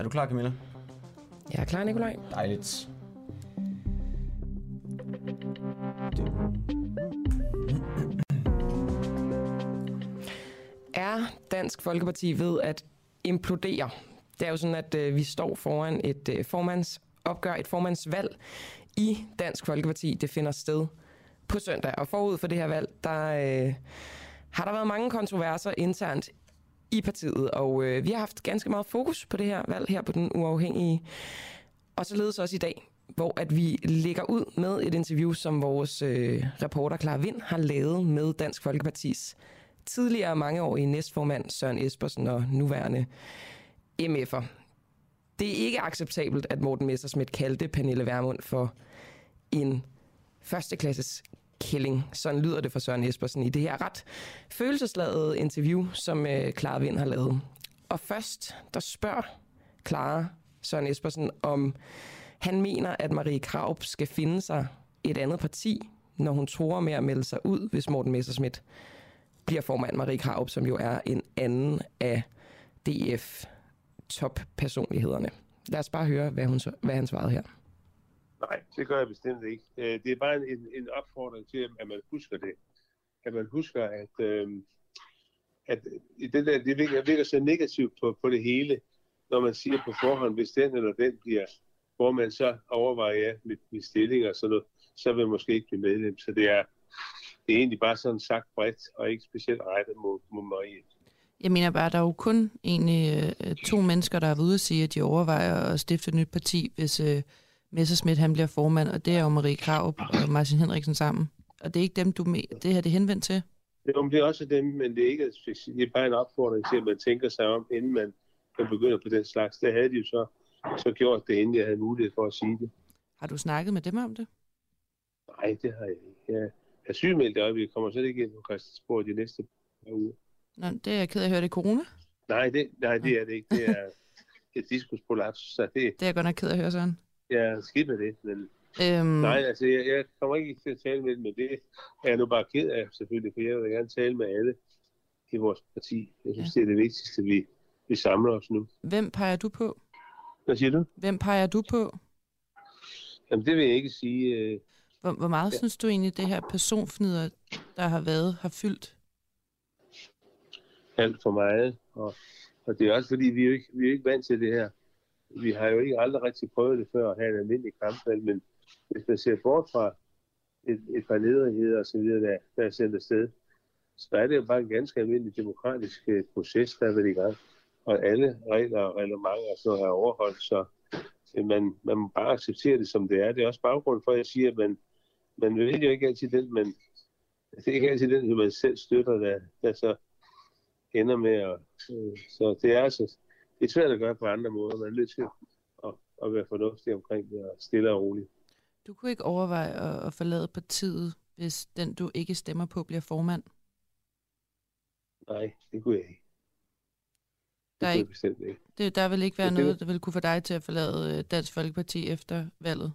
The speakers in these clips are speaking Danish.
Er du klar, Camilla? Jeg er klar, Nikolaj. Dejligt. Er Dansk Folkeparti ved at implodere? Det er jo sådan, at øh, vi står foran et øh, formandsopgør, et formandsvalg i Dansk Folkeparti. Det finder sted på søndag. Og forud for det her valg, der øh, har der været mange kontroverser internt i partiet, og øh, vi har haft ganske meget fokus på det her valg her på den uafhængige. Og således også i dag, hvor at vi lægger ud med et interview, som vores øh, reporter Clara Vind har lavet med Dansk Folkepartis tidligere mangeårige næstformand Søren Espersen og nuværende MF'er. Det er ikke acceptabelt, at Morten Messersmith kaldte Pernille Vermund for en førsteklasses killing. Sådan lyder det for Søren Espersen i det her ret følelsesladede interview, som øh, Clara Vind har lavet. Og først, der spørger Clara Søren Espersen, om han mener, at Marie Kraup skal finde sig et andet parti, når hun tror med at melde sig ud, hvis Morten Messersmith bliver formand Marie Kraup, som jo er en anden af DF toppersonlighederne. Lad os bare høre, hvad, hun, hvad han svarede her. Nej, det gør jeg bestemt ikke. Øh, det er bare en, en opfordring til, at man husker det. At man husker, at, øh, at det, der, det virker, virker så negativt på, på det hele, når man siger på forhånd, hvis den eller den bliver formand, så overvejer jeg mit, mit stilling og sådan noget, så vil jeg måske ikke blive medlem. Så det er, det er egentlig bare sådan sagt bredt, og ikke specielt rettet mod, mod Marie. Jeg mener bare, at der er jo kun egentlig øh, øh, to mennesker, der er ude at sige, at de overvejer at stifte et nyt parti, hvis øh, Messerschmidt han bliver formand, og det er jo Marie Krav og Martin Henriksen sammen. Og det er ikke dem, du med, det her det er henvendt til? Jo, det er også dem, men det er ikke det er bare en opfordring til, at man tænker sig om, inden man, man begynder på den slags. Det havde de jo så, så gjort det, inden jeg havde mulighed for at sige det. Har du snakket med dem om det? Nej, det har jeg ikke. Jeg er sygemeldt i øjeblikket. kommer slet ikke ind på Christiansborg de næste par uger. Nå, det er jeg ked af at høre. Det er corona? Nej, det, nej, det er det ikke. Det er et diskusprolaps. Så det, det er jeg godt nok ked af at høre, sådan. Ja, skidt med det. Men, øhm... Nej, altså, jeg, jeg kommer ikke til at tale med dem, men det er jeg nu bare ked af, selvfølgelig, for jeg vil gerne tale med alle i vores parti. Jeg synes, ja. det er det vigtigste, vi, vi samler os nu. Hvem peger du på? Hvad siger du? Hvem peger du på? Jamen, det vil jeg ikke sige. Øh... Hvor, hvor meget ja. synes du egentlig, det her personfnider, der har været, har fyldt? Alt for meget. Og, og det er også fordi, vi er jo ikke, vi er ikke vant til det her vi har jo ikke aldrig rigtig prøvet det før at have en almindelig kampvalg, men hvis man ser bort fra et, et par nederheder og så videre, der, der er sendt afsted, så er det jo bare en ganske almindelig demokratisk uh, proces, der er været i gang. Og alle regler og reglementer så er overholdt, så man, man må bare acceptere det, som det er. Det er også baggrund for, at jeg siger, at man, man vil jo ikke altid den, men det er ikke altid den, som man selv støtter, der, der så ender med at... Så det er altså det er svært at gøre på andre måder. Man er nødt til at, at være fornuftig omkring det og stille og roligt. Du kunne ikke overveje at, at forlade partiet, hvis den, du ikke stemmer på, bliver formand? Nej, det kunne jeg ikke. Det der, er ikke, ikke. Det, der vil ikke være det, noget, der vil kunne få dig til at forlade øh, Dansk Folkeparti efter valget?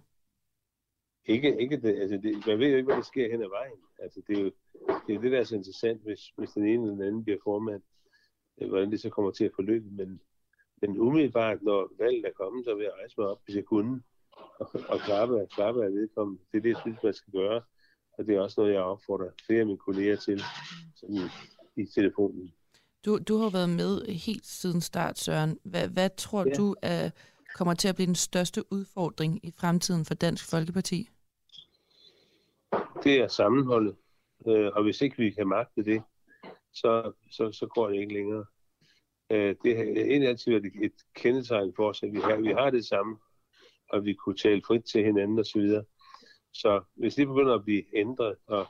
Ikke, ikke det, altså det, man ved jo ikke, hvad der sker hen ad vejen. Altså det er jo det, er det der er så interessant, hvis, hvis den ene eller den anden bliver formand, øh, hvordan det så kommer til at forløbe. Men men umiddelbart, når valget er kommet, så vil jeg rejse mig op, hvis jeg kunne, og, og klappe, klappe af vedkommende. Det er det, jeg synes, man skal gøre. Og det er også noget, jeg opfordrer flere af mine kolleger til sådan i telefonen. Du, du har været med helt siden start, Søren. Hvad, hvad tror ja. du er, kommer til at blive den største udfordring i fremtiden for Dansk Folkeparti? Det er sammenholdet. Øh, og hvis ikke vi kan magte det, så, så, så går det ikke længere. Øh, det har egentlig altid været et kendetegn for os, at vi har, vi har det samme, og vi kunne tale frit til hinanden osv. Så, videre. så hvis det begynder at blive ændret, og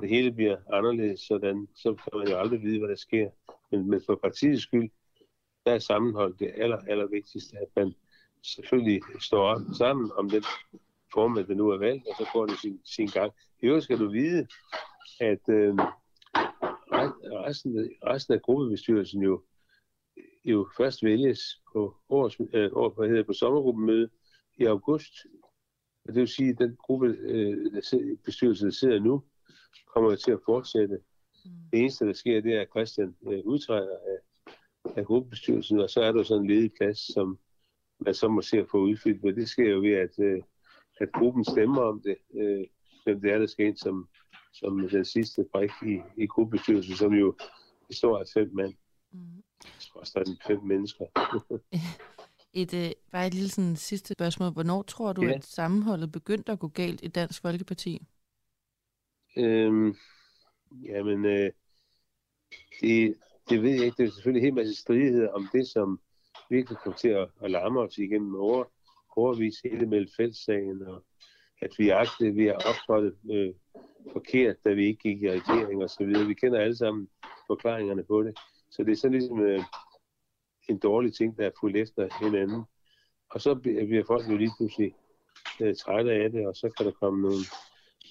det hele bliver anderledes, sådan, så kan man jo aldrig vide, hvad der sker. Men, men for partiets skyld, der er sammenhold det aller, aller vigtigste, at man selvfølgelig står op sammen om den formand, der nu er valgt, og så får det sin, sin gang. I øvrigt skal du vide, at øh, resten, resten af gruppebestyrelsen jo jo først vælges på, års, øh, år, hvad hedder, på sommergruppemøde i august. Og det vil sige, at den gruppe øh, der bestyrelse, der sidder nu, kommer til at fortsætte. Mm. Det eneste, der sker, det er, at Christian øh, udtræder af, af gruppebestyrelsen, og så er der sådan en ledig plads, som, man så må se at få udfyldt. Men det sker jo ved, at, øh, at gruppen stemmer om det, øh, hvem det er, der skal ind som, som den sidste brik i, i gruppestyrelsen, som jo består af fem mand. Mm. Er fem mennesker. et, øh, bare et lille sådan, sidste spørgsmål. Hvornår tror du, ja. at sammenholdet begyndte at gå galt i Dansk Folkeparti? Øhm, jamen, øh, det, det ved jeg ikke. Det er selvfølgelig helt masse stridigheder om det, som virkelig kom til at, at larme os igennem over, overvis hele Melfeldt-sagen, og at vi agtede, vi har optrådt øh, forkert, da vi ikke gik i regering og så videre. Vi kender alle sammen forklaringerne på det. Så det er sådan ligesom øh, en dårlig ting, der er fuldt efter hinanden. Og så bliver folk jo lige pludselig øh, trætte af det, og så kan der komme nogle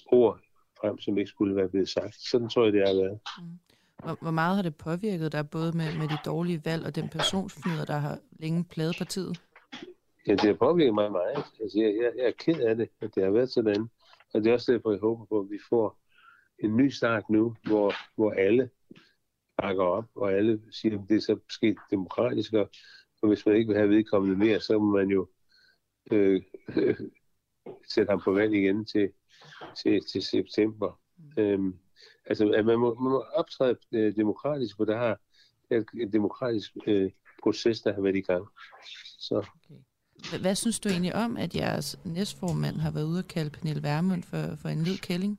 ord frem, som ikke skulle være blevet sagt. Sådan tror jeg, det har været. Mm. Hvor, hvor meget har det påvirket dig, både med, med de dårlige valg og den personsfnyder, der har længe pladet partiet? Ja, det har påvirket mig meget. Altså, jeg, jeg, jeg er ked af det, at det har været sådan. Og det er også derfor, jeg håber på, at vi får en ny start nu, hvor, hvor alle bakker op, og alle siger, at det er så sket demokratisk, og hvis man ikke vil have vedkommende mere, så må man jo øh, øh, sætte ham på valg igen til, til, til september. Mm. Øhm, altså, at man må, man må optræde øh, demokratisk, for der har et, et demokratisk øh, proces, der har været i gang. Så. Okay. Hvad synes du egentlig om, at jeres næstformand har været ude og kalde Pernille Vermund for, for en led kælling?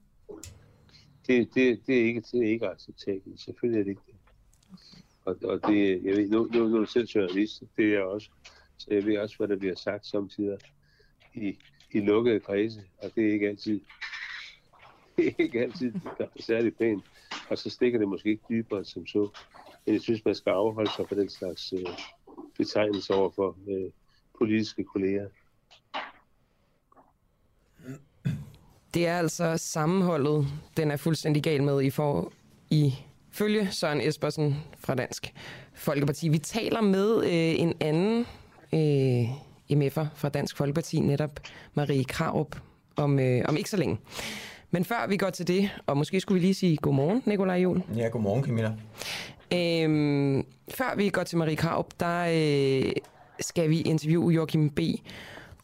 Det, det, det, er ikke, det er ikke acceptabelt. Selvfølgelig er det ikke det. Og, og det, jeg ved, nu, nu, nu er du selv journalist, det er jeg også. Så jeg ved også, hvad der bliver sagt samtidig i, i lukkede kredse, og det er ikke altid, det er ikke altid der er særlig pænt. Og så stikker det måske ikke dybere som så. Men jeg synes, man skal afholde sig for den slags øh, betegnelse over for øh, politiske kolleger. Det er altså sammenholdet, den er fuldstændig gal med i, for, i følge Søren Espersen fra Dansk Folkeparti. Vi taler med øh, en anden øh, MF'er fra Dansk Folkeparti, netop Marie Kraup, om, øh, om ikke så længe. Men før vi går til det, og måske skulle vi lige sige godmorgen, Nikolaj Jul. Ja, godmorgen Camilla. Øhm, før vi går til Marie Kraup, der øh, skal vi interviewe Joachim B.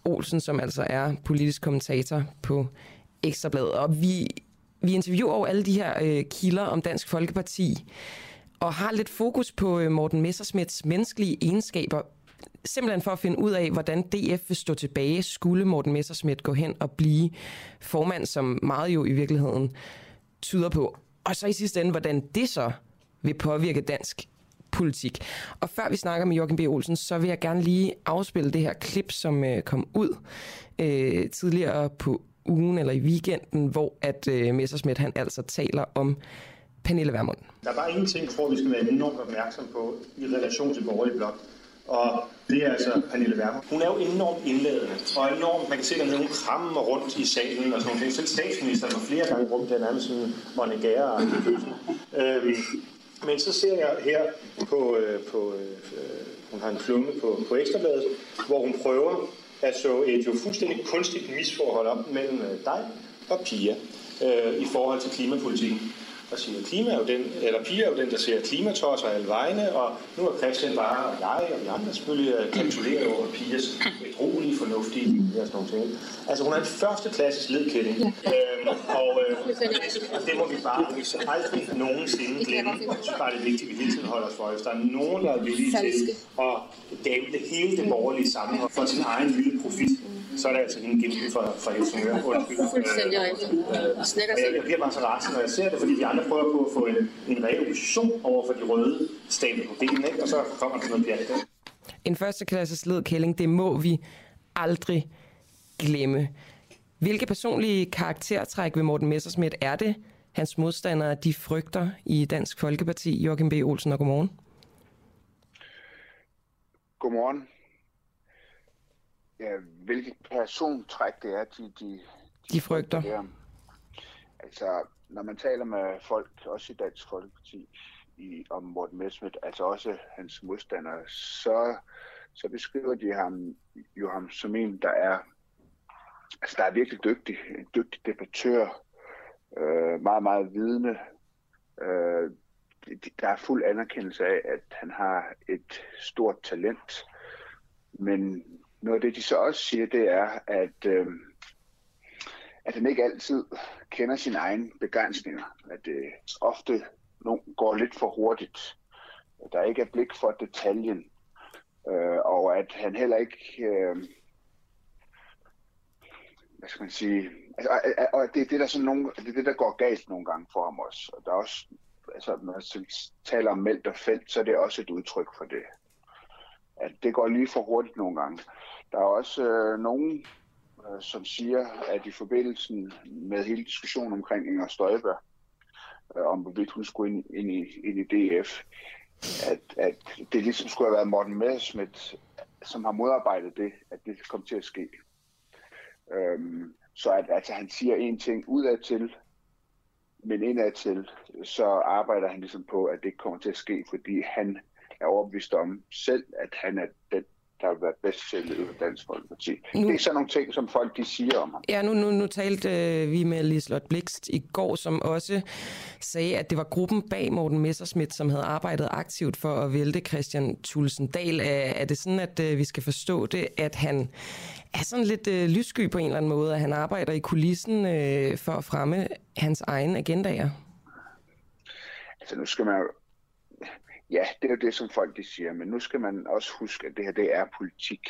Olsen, som altså er politisk kommentator på Ekstrabladet. Og vi, vi interviewer over alle de her øh, kilder om Dansk Folkeparti, og har lidt fokus på øh, Morten Messersmiths menneskelige egenskaber, simpelthen for at finde ud af, hvordan DF vil stå tilbage, skulle Morten Messersmith gå hen og blive formand, som meget jo i virkeligheden tyder på. Og så i sidste ende, hvordan det så vil påvirke dansk politik. Og før vi snakker med Jørgen B. Olsen, så vil jeg gerne lige afspille det her klip, som øh, kom ud øh, tidligere på ugen eller i weekenden, hvor at øh, Messersmith han altså taler om Pernille Vermund. Der er bare en ting, tror vi skal være enormt opmærksom på i relation til borgerlig blok. Og det er altså Pernille Vermund. Hun er jo enormt indladende, og enormt, man kan se, at hun krammer rundt i salen og sådan noget. Selv statsministeren var flere gange rundt, der nærmest sådan monegære øhm, Men så ser jeg her på, øh, på øh, hun har en klumme på, på Ekstrabladet, hvor hun prøver at så et jo fuldstændig kunstigt misforhold op mellem øh, dig og Pia øh, i forhold til klimapolitikken og siger, klima er jo den, eller Pia er jo den, der ser klimatosser alle vegne, og nu er Christian bare, og jeg og de andre selvfølgelig øh, kapituleret over Pias utrolige fornuftige og sådan nogle ting. Altså hun er en første klasses ledkælling, ja. øhm, og øh, det må vi bare aldrig nogensinde glemme. Jeg synes bare, det er vigtigt, at vi hele tiden holder os for, hvis der er nogen, der er villige til at gamble hele det borgerlige sammenhold for sin egen lille profit, så er det altså hende gift for, for Helsingør. Undskyld. Fuldstændig rigtigt. Jeg, jeg bliver bare så rasende, når jeg ser det, fordi de andre prøver på at få en, en reel opposition over for de røde stabler på benene, ikke? og så kommer der noget pjat. En førsteklasses ledkælling, det må vi aldrig glemme. Hvilke personlige karaktertræk ved Morten Messersmith er det, hans modstandere de frygter i Dansk Folkeparti? Joachim B. Olsen, og godmorgen. Godmorgen. Ja, hvilket persontræk det er, de, de, de, de frygter. Der. Altså, når man taler med folk, også i Dansk Folkeparti, i, om Morten Messerschmidt, altså også hans modstandere, så, så beskriver de ham, jo ham som en, der er, altså, der er virkelig dygtig, en dygtig debattør, øh, meget, meget vidende. Øh, der er fuld anerkendelse af, at han har et stort talent, men noget af det, de så også siger, det er, at, øh, at han ikke altid kender sine egne begrænsninger. At det øh, ofte går lidt for hurtigt. At der ikke er blik for detaljen. Øh, og at han heller ikke... Øh, hvad skal man sige, altså, og det er det, der sådan nogle, det er det, der går galt nogle gange for ham også. Og der er også, altså, når man taler om meldt og felt, så er det også et udtryk for det. At det går lige for hurtigt nogle gange. Der er også øh, nogen, øh, som siger, at i forbindelsen med hele diskussionen omkring Inger Støjberg, øh, om hvorvidt hun skulle ind, ind, i, ind i DF, at, at det ligesom skulle have været Morten Messerschmidt, som har modarbejdet det, at det kom til at ske. Øhm, så at altså, han siger en ting udad til, men indad til, så arbejder han ligesom på, at det kommer til at ske, fordi han er overbevist om selv, at han er den, der vil være bedst til at lede Dansk Folkeparti. Nu, det er sådan nogle ting, som folk de siger om ham. Ja, nu, nu, nu talte øh, vi med Liselotte Blikst i går, som også sagde, at det var gruppen bag Morten Messerschmidt, som havde arbejdet aktivt for at vælte Christian Tulsendal. Er, er det sådan, at øh, vi skal forstå det, at han er sådan lidt øh, lyssky på en eller anden måde, at han arbejder i kulissen øh, for at fremme hans egne agendaer? Altså nu skal man jo Ja, det er jo det, som folk de siger, men nu skal man også huske, at det her det er politik.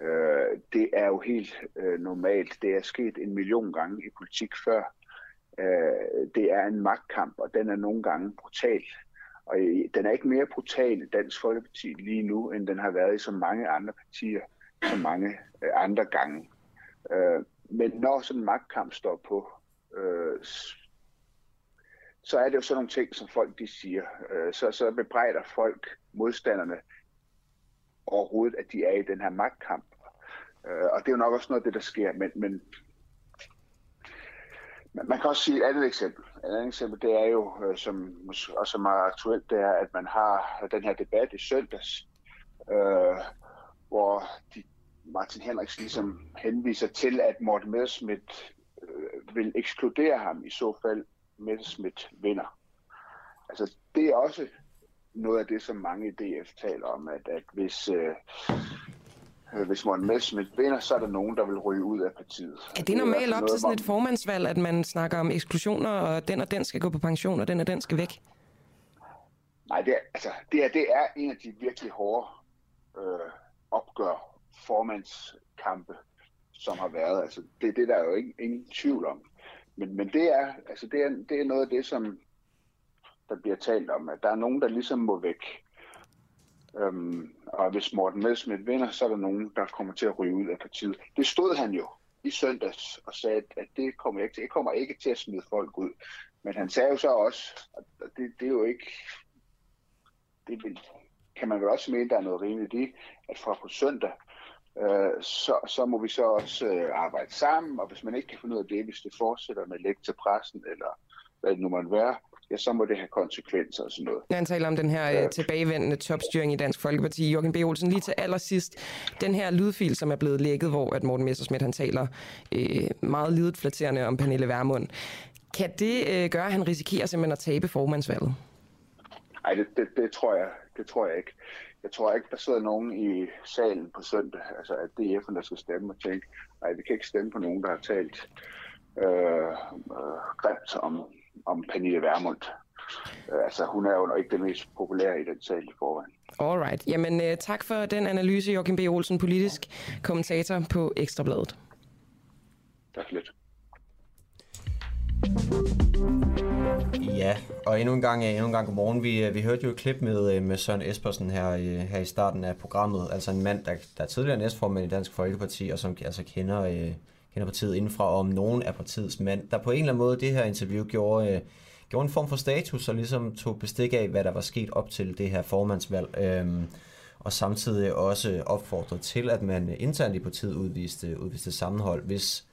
Øh, det er jo helt øh, normalt. Det er sket en million gange i politik før. Øh, det er en magtkamp, og den er nogle gange brutal. Og øh, den er ikke mere brutal i Dansk Folkeparti lige nu, end den har været i så mange andre partier, så mange øh, andre gange. Øh, men når sådan en magtkamp står på, øh, så er det jo sådan nogle ting, som folk de siger. Øh, så, så bebrejder folk modstanderne overhovedet, at de er i den her magtkamp. Øh, og det er jo nok også noget af det, der sker. Men, men man kan også sige et andet eksempel. Et andet eksempel, det er jo, øh, som også er meget aktuelt, det er, at man har den her debat i søndags, øh, hvor de, Martin Henriks ligesom henviser til, at Morten Messerschmidt øh, vil ekskludere ham i så fald Messerschmidt vinder. Altså, det er også noget af det, som mange i DF taler om, at, at hvis, øh, øh, hvis Morten Messerschmidt vinder, så er der nogen, der vil ryge ud af partiet. Er det normalt op til sådan et formandsvalg, at man snakker om eksklusioner, og den og den skal gå på pension, og den og den skal væk? Nej, det er, altså, det, er, det er en af de virkelig hårde øh, opgør, formandskampe, som har været. Altså, det, det der er jo ingen, ingen tvivl om. Men, men det, er, altså det, er, det er noget af det, som der bliver talt om, at der er nogen, der ligesom må væk. Øhm, og hvis Morten Melsmith vinder, så er der nogen, der kommer til at ryge ud af partiet. Det stod han jo i søndags og sagde, at det kommer ikke til. Jeg kommer ikke til at smide folk ud. Men han sagde jo så også, at det, det er jo ikke... Det kan man vel også mene, der er noget rimeligt i, at fra på søndag, øh, så, så må vi så også øh, arbejde sammen, og hvis man ikke kan finde ud af det, hvis det fortsætter med at lægge til pressen, eller hvad det nu måtte være, ja, så må det have konsekvenser og sådan noget. Når han taler om den her ja. Øh, tilbagevendende topstyring i Dansk Folkeparti, Jørgen B. Olsen, lige til allersidst, den her lydfil, som er blevet lækket, hvor at Morten Messersmith han taler øh, meget lidet flatterende om Pernille Vermund. Kan det øh, gøre, at han risikerer simpelthen at tabe formandsvalget? Nej, det, det, det, tror jeg, det tror jeg ikke jeg tror ikke, der sidder nogen i salen på søndag, altså at FN, der skal stemme og tænke, nej, vi kan ikke stemme på nogen, der har talt øh, øh, grimt om, om Pernille Vermund. Øh, altså, hun er jo ikke den mest populære i den sal i forvejen. Alright. Jamen, øh, tak for den analyse, Joachim B. Olsen, politisk kommentator på Ekstrabladet. Tak lidt. Ja, og endnu en gang, øh, endnu en gang godmorgen. Vi, øh, vi hørte jo et klip med, øh, med Søren Espersen her, her i starten af programmet. Altså en mand, der, der er tidligere næstformand i Dansk Folkeparti, og som altså kender, øh, kender partiet indenfra, om nogen af partiets mand, der på en eller anden måde det her interview gjorde, øh, gjorde en form for status, og ligesom tog bestik af, hvad der var sket op til det her formandsvalg. Øh, og samtidig også opfordret til, at man internt i partiet udviste, udviste sammenhold, hvis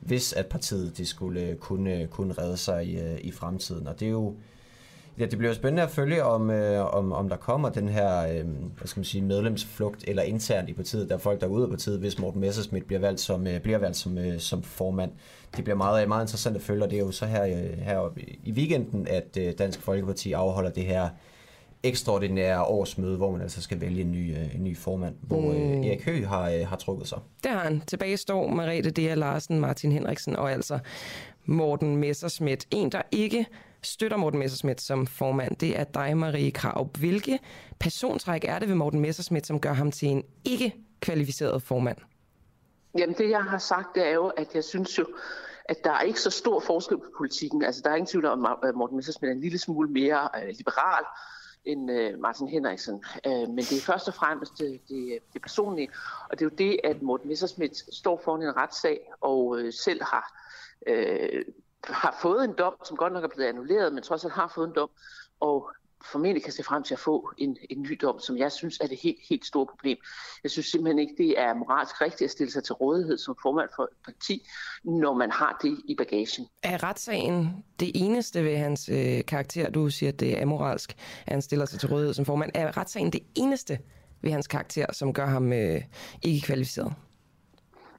hvis at partiet de skulle øh, kunne, øh, kunne redde sig i, øh, i fremtiden. Og det er jo ja, det bliver jo spændende at følge, om, øh, om, om der kommer den her øh, hvad skal man sige, medlemsflugt eller internt i partiet. Der er folk, der er ude af partiet, hvis Morten Messerschmidt bliver valgt som, øh, bliver valgt som, øh, som formand. Det bliver meget, meget interessant at følge, og det er jo så her, øh, her i weekenden, at øh, Dansk Folkeparti afholder det her ekstraordinære årsmøde, hvor man altså skal vælge en ny, øh, en ny formand, hvor øh, Mm. Erik Høgh har, øh, har trukket sig. Der har han. Tilbage står Marete Dea Larsen, Martin Henriksen og altså Morten Messerschmidt. En, der ikke støtter Morten Messerschmidt som formand, det er dig, Marie Krav. Hvilke persontræk er det ved Morten Messerschmidt, som gør ham til en ikke kvalificeret formand? Jamen det, jeg har sagt, det er jo, at jeg synes jo, at der er ikke så stor forskel på politikken. Altså der er ingen tvivl om, at Morten Messersmith er en lille smule mere øh, liberal end øh, Martin Henriksen. Øh, men det er først og fremmest øh, det, det, det personlige, og det er jo det, at Morten Messersmith står foran en retssag og øh, selv har, øh, har fået en dom, som godt nok er blevet annulleret, men trods alt har fået en dom, og formentlig kan se frem til at få en, en ny dom, som jeg synes er det helt, helt store problem. Jeg synes simpelthen ikke, det er moralsk rigtigt at stille sig til rådighed som formand for et parti, når man har det i bagagen. Er retssagen det eneste ved hans øh, karakter? Du siger, at det er amoralsk, at han stiller sig til rådighed som formand. Er retssagen det eneste ved hans karakter, som gør ham øh, ikke kvalificeret?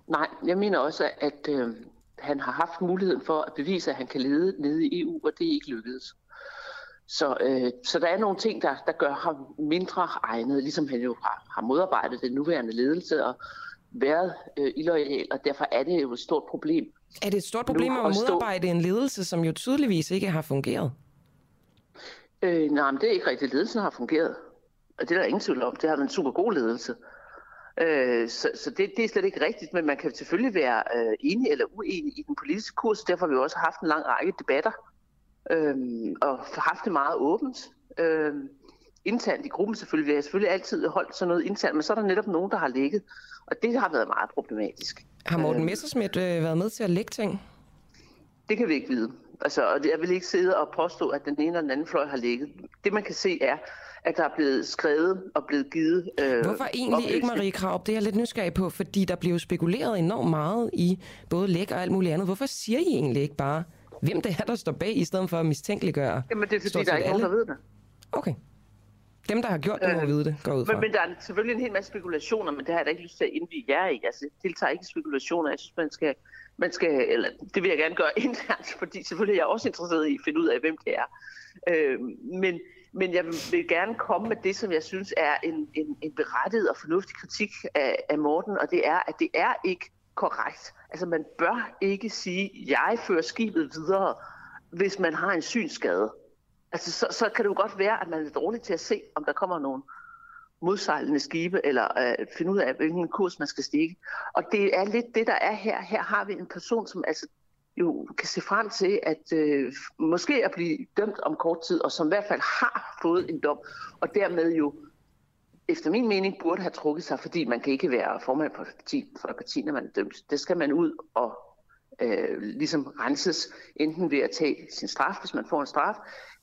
Nej, jeg mener også, at øh, han har haft muligheden for at bevise, at han kan lede nede i EU, og det er ikke lykkedes. Så, øh, så der er nogle ting, der, der gør ham mindre egnet, ligesom han jo har, har modarbejdet den nuværende ledelse og været øh, illoyal, og derfor er det jo et stort problem. Er det et stort problem at at stå- modarbejde en ledelse, som jo tydeligvis ikke har fungeret? Øh, nej, men det er ikke rigtigt. Ledelsen har fungeret. Og det er der ingen tvivl om. Det har været en super god ledelse. Øh, så så det, det er slet ikke rigtigt, men man kan selvfølgelig være øh, enig eller uenig i den politiske kurs. Derfor har vi også haft en lang række debatter øh, og haft det meget åbent. Øh, internt i gruppen selvfølgelig. Vi har selvfølgelig altid holdt sådan noget internt, men så er der netop nogen, der har ligget. Og det har været meget problematisk. Har Morten Øh. Messerschmidt øh, været med til at lægge ting? Det kan vi ikke vide. Altså, og jeg vil ikke sidde og påstå, at den ene eller den anden fløj har ligget. Det man kan se er, at der er blevet skrevet og blevet givet... Øh, Hvorfor egentlig ikke. Marie Krav? Det er jeg lidt nysgerrig på, fordi der bliver spekuleret enormt meget i både læk og alt muligt andet. Hvorfor siger I egentlig ikke bare, hvem det er, der står bag, i stedet for at mistænkeliggøre? Jamen, det er fordi, der er ikke nogen, der alle? ved det. Okay. Dem, der har gjort det, må Øh, vide det, går ud fra. Men, men der er selvfølgelig en hel masse spekulationer, men det har jeg da ikke lyst til at indvige jer i. Altså, jeg deltager ikke i spekulationer. Jeg synes, man skal, man skal, eller det vil jeg gerne gøre internt, fordi selvfølgelig er jeg også interesseret i at finde ud af, hvem det er. Øh, men, men jeg vil, vil gerne komme med det, som jeg synes er en, en, en berettiget og fornuftig kritik af, af Morten, og det er, at det er ikke korrekt. Altså, man bør ikke sige, jeg fører skibet videre, hvis man har en synsskade. Altså, så, så kan det jo godt være, at man er dårlig til at se, om der kommer nogen modsejlende skibe, eller øh, finde ud af, hvilken kurs man skal stikke. Og det er lidt det, der er her. Her har vi en person, som altså jo kan se frem til at øh, måske at blive dømt om kort tid, og som i hvert fald har fået en dom, og dermed jo efter min mening burde have trukket sig, fordi man kan ikke være formand for et parti, for et parti når man er dømt. Det skal man ud og øh, ligesom renses, enten ved at tage sin straf, hvis man får en straf,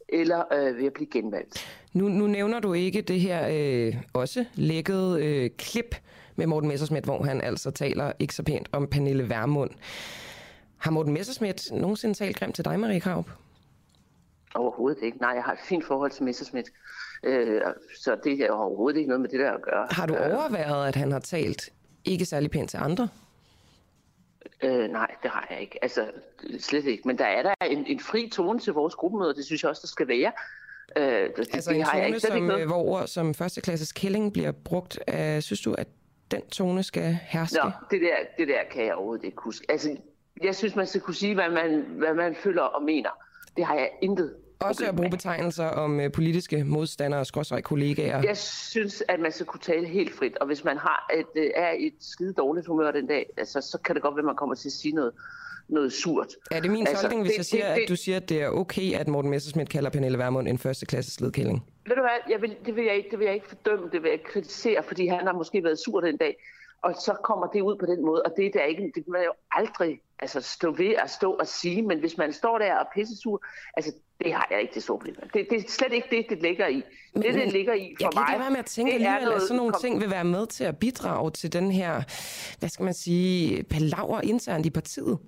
eller øh, ved at blive genvalgt. Nu, nu nævner du ikke det her øh, også lækkede øh, klip med Morten Messerschmidt, hvor han altså taler ikke så pænt om Pernille Vermund. Har Morten Messerschmidt nogensinde talt grimt til dig, Marie Kraup? Overhovedet ikke. Nej, jeg har et fint forhold til Messerschmidt. Øh, så det er overhovedet ikke noget med det der at gøre. Har du Øh, overvejet, at han har talt ikke særlig pænt til andre? Øh, nej, det har jeg ikke. Altså, slet ikke. Men der er der en, en fri tone til vores gruppemøder, det synes jeg også, der skal være. Øh, det, Altså det en har jeg ikke, ikke som, noget. øh, hvor ord som førsteklasses kælling bliver brugt. Øh, synes du, at den tone skal herske? Nå, det der, det der kan jeg overhovedet ikke huske. Altså, jeg synes, man skal kunne sige, hvad man, hvad man føler og mener. Det har jeg intet Også at bruge betegnelser om øh, politiske modstandere og kollegaer. Jeg synes, at man skal kunne tale helt frit, og hvis man har et, øh, er et skide dårligt humør den dag, altså, så kan det godt være, at man kommer til at sige noget, noget surt. Er det min Altså, tolkning, hvis det- jeg siger, det- at det- du siger, at det er okay, at Morten Messerschmidt kalder Pernille Vermund en førsteklasses ledkælling? Ved du hvad, jeg vil, det, vil jeg ikke, det vil jeg ikke fordømme, det vil jeg kritisere, fordi han har måske været sur den dag, og så kommer det ud på den måde, og det, der ikke, det kan man jo aldrig altså, stå ved at stå og sige, men hvis man står der og er pissesur, altså det har jeg ikke det store problem. Det, det er slet ikke det, det ligger i. Det, det ligger i for Jeg kan mig, ikke være med at tænke er alligevel, at noget sådan nogle kom- ting vil være med til at bidrage til den her, hvad skal man sige, palaver internt i partiet.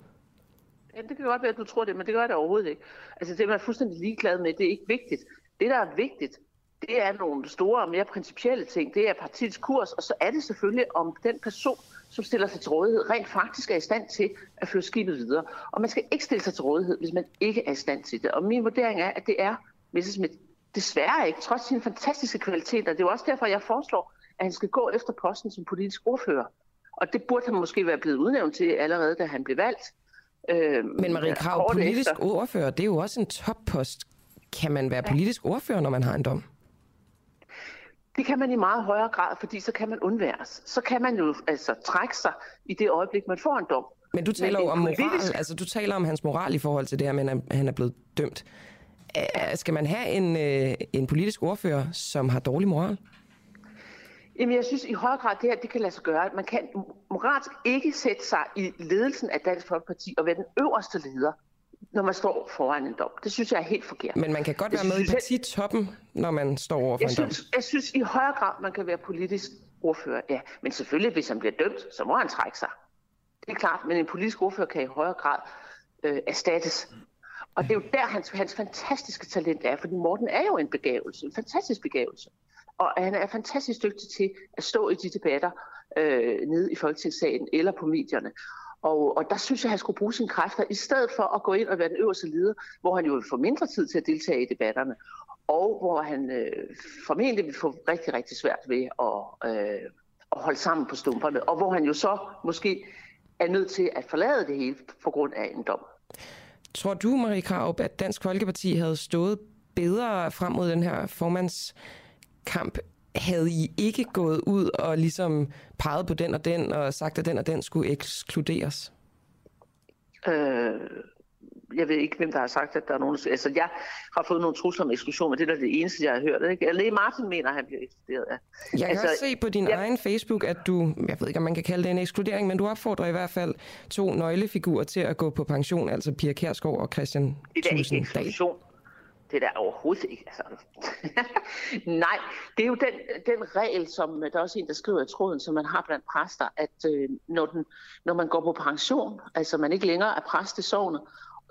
Ja, det kan godt være, at du tror det, men det gør det overhovedet ikke. Altså det er man fuldstændig ligeglad med, det er ikke vigtigt. Det, der er vigtigt, det er nogle store og mere principielle ting. Det er partiets kurs, og så er det selvfølgelig, om den person, som stiller sig til rådighed, rent faktisk er i stand til at føre skibet videre. Og man skal ikke stille sig til rådighed, hvis man ikke er i stand til det. Og min vurdering er, at det er Messerschmidt desværre ikke, trods sine fantastiske kvaliteter. Det er jo også derfor, jeg foreslår, at han skal gå efter posten som politisk ordfører. Og det burde han måske være blevet udnævnt til allerede, da han blev valgt. Øh, Men Marie Krav, politisk efter. ordfører, det er jo også en toppost. Kan man være ja. politisk ordfører, når man har en dom? Det kan man i meget højere grad, fordi så kan man undværes. Så kan man jo altså trække sig i det øjeblik, man får en dom. Men du taler jo om moral, altså du taler om hans moral i forhold til det her, men at han er blevet dømt. Skal man have en, øh, en politisk ordfører, som har dårlig moral? Jamen, jeg synes i høj grad, det her det kan lade sig gøre. Man kan moralsk ikke sætte sig i ledelsen af Dansk Folkeparti og være den øverste leder, når man står foran en dom. Det synes jeg er helt forkert. Men man kan godt være med i partitoppen, når man står over for jeg en synes, dom. Jeg synes i højere grad, man kan være politisk ordfører, ja. Men selvfølgelig, hvis han bliver dømt, så må han trække sig. Det er klart, men en politisk ordfører kan i højere grad øh, erstattes. Og det er jo der, hans, hans fantastiske talent er, fordi Morten er jo en begævelse, en fantastisk begævelse. Og han er fantastisk dygtig til at stå i de debatter øh, nede i Folketingssalen eller på medierne. Og, og der synes jeg, at han skulle bruge sine kræfter, i stedet for at gå ind og være den øverste leder, hvor han jo vil få mindre tid til at deltage i debatterne, og hvor han øh, formentlig vil få rigtig, rigtig svært ved at, øh, at holde sammen på stumperne, og hvor han jo så måske er nødt til at forlade det hele på grund af en dom. Tror du, Marie Kraup, at Dansk Folkeparti havde stået bedre frem mod den her formandskamp, havde I ikke gået ud og ligesom peget på den og den, og sagt, at den og den skulle ekskluderes? Øh, jeg ved ikke, hvem der har sagt, at der er nogen... Altså, jeg har fået nogle trusler om eksklusion, men det er det eneste, jeg har hørt. Ikke? Læge Martin mener, at han bliver ekskluderet af. Jeg kan altså, også se på din ja. egen Facebook, at du... Jeg ved ikke, om man kan kalde det en ekskludering, men du opfordrer i hvert fald to nøglefigurer til at gå på pension, altså Pia Kærsgaard og Christian Det er ikke eksklusion. Det er der overhovedet ikke. Altså. Nej, det er jo den, den regel, som der er også en, der skriver i tråden, som man har blandt præster, at øh, når, den, når man går på pension, altså man ikke længere er præst i sovnet,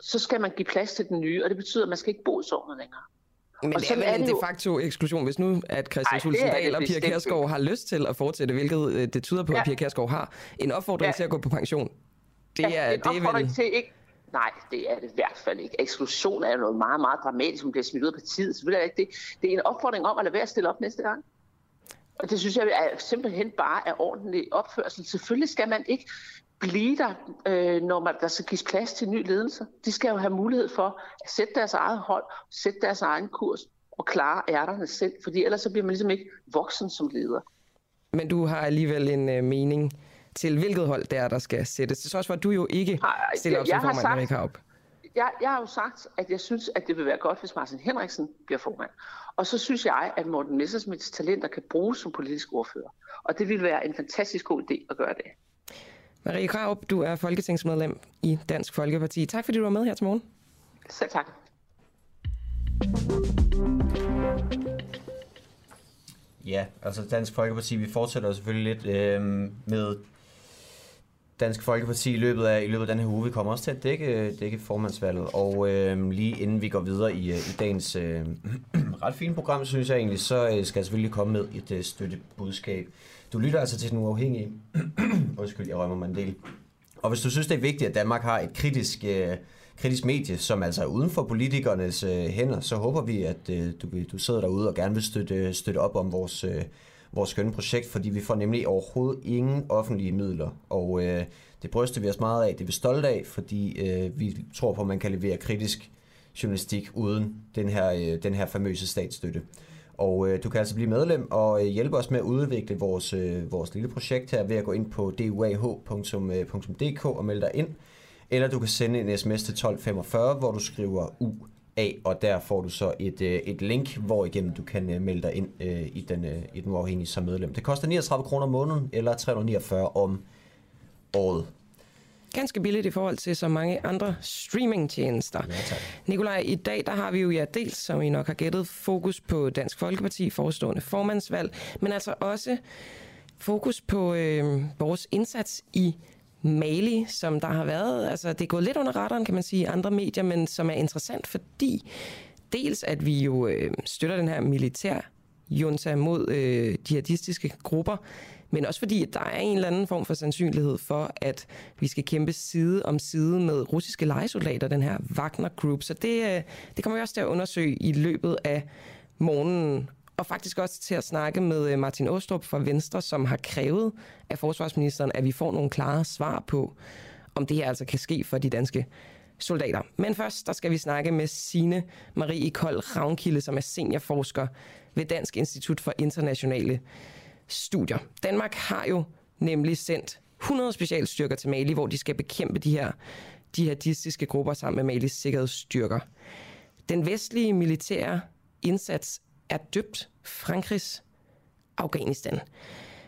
så skal man give plads til den nye, og det betyder, at man skal ikke bo i sovnet længere. Men og det er vel en de facto eksklusion, hvis nu at Christian Tulsendal og Pia Kærsgaard har lyst til at fortsætte, hvilket øh, det tyder på, ja. at Pia Kærsgaard har en opfordring ja. til at gå på pension. Det er, ja, en det er vel... til ikke Nej, det er det i hvert fald ikke. Eksklusion er noget meget, meget dramatisk, som bliver smidt ud af partiet. Selvfølgelig er det ikke det. Det er en opfordring om at lade være at stille op næste gang. Og det synes jeg er simpelthen bare er ordentlig opførsel. Selvfølgelig skal man ikke blive der, øh, når man, der skal gives plads til ny ledelse. De skal jo have mulighed for at sætte deres eget hold, sætte deres egen kurs og klare ærterne selv, fordi ellers så bliver man ligesom ikke voksen som leder. Men du har alligevel en øh, mening til, hvilket hold det er, der skal sættes. Det er også, at du jo ikke stiller op som formand, sagt, Erik Haup. Jeg, jeg har jo sagt, at jeg synes, at det vil være godt, hvis Martin Henriksen bliver formand. Og så synes jeg, at Morten Messersmiths talenter kan bruges som politisk ordfører. Og det vil være en fantastisk god idé at gøre det. Marie Kraup, du er folketingsmedlem i Dansk Folkeparti. Tak fordi du var med her til morgen. Selv tak. Ja, altså Dansk Folkeparti, vi fortsætter selvfølgelig lidt øh, med Dansk Folkeparti i løbet af, i løbet af den her uge. Vi kommer også til at dække, øh, dække formandsvalget, og øh, lige inden vi går videre i, øh, i dagens øh, ret fine program, synes jeg egentlig, så øh, skal jeg selvfølgelig komme med et øh, støttebudskab. Du lytter altså til den uafhængige. Undskyld, jeg rømmer mig en del. Og hvis du synes, det er vigtigt, at Danmark har et kritisk, øh, kritisk medie, som altså er uden for politikernes øh, hænder, så håber vi, at øh, du, du sidder derude og gerne vil støtte, støtte op om vores, øh, vores skønne projekt, fordi vi får nemlig overhovedet ingen offentlige midler. Og øh, det bryster vi os meget af, det er vi stolte af, fordi øh, vi tror på, at man kan levere kritisk journalistik uden den her, øh, den her famøse statsstøtte. Og øh, du kan altså blive medlem og øh, hjælpe os med at udvikle vores, øh, vores lille projekt her ved at gå ind på duah.dk og melde dig ind. Eller du kan sende en sms til 1245, hvor du skriver U af, og der får du så et, øh, et link, hvor igennem du kan øh, melde dig ind øh, i, den, øh, i den uafhængige som medlem. Det koster 39 kroner om måneden, eller 349 om året ganske billigt i forhold til så mange andre streamingtjenester. Ja, Nikolaj, i dag der har vi jo ja dels, som I nok har gættet, fokus på Dansk Folkeparti, forestående formandsvalg, men altså også fokus på øh, vores indsats i Mali, som der har været, altså det er gået lidt under radaren, kan man sige, andre medier, men som er interessant, fordi dels at vi jo øh, støtter den her militær junta mod øh, jihadistiske grupper, men også fordi, at der er en eller anden form for sandsynlighed for, at vi skal kæmpe side om side med russiske legesoldater, den her Wagner Group. Så det, øh, det kommer vi også til at undersøge i løbet af morgenen. Og faktisk også til at snakke med øh, Martin Åstrup fra Venstre, som har krævet af forsvarsministeren, at vi får nogle klare svar på, om det her altså kan ske for de danske soldater. Men først, der skal vi snakke med Sine Marie Kold Ravnkilde, som er seniorforsker ved Dansk Institut for Internationale Studier. Danmark har jo nemlig sendt 100 specialstyrker til Mali, hvor de skal bekæmpe de her jihadistiske grupper sammen med Malis sikkerhedsstyrker. Den vestlige militære indsats er døbt Frankrigs Afghanistan.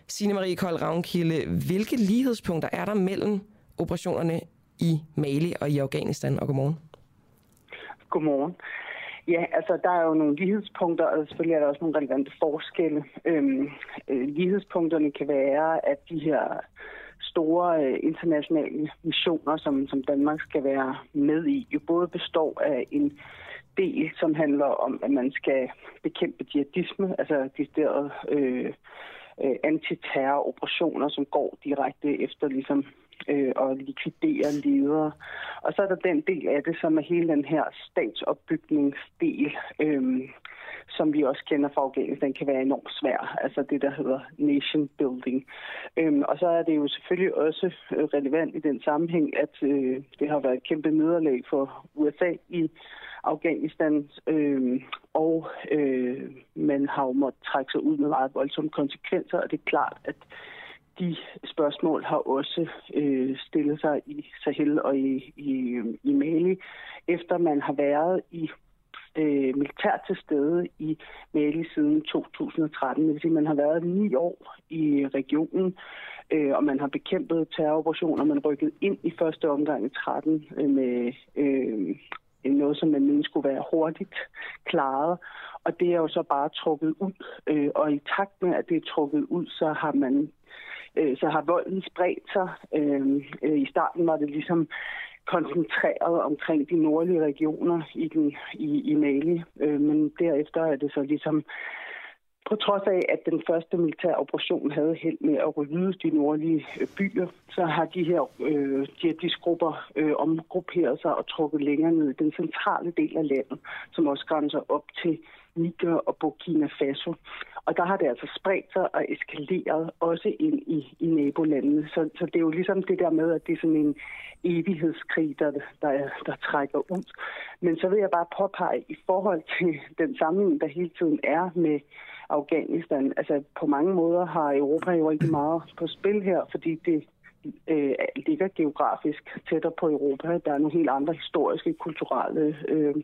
Signe Marie Kold Ravnkilde, hvilke lighedspunkter er der mellem operationerne i Mali og i Afghanistan? Og godmorgen. Godmorgen. Ja, altså der er jo nogle lighedspunkter, og selvfølgelig er der også nogle relevante forskelle. Øhm, øh, lighedspunkterne kan være, at de her store øh, internationale missioner, som, som Danmark skal være med i, jo både består af en del, som handler om, at man skal bekæmpe jihadisme, altså de der øh, øh, antiterroroperationer, som går direkte efter ligesom øh, og likvidere ledere. Og så er der den del af det, som er hele den her statsopbygningsdel, øh, som vi også kender fra Afghanistan, kan være enormt svær. Altså det, der hedder nation building. Øhm, og så er det jo selvfølgelig også øh, relevant i den sammenhæng, at øh, det har været et kæmpe nederlag for USA i Afghanistan, øh, og øh, man har jo måttet trække sig ud med meget voldsomme konsekvenser, og det er klart, at de spørgsmål har også øh, stillet sig i Sahel og i, i, i Mali, efter man har været i øh, militær til stede i Mali siden 2013. Det vil sige, at man har været ni år i regionen, øh, og man har bekæmpet terroroperationer. Man rykket ind i første omgang i 13 øh, med øh, noget, som man mente skulle være hurtigt klaret. Og det er jo så bare trukket ud. Øh, og i takt med, at det er trukket ud, så har man øh, så har volden spredt sig. Øh, øh, I starten var det ligesom koncentreret omkring de nordlige regioner i, den, i, i Mali, øh, men derefter er det så ligesom på trods af, at den første militære operation havde held med at rydde de nordlige øh, byer, så har de her øh, jihadistgrupper øh, omgrupperet sig og trukket længere ned i den centrale del af landet, som også grænser op til Niger og Burkina Faso. Og der har det altså spredt sig og eskaleret også ind i, i nabolandene. Så, så det er jo ligesom det der med, at det er sådan en evighedskrig, der, der, der trækker ud. Men så vil jeg bare påpege i forhold til den sammenhæng, der hele tiden er med Afghanistan. Altså på mange måder har Europa jo rigtig meget på spil her, fordi det øh, ligger geografisk tættere på Europa. Der er nogle helt andre historiske, kulturelle øh,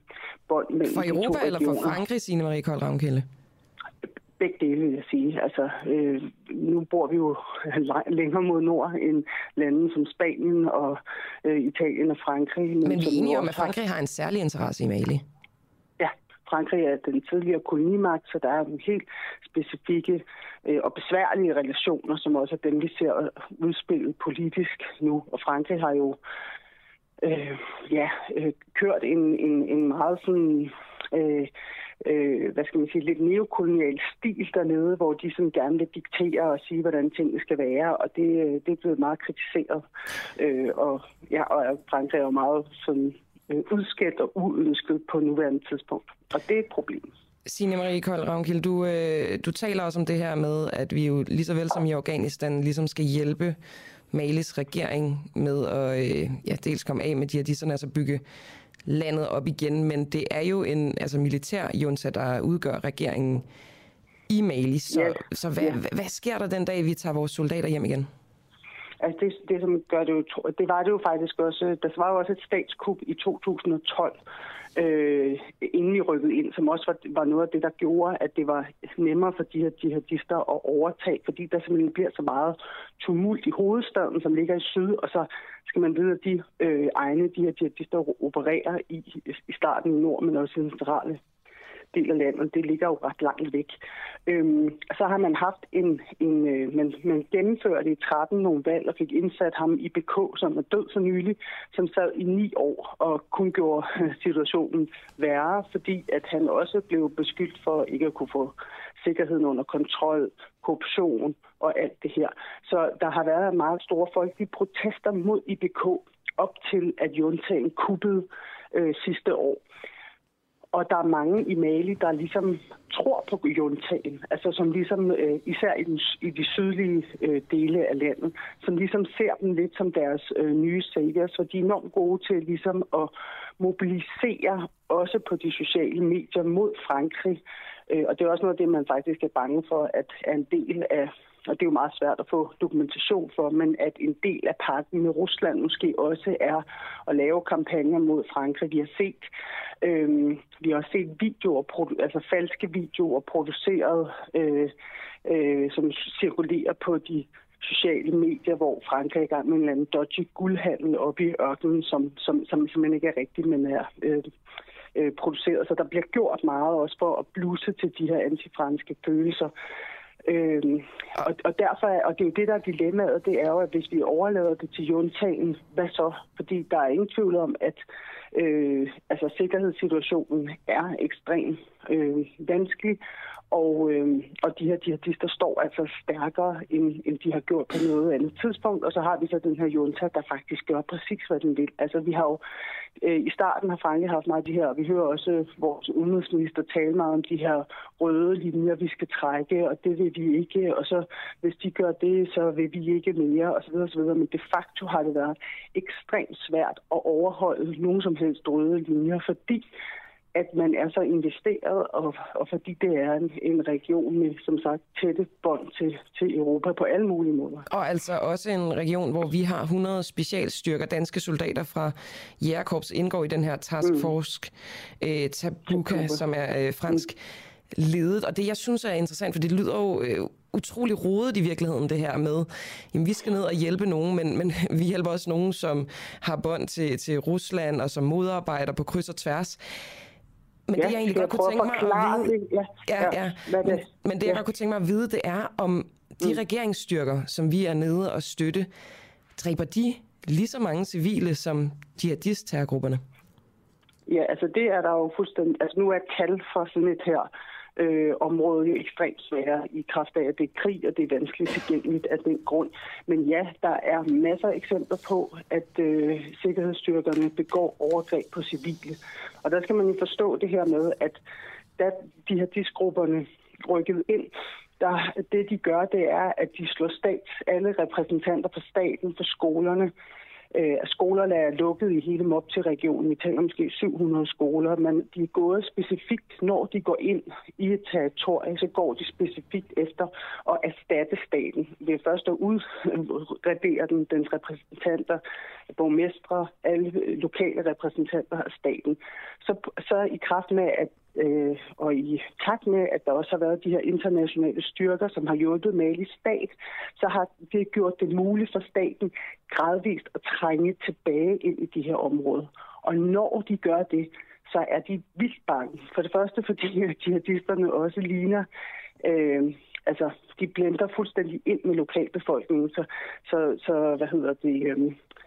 bånd mellem For Europa eller for Frankrig, Signe Marie Kold Ravnkilde? Begge dele, vil jeg sige. Altså, øh, nu bor vi jo længere mod nord end lande som Spanien og øh, Italien og Frankrig. Men, men vi er enige om, at Frankrig har en særlig interesse i Mali? Frankrig er den tidligere kolonimagt, så der er nogle helt specifikke øh, og besværlige relationer, som også er dem, vi ser udspillet politisk nu. Og Frankrig har jo øh, ja, øh, kørt en, en, en meget sådan... Øh, øh, hvad skal man sige, lidt neokolonial stil dernede, hvor de sådan gerne vil diktere og sige, hvordan tingene skal være, og det, øh, det er blevet meget kritiseret. Øh, og, ja, og Frankrig er jo meget sådan øh, udskældt og uønsket på nuværende tidspunkt. Og det er et problem. Signe Marie Kold Ravnkild, du, øh, du taler også om det her med, at vi jo lige så vel som i Afghanistan ligesom skal hjælpe Malis regering med at øh, ja, dels komme af med de her altså bygge landet op igen, men det er jo en altså militær junta, der udgør regeringen i Mali. Så, ja. så hvad, hvad, hvad sker der den dag, vi tager vores soldater hjem igen? Altså det, det, som gør det jo, det var det jo faktisk også, der var jo også et statskup i 2012, øh, inden vi rykkede ind, som også var, var noget af det, der gjorde, at det var nemmere for de her jihadister at overtage, fordi der simpelthen bliver så meget tumult i hovedstaden, som ligger i syd, og så skal man vide, at de øh, egne, de her jihadister opererer i, i starten i nord, men også i den centrale del af landet. Det ligger jo ret langt væk. Øhm, så har man haft en, en øh, man, man gennemførte i 13 nogle valg og fik indsat ham i BK, som er død så nylig, som sad i ni år og kun gjorde øh, situationen værre, fordi at han også blev beskyldt for ikke at kunne få sikkerheden under kontrol, korruption og alt det her. Så der har været meget store folkelige protester mod IBK op til, at juntagen kuppede øh, sidste år og der er mange i Mali, der ligesom tror på juntagen, altså som ligesom, øh, især i, den, i de sydlige øh, dele af landet, som ligesom ser dem lidt som deres øh, nye savior, så de er enormt gode til ligesom at mobilisere også på de sociale medier mod Frankrig. Øh, og det er også noget af det, man faktisk er bange for, at er en del af og det er jo meget svært at få dokumentation for, men at en del af pakken med Rusland måske også er at lave kampagner mod Frankrig. Vi har set, øh, vi har set videoer, altså falske videoer produceret, øh, øh, som cirkulerer på de sociale medier, hvor Frankrig er i gang med en eller anden dodgy guldhandel oppe i ørkenen, som, som, som simpelthen ikke er rigtig, men er øh, øh, produceret. Så der bliver gjort meget også for at bluse til de her antifranske følelser. Øhm, og, og derfor, og det er jo det, der er dilemmaet, det er jo, at hvis vi overlader det til juntagen, hvad så? Fordi der er ingen tvivl om, at øh, altså, sikkerhedssituationen er ekstremt øh, vanskelig, og, øh, og de her jihadister står altså stærkere, end, end de har gjort på noget andet tidspunkt. Og så har vi så den her junta, der faktisk gør præcis, hvad den vil. Altså vi har jo øh, i starten har Frankrig haft meget af de her, og vi hører også vores udenrigsminister tale meget om de her røde linjer, vi skal trække, og det vil vi ikke. Og så hvis de gør det, så vil vi ikke mere, osv. osv. Men de facto har det været ekstremt svært at overholde nogen som helst røde linjer, fordi at man er så investeret, og, og fordi det er en, en region med, som sagt, tætte bånd til, til Europa på alle mulige måder. Og altså også en region, hvor vi har 100 specialstyrker, danske soldater fra Jægerkorps indgår i den her taskforce, mm. øh, Tabuka, som er øh, fransk mm. Ledet. Og det, jeg synes er interessant, for det lyder jo øh, utrolig rodet i virkeligheden, det her med, jamen vi skal ned og hjælpe nogen, men, men vi hjælper også nogen, som har bånd til, til Rusland og som modarbejder på kryds og tværs. Men ja, det, jeg egentlig godt kunne tænke mig at vide... Ja, ja, ja. Men, men det, jeg ja. godt kunne tænke mig at vide, det er, om de mm. regeringsstyrker, som vi er nede og støtte, dræber de lige så mange civile som jihadist-terrorgrupperne? Ja, altså det er der jo fuldstændig... Altså nu er kald for sådan et her øh, område jo ekstremt svære i kraft af, at det er krig, og det er vanskeligt tilgængeligt af den grund. Men ja, der er masser af eksempler på, at øh, sikkerhedsstyrkerne begår overgreb på civile. Og der skal man jo forstå det her med, at da de her disgrupperne rykkede ind, der, det de gør, det er, at de slår stats, alle repræsentanter for staten, for skolerne, øh, skolerne er lukket i hele MOP til regionen. Vi taler måske 700 skoler, men de er gået specifikt, når de går ind i et territorium, så går de specifikt efter at erstatte staten. Ved først at udradere den, dens repræsentanter, borgmestre, alle lokale repræsentanter af staten. Så, så i kraft med, at Øh, og i takt med, at der også har været de her internationale styrker, som har hjulpet Malis stat, så har det gjort det muligt for staten gradvist at trænge tilbage ind i de her områder. Og når de gør det, så er de vildt bange. For det første, fordi jihadisterne også ligner øh, altså, de blender fuldstændig ind med lokalbefolkningen. Så, så, så hvad hedder det, øh,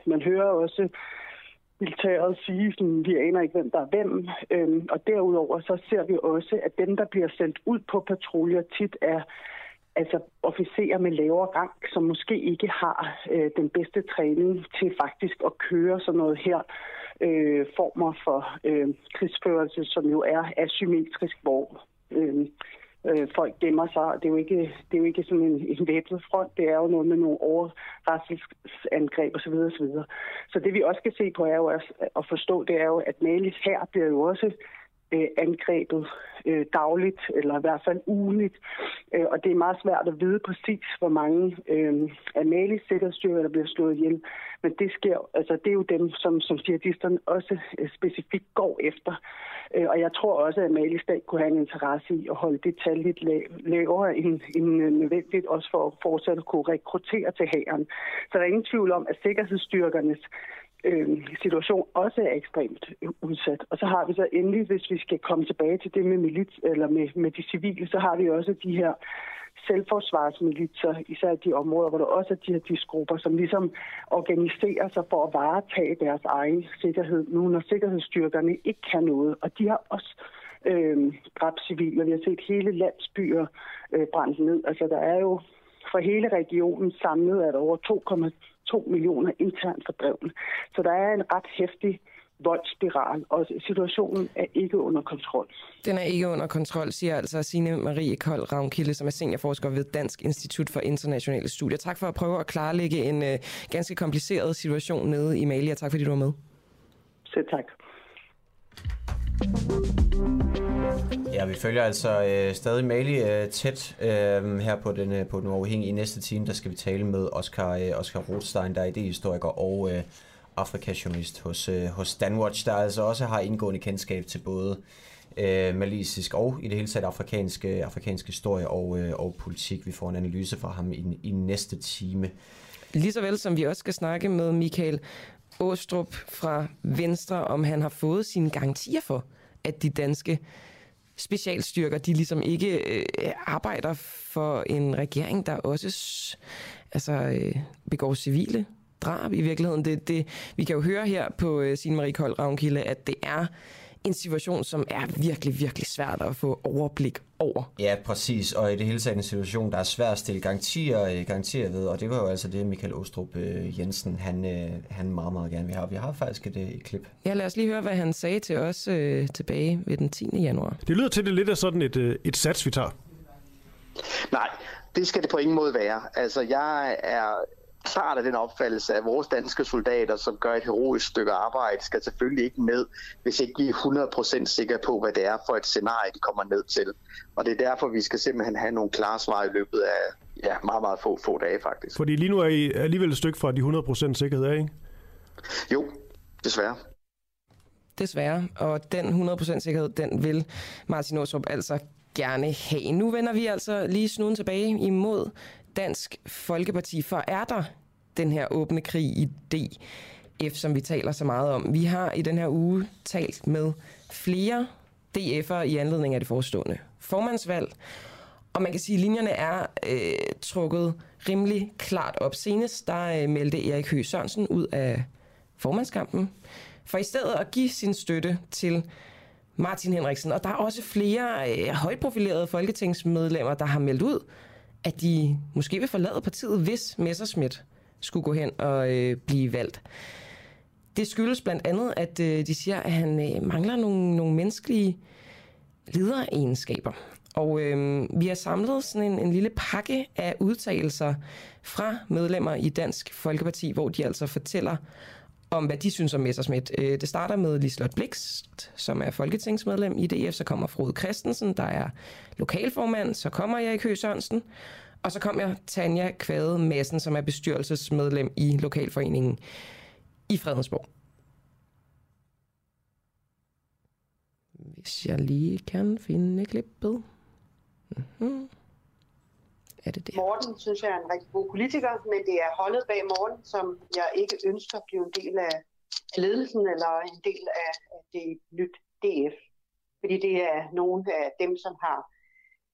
man hører også militæret sige, at vi aner ikke, hvem der er hvem. Øhm, og derudover så ser vi også, at dem, der bliver sendt ud på patruljer, tit er altså officerer med lavere rang, som måske ikke har øh, den bedste træning til faktisk at køre sådan noget her øh, former for øh, krigsførelse, som jo er asymmetrisk, hvor øh, øh, folk gemmer sig. Det er jo ikke, det er jo ikke sådan en, en væbnet front, det er jo noget med nogle overraskelsesangreb osv. osv. Så det vi også skal se på er jo at forstå, det er jo, at Malis her bliver jo også øh, angrebet øh, dagligt, eller i hvert fald ugenligt. Øh, og det er meget svært at vide præcis, hvor mange øh, af Malis sikkerhedsstyrker, der bliver slået ihjel. Men det sker, altså det er jo dem, som, som jihadisterne også øh, specifikt går efter. Øh, og jeg tror også, at Malis stat kunne have en interesse i at holde det tal lidt lavere end, end øh, nødvendigt, også for at fortsat kunne rekruttere til hæren. Så der er ingen tvivl om, at sikkerhedsstyrkernes øh, situation også er ekstremt udsat. Og så har vi så endelig, hvis vi skal komme tilbage til det med milit, eller med, med de civile, så har vi også de her selvforsvarsmilitser, især de områder, hvor der også er de her disgrupper, som ligesom organiserer sig for at varetage deres egen sikkerhed, nu når sikkerhedsstyrkerne ikke kan noget. Og de har også øh, dræbt civile. Vi har set hele landsbyer øh, brændt ned. Altså der er jo fra hele regionen samlet, at over 2, 2 millioner internt fordrevne. Så der er en ret hæftig voldsspiral, og situationen er ikke under kontrol. Den er ikke under kontrol, siger altså Signe Marie Kold Ravnkilde, som er seniorforsker ved Dansk Institut for Internationale Studier. Tak for at prøve at klarlægge en øh, ganske kompliceret situation nede i Mali, og tak fordi du var med. Selv tak. Ja, vi følger altså øh, stadig Mali øh, tæt øh, her på den, øh, på den uafhængige. I næste time, der skal vi tale med Oscar, øh, Oscar Rothstein, der er idehistoriker og øh, Afrikajournalist hos, øh, hos Danwatch, der altså også har indgående kendskab til både øh, malisisk og i det hele taget afrikansk, øh, afrikansk historie og, øh, og politik. Vi får en analyse fra ham i, i næste time. Lige så vel som vi også skal snakke med Michael Åstrup fra Venstre, om han har fået sine garantier for, at de danske specialstyrker, de ligesom ikke øh, arbejder for en regering, der også altså, øh, begår civile drab i virkeligheden. Det, det, vi kan jo høre her på øh, Signe Marie Kold Ravnkilde, at det er en situation, som er virkelig, virkelig svært at få overblik over. Ja, præcis. Og i det hele taget en situation, der er svært at stille garantier, øh, garantier ved. Og det var jo altså det, Michael Ostrup øh, Jensen, han, øh, han meget, meget gerne vil have. Vi har faktisk et, et klip. Ja, lad os lige høre, hvad han sagde til os øh, tilbage ved den 10. januar. Det lyder til, det lidt af sådan et, et sats, vi tager. Nej, det skal det på ingen måde være. Altså, jeg er klart af den opfattelse, at vores danske soldater, som gør et heroisk stykke arbejde, skal selvfølgelig ikke med, hvis ikke vi er 100% sikre på, hvad det er for et scenarie, de kommer ned til. Og det er derfor, vi skal simpelthen have nogle klare svar i løbet af ja, meget, meget få, få dage faktisk. Fordi lige nu er I alligevel et stykke fra de 100% sikkerhed, er ikke? Jo, desværre. Desværre, og den 100% sikkerhed, den vil Martin Åsrup altså gerne have. Nu vender vi altså lige snuden tilbage imod Dansk Folkeparti, for er der den her åbne krig i DF, som vi taler så meget om. Vi har i den her uge talt med flere DF'ere i anledning af det forestående formandsvalg, og man kan sige, at linjerne er øh, trukket rimelig klart op. Senest der øh, meldte Erik Høgh Sørensen ud af formandskampen, for i stedet at give sin støtte til Martin Henriksen. Og der er også flere øh, højprofilerede folketingsmedlemmer, der har meldt ud, at de måske vil forlade partiet, hvis Messerschmidt skulle gå hen og øh, blive valgt. Det skyldes blandt andet, at øh, de siger, at han øh, mangler nogle, nogle menneskelige lederegenskaber. Og øh, vi har samlet sådan en, en lille pakke af udtalelser fra medlemmer i Dansk Folkeparti, hvor de altså fortæller om, hvad de synes om Messerschmidt. Øh, det starter med Lislot Blikst, som er folketingsmedlem i DF, så kommer Frode Christensen, der er lokalformand, så kommer jeg i Kø Sørensen, og så kommer Tanja Kvade Madsen, som er bestyrelsesmedlem i Lokalforeningen i Fredensborg. Hvis jeg lige kan finde klippet. Mm-hmm er det det? Morten synes jeg er en rigtig god politiker, men det er holdet bag Morten, som jeg ikke ønsker at blive en del af ledelsen eller en del af det nyt DF. Fordi det er nogle af dem, som har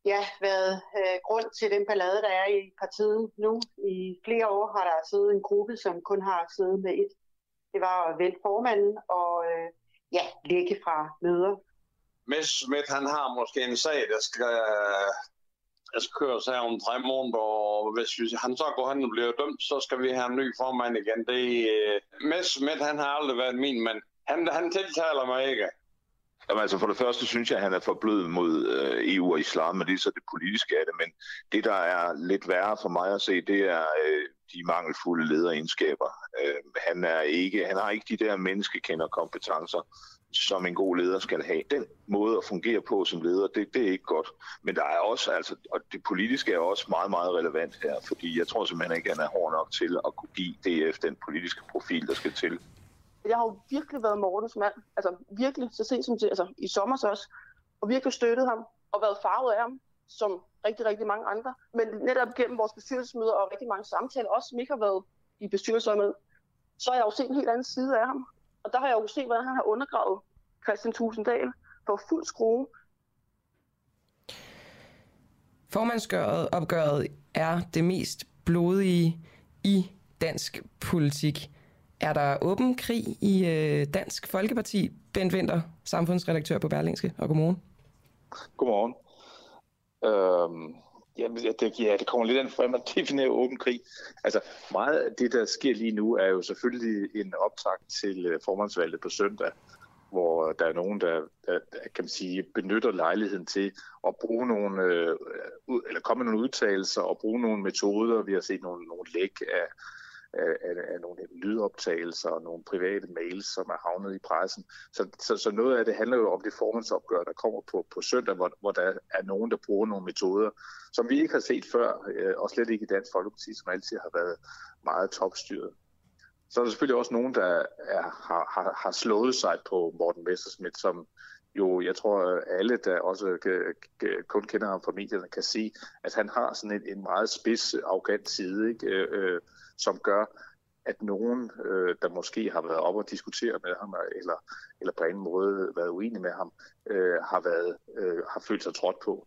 ja, været øh, grund til den ballade, der er i partiet nu. I flere år har der siddet en gruppe, som kun har siddet med et. Det var vælge formanden og øh, ja, lægge fra møder. Messerschmidt, han har måske en sag, der skal jeg skal køre sig om tre måneder, og hvis han så går hen og bliver dømt, så skal vi have en ny formand igen. Det øh, er uh, Messerschmidt, han har aldrig været min mand. Han, han tiltaler mig ikke. Jamen, altså for det første synes jeg, at han er for blød mod øh, EU og islam, men det er så det politiske af det. Men det, der er lidt værre for mig at se, det er øh, de mangelfulde lederegenskaber. Øh, han, er ikke, han har ikke de der menneskekenderkompetencer, som en god leder skal have. Den måde at fungere på som leder, det, det er ikke godt. Men der er også, altså, og det politiske er også meget, meget relevant her, fordi jeg tror simpelthen ikke, at han er hård nok til at kunne give DF den politiske profil, der skal til. Jeg har jo virkelig været Mortens mand, altså virkelig, så sent som til, altså i sommer så også, og virkelig støttet ham, og været farvet af ham, som rigtig, rigtig mange andre. Men netop gennem vores bestyrelsesmøder og rigtig mange samtaler, også som ikke har været i bestyrelser med, så har jeg jo set en helt anden side af ham. Og der har jeg jo set, hvordan han har undergravet Christian Tusinddal på fuld skrue. Formandsgøret opgøret er det mest blodige i dansk politik. Er der åben krig i øh, Dansk Folkeparti? Bent Winter, samfundsredaktør på Berlingske, og godmorgen. Godmorgen. Øhm, Jamen, det, ja, det kommer lidt an frem at definere åben krig. Altså, meget af det, der sker lige nu, er jo selvfølgelig en optag til øh, formandsvalget på søndag, hvor øh, der er nogen, der, der, der kan man sige, benytter lejligheden til at bruge nogle, øh, øh eller komme med nogle udtalelser og bruge nogle metoder. Vi har set nogle, nogle læk af, af, af, af nogle lydoptagelser og nogle private mails, som er havnet i pressen. Så, så, så noget af det handler jo om det formandsopgør, der kommer på, på søndag, hvor, hvor der er nogen, der bruger nogle metoder, som vi ikke har set før, øh, og slet ikke i Dansk Folkeparti, som altid har været meget topstyret. Så er der selvfølgelig også nogen, der er, har, har, har slået sig på Morten Messerschmidt, som jo, jeg tror, alle, der også kun kender ham fra medierne, kan se, at han har sådan en, en meget spids, arrogant side, ikke? Øh, øh som gør, at nogen, øh, der måske har været op og diskutere med ham, eller, eller på en måde været uenig med ham, øh, har, været, øh, har følt sig trådt på.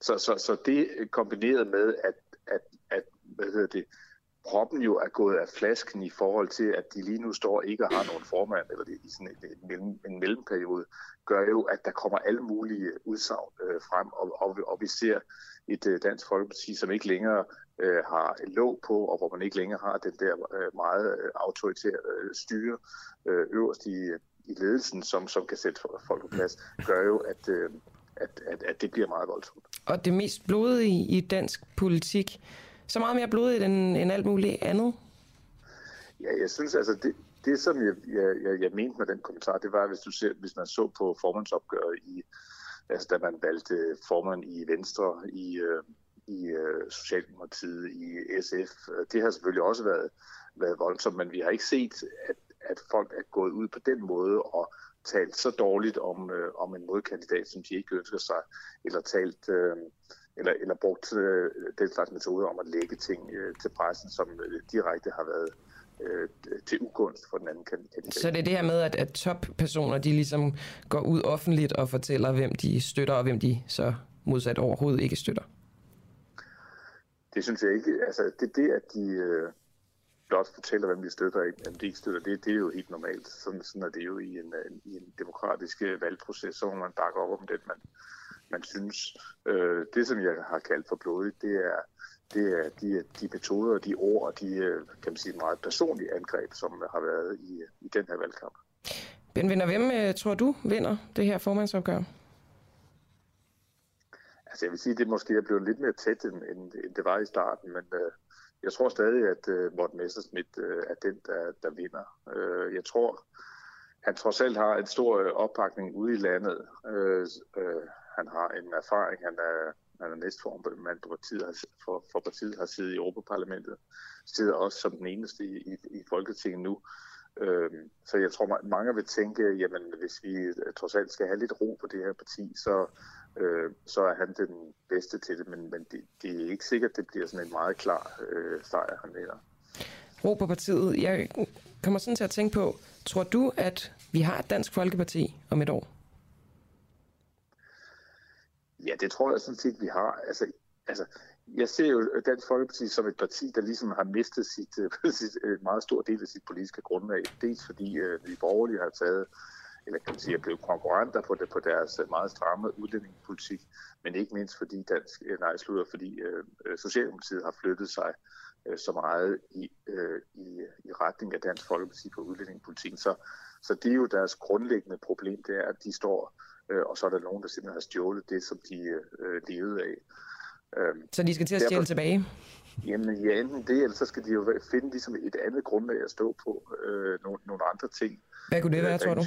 Så, så, så det kombineret med, at, at, at hvad hedder det, proppen jo er gået af flasken i forhold til, at de lige nu står ikke og har nogen formand, eller i sådan en, en, mellem, en mellemperiode, gør jo, at der kommer alle mulige udsagn øh, frem, og, og, og vi ser et øh, Dansk Folkeparti, som ikke længere øh, har låg på, og hvor man ikke længere har den der øh, meget øh, autoritære øh, styre øh, øverst i, i ledelsen, som, som kan sætte folk på plads, gør jo, at, øh, at, at, at det bliver meget voldsomt. Og det mest blodige i dansk politik, så meget mere blodigt end, end alt muligt andet? Ja, jeg synes altså, det, det som jeg, jeg, jeg, jeg mente med den kommentar, det var, hvis, du ser, hvis man så på formandsopgøret i, altså da man valgte formand i Venstre, i, øh, i øh, Socialdemokratiet, i SF. Øh, det har selvfølgelig også været, været voldsomt, men vi har ikke set, at, at folk er gået ud på den måde og talt så dårligt om, øh, om en modkandidat, som de ikke ønsker sig, eller talt... Øh, eller, eller brugt øh, den slags metode om at lægge ting øh, til pressen, som øh, direkte har været øh, til ugunst for den anden kandidat. Så det er det her med, at, at toppersoner, de ligesom går ud offentligt og fortæller, hvem de støtter, og hvem de så modsat overhovedet ikke støtter? Det synes jeg ikke. Altså, det det, at de øh, blot fortæller, hvem de støtter, og hvem de ikke støtter, det, det er jo helt normalt. Sådan, sådan er det jo i en, en, i en demokratisk øh, valgproces, så må man bakke op om det, man, man synes. Øh, det, som jeg har kaldt for blodigt, det er, det er de, de metoder, de ord og de øh, kan man sige, meget personlige angreb, som har været i, i den her valgkamp. Ben Vinder, hvem tror du vinder det her formandsopgør? Altså jeg vil sige, at det måske er blevet lidt mere tæt, end, end, end det var i starten, men øh, jeg tror stadig, at øh, Morten Messersmith øh, er den, der, der vinder. Øh, jeg tror, han trods alt har en stor øh, opbakning ude i landet. Øh, øh, han har en erfaring, han er, han er næstformand på partiet, for, for partiet har siddet i Europaparlamentet, sidder også som den eneste i, i, i Folketinget nu. Øh, så jeg tror, mange vil tænke, jamen hvis vi øh, trods alt skal have lidt ro på det her parti, så øh, så er han den bedste til det, men, men det, det er ikke sikkert, at det bliver sådan en meget klar øh, sejr, han vinder. Ro på partiet. Jeg kommer sådan til at tænke på, tror du, at vi har et Dansk Folkeparti om et år? Ja, det tror jeg sådan set, vi har. Altså, altså, jeg ser jo Dansk Folkeparti som et parti, der ligesom har mistet sit, sit meget stor del af sit politiske grundlag. Dels fordi øh, vi borgerlige har taget eller kan man sige, er blevet konkurrenter på, det, på deres øh, meget stramme udlændingepolitik, men ikke mindst fordi dansk, øh, nej, slutter, fordi øh, øh, Socialdemokratiet har flyttet sig øh, så meget i, øh, i, i retning af Dansk Folkeparti på udlændingepolitikken. Så, så det er jo deres grundlæggende problem, det er, at de står, øh, og så er der nogen, der simpelthen har stjålet det, som de øh, levede af. Øhm, så de skal til at stjæle Derfor, tilbage? Jamen ja, enten det, eller så skal de jo finde ligesom et andet grundlag at stå på, øh, nogle, nogle andre ting. Hvad kunne det være, tror du?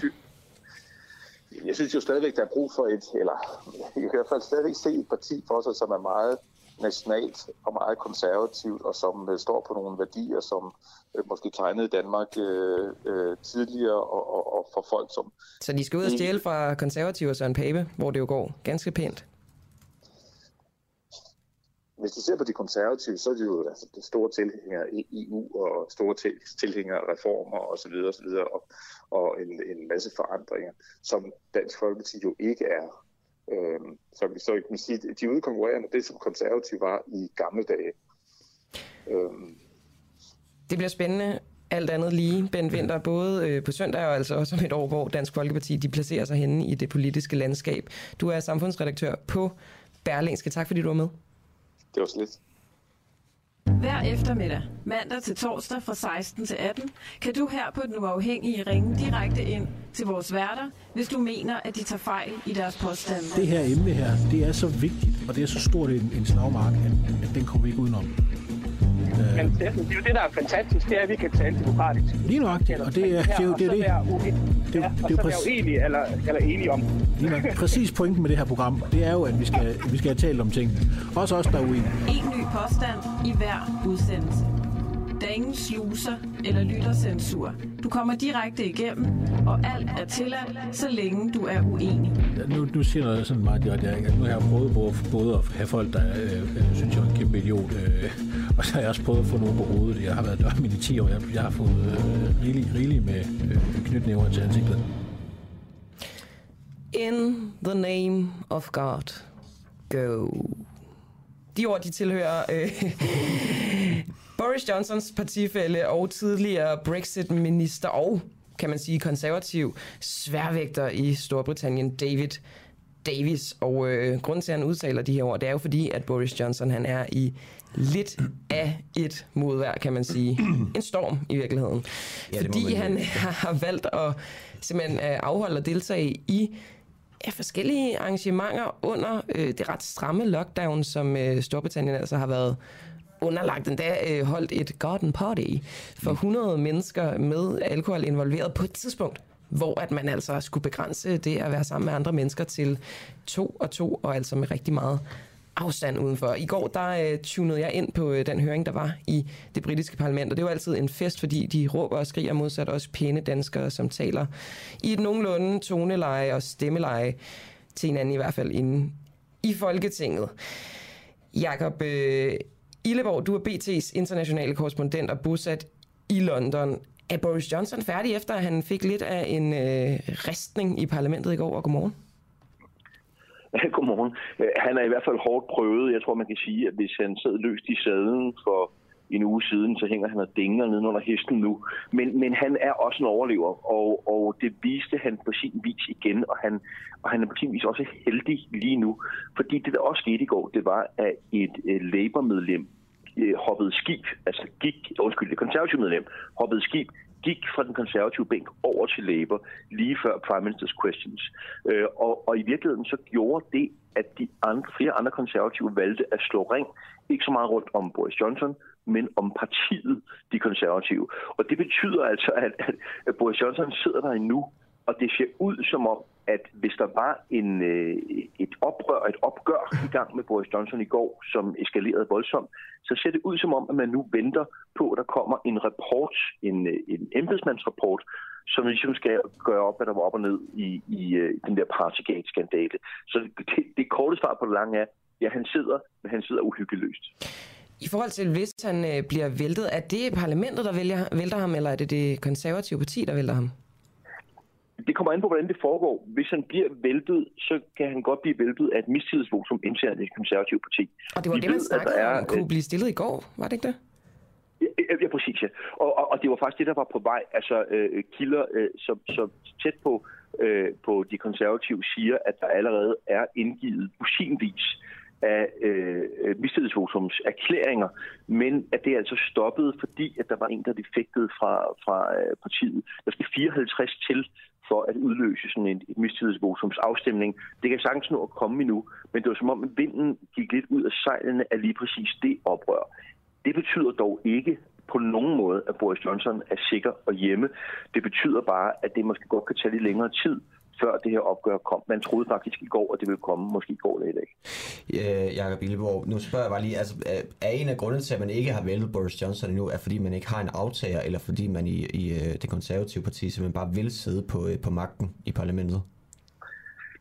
Jeg synes jo stadigvæk, der er brug for et, eller jeg kan i hvert fald stadigvæk se et parti for sig, som er meget nationalt og meget konservativt, og som øh, står på nogle værdier, som øh, måske tegnede Danmark øh, øh, tidligere, og, og, og for folk som... Så de skal ud og stjæle fra konservative og Søren Pape, hvor det jo går ganske pænt? Hvis du ser på de konservative, så er de jo altså, de store tilhængere i EU og store tilhængere af reformer osv. Og, videre, og, og en, en masse forandringer, som Dansk Folkeparti jo ikke er. Øhm, så, så kan man sige, de udkonkurrerende det, som konservative var i gamle dage. Øhm. Det bliver spændende alt andet lige, Ben Winter, både øh, på søndag og altså også om et år, hvor Dansk Folkeparti de placerer sig henne i det politiske landskab. Du er samfundsredaktør på Berlingske. Tak fordi du var med det var så lidt. Hver eftermiddag, mandag til torsdag fra 16 til 18, kan du her på Den Uafhængige ringe direkte ind til vores værter, hvis du mener, at de tager fejl i deres påstande. Det her emne her, det er så vigtigt, og det er så stort en, en slagmark, at, at den kommer vi ikke udenom. Men det, det er jo det, der er fantastisk, det er, at vi kan tale demokratisk. Lige nøjagtigt, og det er det, er, jo det. Er det. Det, ja, og så være uenige eller, eller enige om. Lige nok. Præcis pointen med det her program, det er jo, at vi skal, vi skal have talt om tingene. Også os, der er uenige. En ny påstand i hver udsendelse. Der er ingen sluser eller lyttercensur. Du kommer direkte igennem, og alt er tilladt, så længe du er uenig. Ja, nu, nu siger noget sådan meget direkte. Jeg, nu har jeg prøvet både, både at have folk, der øh, synes, jeg er en kæmpe idiot, øh, og så har jeg også prøvet at få nogen på hovedet. Jeg har været dørmænd i 10 år. Jeg, jeg har fået øh, rigeligt rigelig med øh, knytnæver til ansigtet. In the name of God, go. De ord, de tilhører øh, Boris Johnsons partifælle og tidligere Brexit-minister og, kan man sige, konservativ sværvægter i Storbritannien, David Davis. Og øh, grunden til, at han udtaler de her ord, det er jo fordi, at Boris Johnson han er i lidt af et modvær, kan man sige. En storm i virkeligheden. Ja, fordi han har valgt at simpelthen øh, afholde og deltage i ja, forskellige arrangementer under øh, det ret stramme lockdown, som øh, Storbritannien altså har været underlagt endda øh, holdt et garden party for 100 mennesker med alkohol involveret på et tidspunkt, hvor at man altså skulle begrænse det at være sammen med andre mennesker til to og to, og altså med rigtig meget afstand udenfor. I går der øh, tunede jeg ind på øh, den høring, der var i det britiske parlament, og det var altid en fest, fordi de råber og skriger modsat også pæne danskere, som taler i et nogenlunde toneleje og stemmeleje til hinanden i hvert fald inde i Folketinget. Jakob øh, Illeborg, du er BT's internationale korrespondent og bosat i London. Er Boris Johnson færdig efter, at han fik lidt af en øh, restning i parlamentet i går, og godmorgen? Godmorgen. Øh, han er i hvert fald hårdt prøvet. Jeg tror, man kan sige, at hvis han sad løst i sadlen for en uge siden, så hænger han og dinger ned under hesten nu. Men, men han er også en overlever, og, og det viste han på sin vis igen, og han, og han er på sin vis også heldig lige nu. Fordi det, der også skete i går, det var, at et uh, Labour-medlem uh, hoppede skib, altså gik, undskyld, det konservative medlem hoppede skib gik fra den konservative bænk over til Labour lige før Prime Minister's Questions. Øh, og, og i virkeligheden så gjorde det, at de andre, flere andre konservative valgte at slå ring, ikke så meget rundt om Boris Johnson, men om partiet, de konservative. Og det betyder altså, at, at, at Boris Johnson sidder der endnu, og det ser ud som om, at hvis der var en, øh, et oprør, et opgør i gang med Boris Johnson i går, som eskalerede voldsomt, så ser det ud som om, at man nu venter på, at der kommer en rapport, en, øh, en embedsmandsrapport, som ligesom skal gøre op, hvad der var op og ned i, i øh, den der Partygate-skandale. Så det, det korte svar på det lange er, ja, han sidder, men han sidder uhyggeløst. I forhold til, hvis han øh, bliver væltet, er det parlamentet, der vælger, vælter ham, eller er det det konservative parti, der vælter ham? Det kommer an på, hvordan det foregår. Hvis han bliver væltet, så kan han godt blive væltet af et mistillidsvotum internt i det konservative parti. Og det var Vi det, man ved, snakkede der er, om, kunne blive stillet i går, var det ikke det? Ja, ja præcis, ja. Og, og, og det var faktisk det, der var på vej. Altså øh, kilder, øh, som, som tæt på, øh, på de konservative siger, at der allerede er indgivet usinvis af øh, mistillidsvotums erklæringer, men at det er altså stoppet, fordi at der var en, der defektede fra, fra øh, partiet. Der skal 54 til for at udløse sådan en, et mistillidsvotums afstemning. Det kan sagtens nå at komme endnu, men det var som om, at vinden gik lidt ud af sejlene af lige præcis det oprør. Det betyder dog ikke på nogen måde, at Boris Johnson er sikker og hjemme. Det betyder bare, at det måske godt kan tage lidt længere tid, før det her opgør kom. Man troede faktisk i går, at det ville komme, måske i går eller i dag. Øh, Jakob Illeborg, nu spørger jeg bare lige, altså, er en af grundene til, at man ikke har væltet Boris Johnson endnu, er fordi man ikke har en aftager, eller fordi man i, i øh, det konservative parti simpelthen bare vil sidde på, øh, på magten i parlamentet?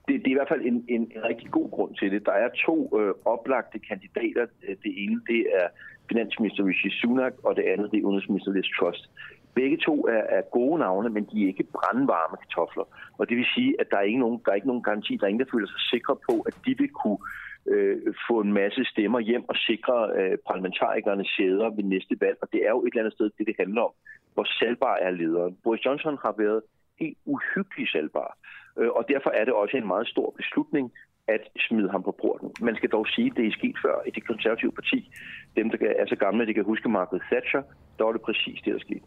Det, det er i hvert fald en, en, en rigtig god grund til det. Der er to øh, oplagte kandidater. Det ene, det er finansminister Rishi Sunak, og det andet, det er udenrigsminister Liz Truss. Begge to er, er gode navne, men de er ikke brandvarme kartofler. Og det vil sige, at der er ikke nogen, der er ikke nogen garanti, der er ingen, der føler sig sikre på, at de vil kunne øh, få en masse stemmer hjem og sikre øh, parlamentarikerne sæder ved næste valg. Og det er jo et eller andet sted, det det handler om. Hvor salgbar er lederen? Boris Johnson har været helt uhyggeligt salgbar. Øh, og derfor er det også en meget stor beslutning at smide ham på porten. Man skal dog sige, at det er sket før i det konservative parti. Dem, der er så gamle, de kan huske Margaret Thatcher, der var det præcis det, der skete.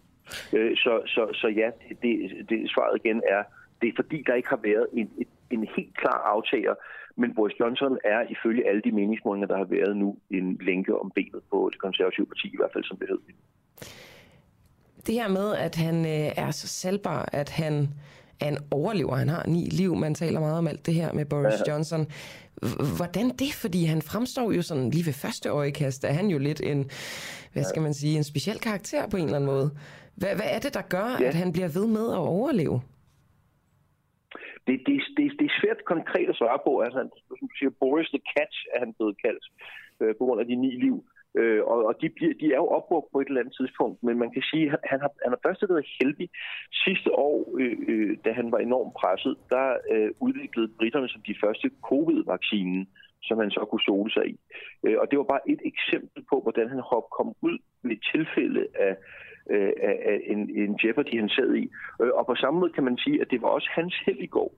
Øh, så, så, så ja, det, det, svaret igen er, det er fordi, der ikke har været en, en, helt klar aftager, men Boris Johnson er ifølge alle de meningsmålinger, der har været nu, en lænke om benet på det konservative parti, i hvert fald som det hed. Det her med, at han øh, er så salgbar, at han er en overlever, han har ni liv, man taler meget om alt det her med Boris ja. Johnson. Hvordan det? Fordi han fremstår jo sådan lige ved første øjekast, er han jo lidt en, hvad skal man sige, en speciel karakter på en eller anden måde. Hvad, hvad er det, der gør, ja. at han bliver ved med at overleve? Det, det, det, det er svært konkret at svare på. Altså, som du siger, Boris the Catch er han blevet kaldt øh, på grund af de ni liv. Øh, og og de, bliver, de er jo opbrugt på et eller andet tidspunkt, men man kan sige, at han har, han har først været heldig. Sidste år, øh, øh, da han var enormt presset, der øh, udviklede britterne som de første covid-vaccinen, som han så kunne sole sig i. Øh, og det var bare et eksempel på, hvordan han kom ud ved tilfælde af øh, af en, en Jeopardy, han sad i. Øh, og på samme måde kan man sige, at det var også hans held i går,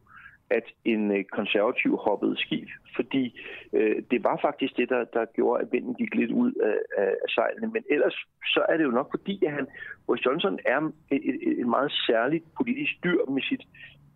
at en øh, konservativ hoppede skib, fordi øh, det var faktisk det, der, der gjorde, at vinden gik lidt ud af, af, af sejlene. Men ellers så er det jo nok fordi, at han, Boris Johnson er et, et, meget særligt politisk dyr med sit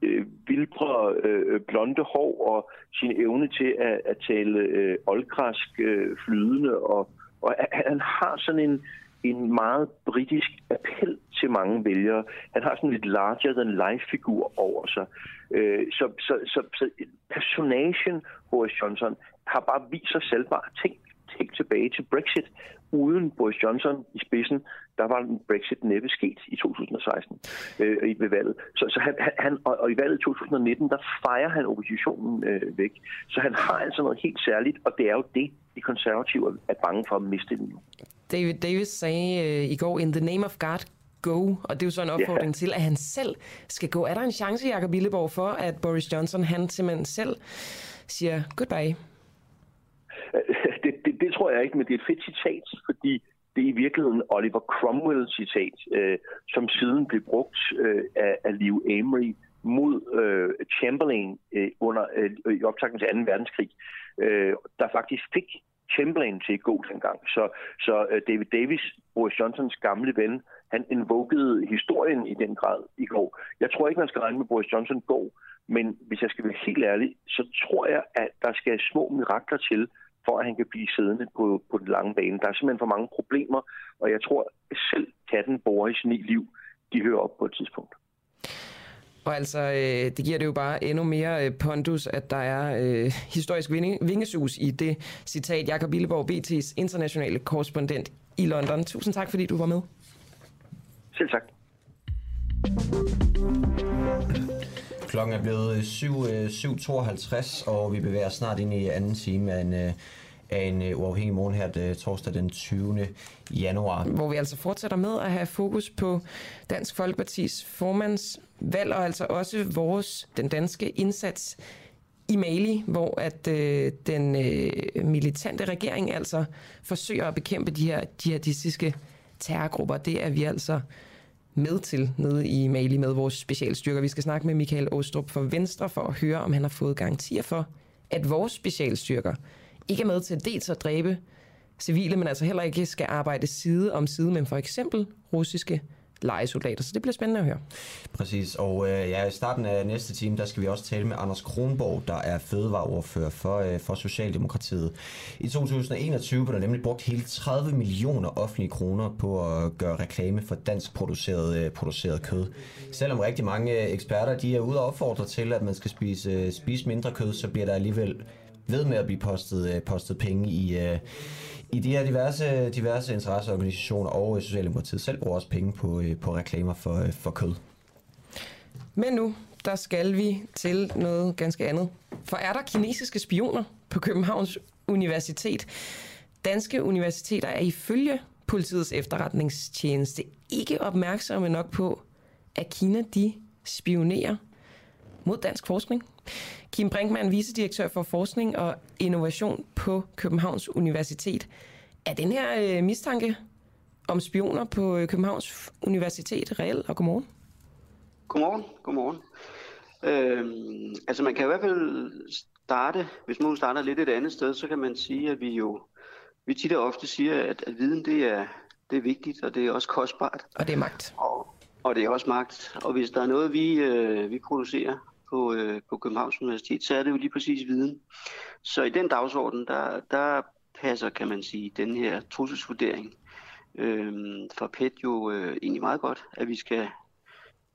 øh, vildre øh, blonde hår og sin evne til at, at tale øh, oldgræsk øh, flydende. Og, og han har sådan en, en meget britisk appel til mange vælgere. Han har sådan lidt larger-than-life-figur over sig. Øh, så, så, så, så personagen Boris Johnson har bare vist sig selvbare ting tænk tilbage til Brexit. Uden Boris Johnson i spidsen, der var en Brexit næppe sket i 2016 øh, ved valget. Så, så han, han, og, og i valget i 2019, der fejrer han oppositionen øh, væk. Så han har altså noget helt særligt, og det er jo det, de konservative er bange for at miste nu. David Davis sagde øh, i går, in the name of God, go. Og det er jo så en opfordring yeah. til, at han selv skal gå. Er der en chance, Jacob Billeborg, for at Boris Johnson, han simpelthen selv siger goodbye? Tror jeg ikke, men det er et fedt citat, fordi det er i virkeligheden Oliver Cromwell-citat, øh, som siden blev brugt øh, af, af Liv Amory mod øh, Chamberlain øh, under øh, i optakten til 2. verdenskrig, øh, der faktisk fik Chamberlain til at gå dengang. Så, så øh, David Davis, Boris Johnsons gamle ven, han invokede historien i den grad i går. Jeg tror ikke, man skal regne med Boris Johnson går, men hvis jeg skal være helt ærlig, så tror jeg, at der skal små mirakler til, for at han kan blive siddende på, på den lange bane. Der er simpelthen for mange problemer, og jeg tror at selv katten Boris ni liv, de hører op på et tidspunkt. Og altså, øh, det giver det jo bare endnu mere øh, pondus, at der er øh, historisk vingesus i det citat. Jakob Billeborg, BT's internationale korrespondent i London. Tusind tak, fordi du var med. Selv tak. Klokken er blevet øh, 7.52, øh, og vi bevæger snart ind i anden time af en, øh, af en uafhængig morgen her torsdag den 20. januar. Hvor vi altså fortsætter med at have fokus på Dansk Folkepartis formandsvalg, og altså også vores, den danske indsats i Mali, hvor at øh, den øh, militante regering altså forsøger at bekæmpe de her jihadistiske terrorgrupper. Det er vi altså med til nede i Mali med vores specialstyrker. Vi skal snakke med Michael Åstrup fra Venstre for at høre, om han har fået garantier for, at vores specialstyrker ikke er med til dels at dræbe civile, men altså heller ikke skal arbejde side om side med for eksempel russiske legesoldater. Så det bliver spændende at høre. Præcis, og øh, ja, i starten af næste time, der skal vi også tale med Anders Kronborg, der er fødevareordfører for, øh, for Socialdemokratiet. I 2021 blev der nemlig brugt hele 30 millioner offentlige kroner på at øh, gøre reklame for dansk produceret, øh, produceret kød. Selvom rigtig mange øh, eksperter de er ude og opfordre til, at man skal spise, øh, spise mindre kød, så bliver der alligevel ved med at blive postet, øh, postet penge i, øh, i de her diverse, diverse interesseorganisationer og Socialdemokratiet selv bruger også penge på, øh, på reklamer for, øh, for kød. Men nu, der skal vi til noget ganske andet. For er der kinesiske spioner på Københavns Universitet? Danske universiteter er ifølge politiets efterretningstjeneste ikke opmærksomme nok på, at Kina de spionerer mod dansk forskning. Kim Brinkmann, vicedirektør for forskning og innovation på Københavns Universitet. Er den her øh, mistanke om spioner på øh, Københavns Universitet reel? Og godmorgen. Godmorgen. Godmorgen. Øhm, altså man kan i hvert fald starte, hvis man starter lidt et andet sted, så kan man sige, at vi jo vi tit og ofte siger, at, at viden det er, det er vigtigt, og det er også kostbart. Og det er magt. Og, og det er også magt. Og hvis der er noget, vi, øh, vi producerer på, øh, på Københavns Universitet, så er det jo lige præcis viden. Så i den dagsorden, der, der passer, kan man sige, den her trusselsvurdering øh, for PET jo øh, egentlig meget godt, at vi skal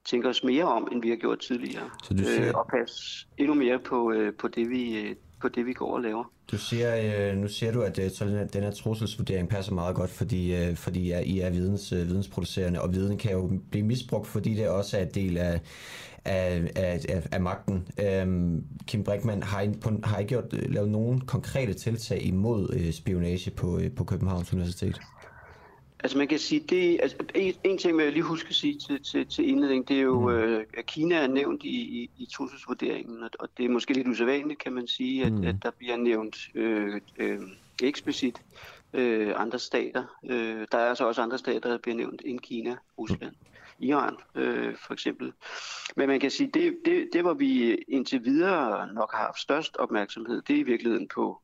tænke os mere om, end vi har gjort tidligere. Så du siger- øh, og passe endnu mere på, øh, på, det, vi, øh, på det, vi går og laver. Du siger, øh, nu siger du, at øh, så den, her, den her trusselsvurdering passer meget godt, fordi, øh, fordi I er videns, øh, vidensproducerende, og viden kan jo blive misbrugt, fordi det også er en del af, af, af, af, magten. Øhm, Kim Brinkmann, har på, har I gjort, øh, lavet nogle konkrete tiltag imod øh, spionage på, øh, på Københavns Universitet? Altså man kan sige, det, altså, en, en ting vil jeg lige huske at sige til, til, til indledning, det er jo, mm. øh, at Kina er nævnt i, i, i trusselsvurderingen, og, og det er måske lidt usædvanligt, kan man sige, at, Mm. mm. at der bliver nævnt øh, øh, eksplicit øh, andre stater. Øh, der er altså også andre stater, der bliver nævnt end Kina, Rusland, Iran øh, for eksempel. Men man kan sige, det, det, det hvor vi indtil videre nok har haft størst opmærksomhed, det er i virkeligheden på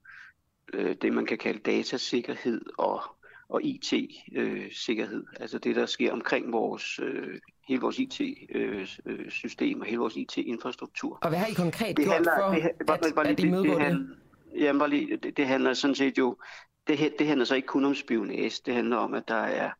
øh, det, man kan kalde datasikkerhed og, og IT-sikkerhed. altså det, der sker omkring vores, øh, hele vores IT-system og hele vores IT-infrastruktur. Og hvad har I konkret Det gjort handler- for det- at, at det- imødegå det Jamen, bare lige, det, det handler sådan set jo, det, det handler så ikke kun om spionage, det handler om, at der er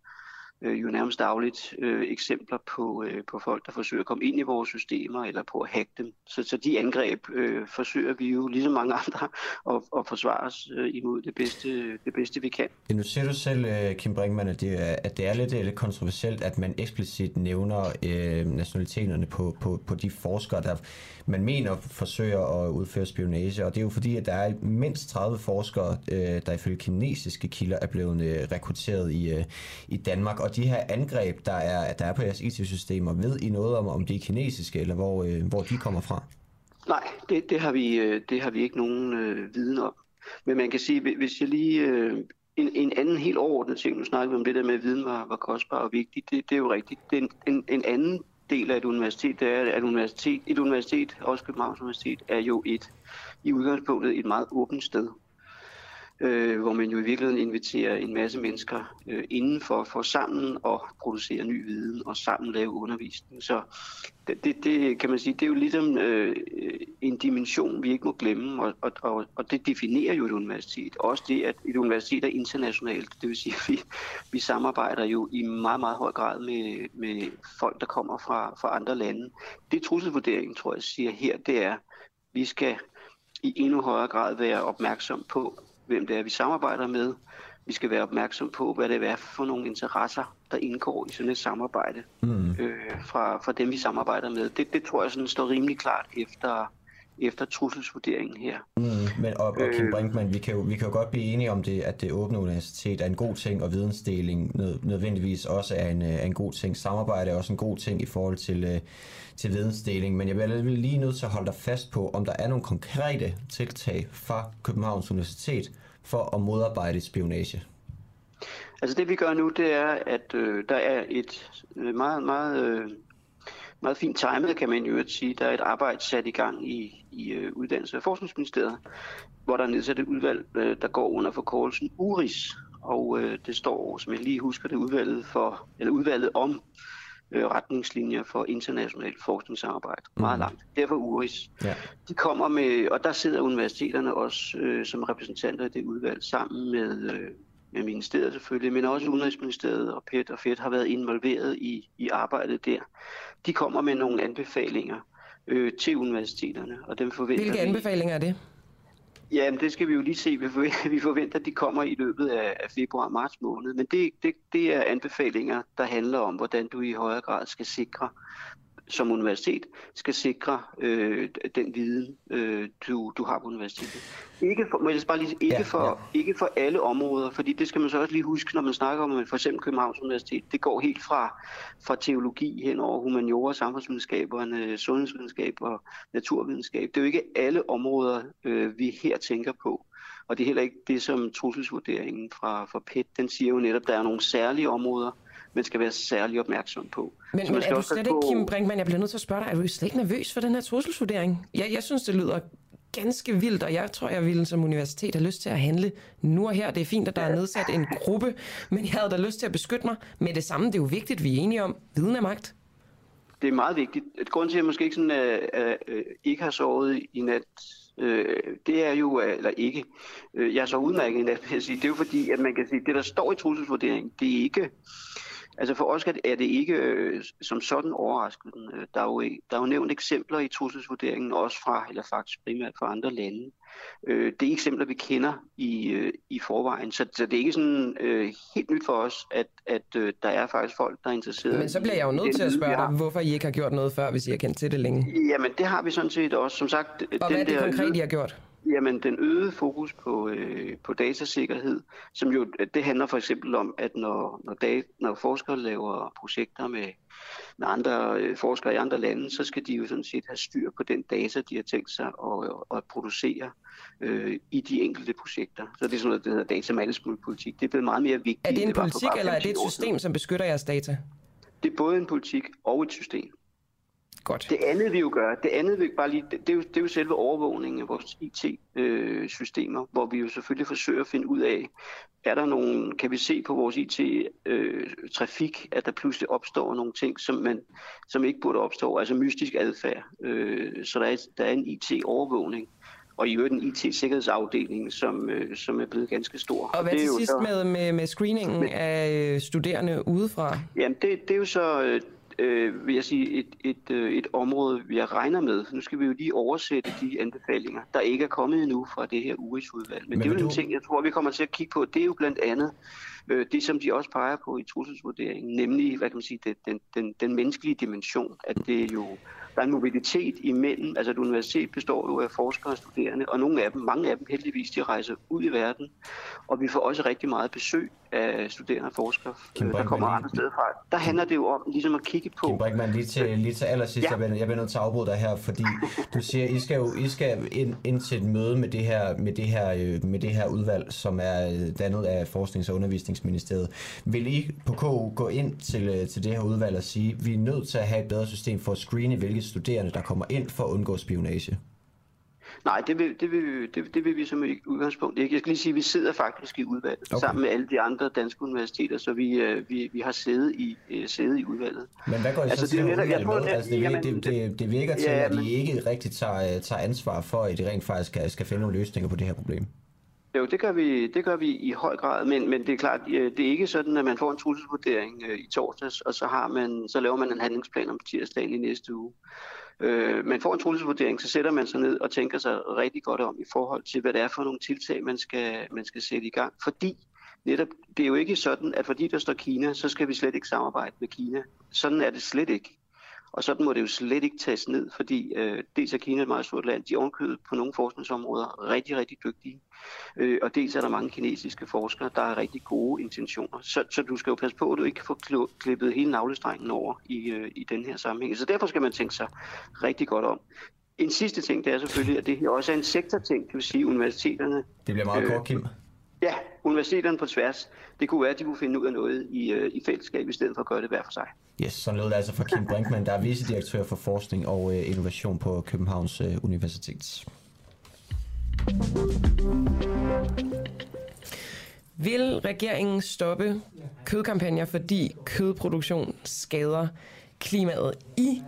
øh, jo nærmest dagligt øh, eksempler på, øh, på folk, der forsøger at komme ind i vores systemer eller på at hacke dem. Så, så de angreb øh, forsøger vi jo, ligesom mange andre, at, at forsvare os øh, imod det bedste, det bedste, vi kan. Ja, nu siger du selv, øh, Kim Brinkmann, at det er, at det er lidt, lidt kontroversielt, at man eksplicit nævner øh, nationaliteterne på, på, på de forskere, der man mener forsøger at udføre spionage. Og det er jo fordi, at der er mindst 30 forskere, øh, der ifølge kinesiske kilder er blevet øh, rekrutteret i, øh, i Danmark. Og de her angreb, der er, der er på jeres IT-systemer, ved I noget om, om de er kinesiske, eller hvor, øh, hvor de kommer fra? Nej, det, det, har, vi, øh, det har vi ikke nogen øh, viden om. Men man kan sige, hvis jeg lige... Øh, en, en anden helt overordnet ting, nu snakker vi om det der med, at viden var, var kostbar og vigtig, det, det er jo rigtigt. Det er en, en, en anden del af et universitet, det er, at universitet, et universitet, også Københavns Universitet, er jo et i udgangspunktet et meget åbent sted øh, hvor man jo i virkeligheden inviterer en masse mennesker øh, indenfor for sammen at producere ny viden og sammen lave undervisning. Så det, det, det kan man sige, det er jo ligesom øh, en dimension, vi ikke må glemme, og, og, og, og det definerer jo et universitet. Også det, at et universitet er internationalt, det vil sige, at vi, vi samarbejder jo i meget, meget høj grad med, med folk, der kommer fra, fra andre lande. Det trusselvurderingen, tror jeg, siger her, det er, vi skal i endnu højere grad være opmærksom på, hvem det er, vi samarbejder med. Vi skal være opmærksom på, hvad det er for nogle interesser, der indgår i sådan et samarbejde Mm. øh, fra, fra dem, vi samarbejder med. Det, det tror jeg sådan står rimelig klart efter, efter trusselsvurderingen her. Mm, men og, og Kim Øh. Brinkmann, vi kan, jo, vi kan jo godt blive enige om det, at det åbne universitet er en god ting, og vidensdeling nød, nødvendigvis også er en, øh, er en god ting. Samarbejde er også en god ting i forhold til, øh, til vidensdeling, men jeg vil alligevel lige nødt til at holde dig fast på, om der er nogle konkrete tiltag fra Københavns Universitet for at modarbejde spionage. Altså det vi gør nu, det er, at øh, der er et øh, meget, meget, øh, meget fint timet, kan man jo sige. Der er et arbejde sat i gang i, i øh, Uddannelses- og Forskningsministeriet, hvor der er nedsat et udvalg, øh, der går under forkortelsen URIS. Og øh, det står, som jeg lige husker det, udvalget, for, eller udvalget om øh, retningslinjer for internationalt forskningssamarbejde. Meget langt. Derfor URIS. Ja. De kommer med, og der sidder universiteterne også øh, som repræsentanter i det udvalg sammen med, øh, med ministeriet selvfølgelig, men også Udenrigsministeriet og PET og FED har været involveret i, i arbejdet der. De kommer med nogle anbefalinger øh, til universiteterne, og dem forventer Hvilke vi... anbefalinger er det? Ja, men det skal vi jo lige se. Vi forventer, at de kommer i løbet af, af februar-marts måned. Men det, det, det er anbefalinger, der handler om, hvordan du i højere grad skal sikre, som universitet, skal sikre øh, den viden, øh, du, du har på universitetet. Ikke for, må jeg bare lige, ikke, Ja, for, ja. ikke for alle områder, fordi det skal man så også lige huske, når man snakker om for eksempel Københavns Universitet. Det går helt fra, fra teologi hen over humaniora, samfundsvidenskaberne, sundhedsvidenskab og naturvidenskab. Det er jo ikke alle områder, øh, vi her tænker på. Og det er heller ikke det, som trusselsvurderingen fra, fra PET, den siger jo netop, at der er nogle særlige områder, man skal være særlig opmærksom på. Men, Så man men skal er du slet ikke, på- Kim Brinkmann, jeg bliver nødt til at spørge dig, er du slet ikke nervøs for den her trusselsvurdering? Jeg, jeg synes, det lyder ganske vildt, og jeg tror, jeg ville som universitet have lyst til at handle nu og her. Det er fint, at der er nedsat en gruppe, men jeg havde da lyst til at beskytte mig med det samme. Det er jo vigtigt, vi er enige om. Viden er magt. Det er meget vigtigt. Et grund til, at jeg måske ikke, sådan, uh, uh, ikke har sovet i nat, uh, det er jo, uh, eller ikke, uh, jeg er så udmærket i nat, vil jeg sige. Det er jo fordi, at man kan sige, at det, der står i trusselsvurderingen, det er ikke Altså for os er det ikke øh, som sådan overraskende. Øh, der er, jo, der er jo nævnt eksempler i trusselsvurderingen, også fra, eller faktisk primært fra andre lande. Øh, det er eksempler, vi kender i, øh, i forvejen, så, så det er ikke sådan øh, helt nyt for os, at, at øh, der er faktisk folk, der er interesseret Men så bliver jeg jo nødt til at spørge dig, hvorfor I ikke har gjort noget før, hvis I har kendt til det længe. Jamen det har vi sådan set også. Som sagt, Og den hvad er det der, konkret, I har gjort? Jamen, den øgede fokus på, øh, på datasikkerhed, som jo, det handler for eksempel om, at når, når, data, når forskere laver projekter med, med andre øh, forskere i andre lande, så skal de jo sådan set have styr på den data, de har tænkt sig at, at producere øh, i de enkelte projekter. Så det er sådan noget, der hedder data management politik. Det er blevet meget mere vigtigt. Er det en politik, eller er det et system, som beskytter jeres data? Det er både en politik og et system. Godt. Det andet vi jo gør, det andet vi bare lige, det, det, er, jo, det er jo selve overvågningen af vores IT-systemer, øh, hvor vi jo selvfølgelig forsøger at finde ud af, er der nogen, kan vi se på vores IT-trafik, øh, at der pludselig opstår nogle ting, som, man, som ikke burde opstå, altså mystisk adfærd. Øh, så der er, der er en IT-overvågning og i øvrigt en IT-sikkerhedsafdeling, som, øh, som er blevet ganske stor. Og hvad det er jo sidst så, med, med, med screeningen Men- af øh, studerende udefra? Jamen, det, det er jo så, øh, vil jeg sige, et, et, øh, et område, vi regner med. Nu skal vi jo lige oversætte de anbefalinger, der ikke er kommet endnu fra det her URIS-udvalg. Men, Men det er jo en du- ting, jeg tror, vi kommer til at kigge på. Det er jo blandt andet øh, det, som de også peger på i trusselsvurderingen, nemlig, hvad kan man sige, det, den, den, den menneskelige dimension, at det er jo, der er en mobilitet imellem, altså et universitet består jo af forskere og studerende, og nogle af dem, mange af dem heldigvis, de rejser ud i verden, og vi får også rigtig meget besøg af studerende og forskere, Kim øh, der Brinkmann, kommer andre steder fra. Der handler det jo om ligesom at kigge på... Kim Brinkmann, lige til, lige til allersidst, Ja. jeg, bliver, jeg bliver nødt til at afbryde dig her, fordi du siger, I skal jo I skal ind, ind til et møde med det her, med det her, øh, med det her udvalg, som er øh, dannet af Forsknings- og Undervisningsministeriet. Vil I på KU gå ind til, til det her udvalg og sige, vi er nødt til at have et bedre system for at screene, hvilke studerende, der kommer ind for at undgå spionage? Nej, det vil, det, vil, det, det vil vi som et udgangspunkt ikke. Jeg skal lige sige, at vi sidder faktisk i udvalget, Okay. sammen med alle de andre danske universiteter, så vi, øh, vi, vi har sædet i, øh, sædet i udvalget. Men hvad går I så Altså, til det det netop- jeg tror, med? Altså, det, jamen, det, det, det virker til, Ja, at I ikke rigtig tager, øh, tager ansvar for, at I rent faktisk skal, skal finde nogle løsninger på det her problem. Jo, det gør vi, det gør vi i høj grad, men, men det er klart, det er ikke sådan, at man får en trusselsvurdering i torsdags, og så, har man, så laver man en handlingsplan om tirsdagen i næste uge. Øh, man får en trusselsvurdering, så sætter man sig ned og tænker sig rigtig godt om i forhold til, hvad det er for nogle tiltag, man skal, man skal sætte i gang. Fordi netop, det er jo ikke sådan, at fordi der står Kina, så skal vi slet ikke samarbejde med Kina. Sådan er det slet ikke. Og sådan må det jo slet ikke tages ned, fordi øh, dels er Kina et meget stort land, de er ovenkøbet på nogle forskningsområder rigtig, rigtig dygtige. Øh, og dels er der mange kinesiske forskere, der har rigtig gode intentioner. Så, så du skal jo passe på, at du ikke får klippet hele navlestrengen over i, øh, i den her sammenhæng. Så derfor skal man tænke sig rigtig godt om. En sidste ting, det er selvfølgelig, at det her også er en sektorting, det vil sige universiteterne. Det bliver meget Øh, kort, Kim. Ja, universiteterne på tværs. Det kunne være, at de kunne finde ud af noget i, øh, i fællesskab, i stedet for at gøre det hver for sig. Yes, sådan lød det altså fra Kim Brinkmann, der er vicedirektør for forskning og øh, innovation på Københavns øh, Universitet. Vil regeringen stoppe kødkampagner, fordi kødproduktion skader klimaet i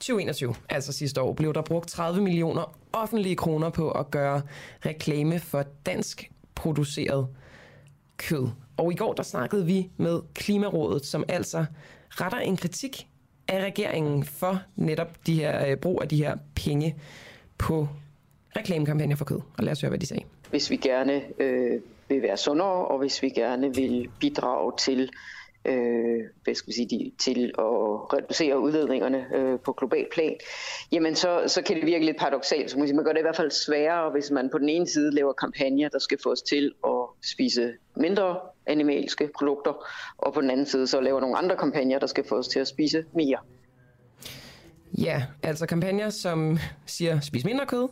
2021, altså sidste år, blev der brugt 30 millioner offentlige kroner på at gøre reklame for dansk produceret kød. Og i går der snakkede vi med Klimarådet, som altså retter en kritik af regeringen for netop de her øh, brug af de her penge på reklamekampagner for kød. Og lad os høre, hvad de sagde. hvis vi gerne øh, vil være sundere, og hvis vi gerne vil bidrage til, øh, hvad skal vi sige, de, til at reducere udledningerne øh, på global plan, jamen så, så kan det virke lidt paradoxalt. Så man, sige, man gør det i hvert fald sværere, hvis man på den ene side laver kampagner, der skal få os til at spise mindre animalske produkter, og på den anden side så laver nogle andre kampagner, der skal få os til at spise mere. Ja, altså kampagner, som siger, spis mindre kød,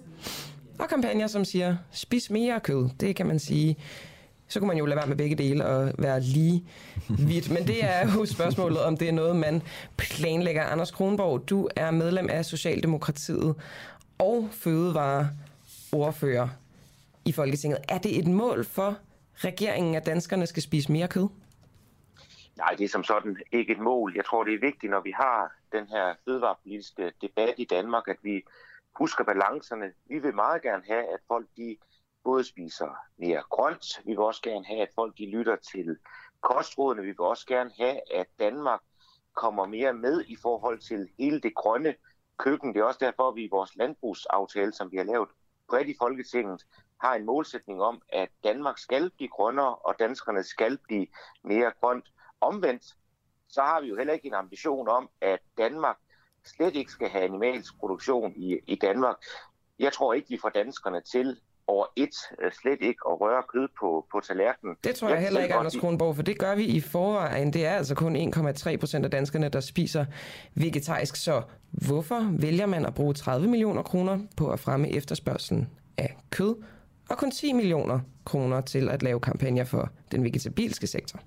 og kampagner, som siger, spis mere kød. Det kan man sige. Så kunne man jo lade være med begge dele og være lige vidt. Men det er jo spørgsmålet, om det er noget, man planlægger. Anders Kronborg, du er medlem af Socialdemokratiet og ordfører i Folketinget. Er det et mål for regeringen, at danskerne skal spise mere kød? Nej, det er som sådan ikke et mål. Jeg tror, det er vigtigt, når vi har den her fødevarepolitiske debat i Danmark, at vi husker balancerne. Vi vil meget gerne have, at folk de både spiser mere grønt. Vi vil også gerne have, at folk de lytter til kostrådene. Vi vil også gerne have, at Danmark kommer mere med i forhold til hele det grønne køkken. Det er også derfor, at vi i vores landbrugsaftale, som vi har lavet bredt i Folketinget, har en målsætning om, at Danmark skal blive grønnere, og danskerne skal blive mere grønt. Omvendt, så har vi jo heller ikke en ambition om, at Danmark slet ikke skal have animalsk produktion i, i Danmark. Jeg tror ikke, vi får danskerne til over et øh, slet ikke at røre kød på, på tallerkenen. Det tror jeg, jeg heller ikke, Anders Kronborg, for det gør vi i forvejen. Det er altså kun 1,3 procent af danskerne, der spiser vegetarisk. Så hvorfor vælger man at bruge 30 millioner kroner på at fremme efterspørgselen af kød, og kun 10 millioner kroner til at lave kampagner for den vegetabilske sektor?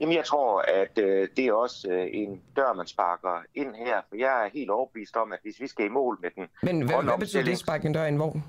Jamen, jeg tror, at øh, det er også øh, en dør, man sparker ind her, for jeg er helt overbevist om, at hvis vi skal i mål med den Men hvad, hvad betyder det, sparke en dør ind hvor?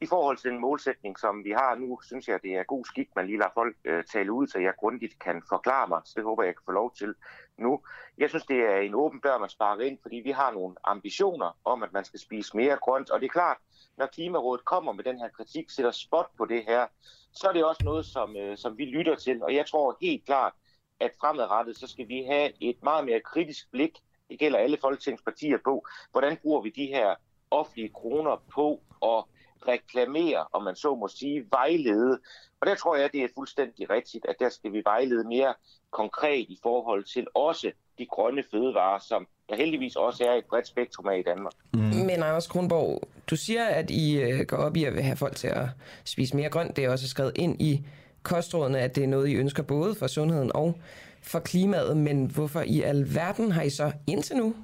I forhold til den målsætning, som vi har nu, synes jeg, det er god skik, man lige lader folk øh, tale ud, så jeg grundigt kan forklare mig. Så det håber jeg, jeg kan få lov til nu. Jeg synes, det er en åben dør, man sparer ind, fordi vi har nogle ambitioner om, at man skal spise mere grønt. Og det er klart, når Klimarådet kommer med den her kritik, sætter spot på det her, så er det også noget, som, øh, som vi lytter til. Og jeg tror helt klart, at fremadrettet, så skal vi have et meget mere kritisk blik, det gælder alle folketingspartier på, hvordan bruger vi de her offentlige kroner på at reklamere, om man så må sige, vejlede. Og der tror jeg, det er fuldstændig rigtigt, at der skal vi vejlede mere konkret i forhold til også de grønne fødevarer, som der heldigvis også er et bredt spektrum af i Danmark. Mm. Men Anders Kronborg, du siger, at I øh, går op i at have folk til at spise mere grønt. Det er også skrevet ind i kostrådene, at det er noget, I ønsker både for sundheden og for klimaet. Men hvorfor i alverden har I så indtil nu,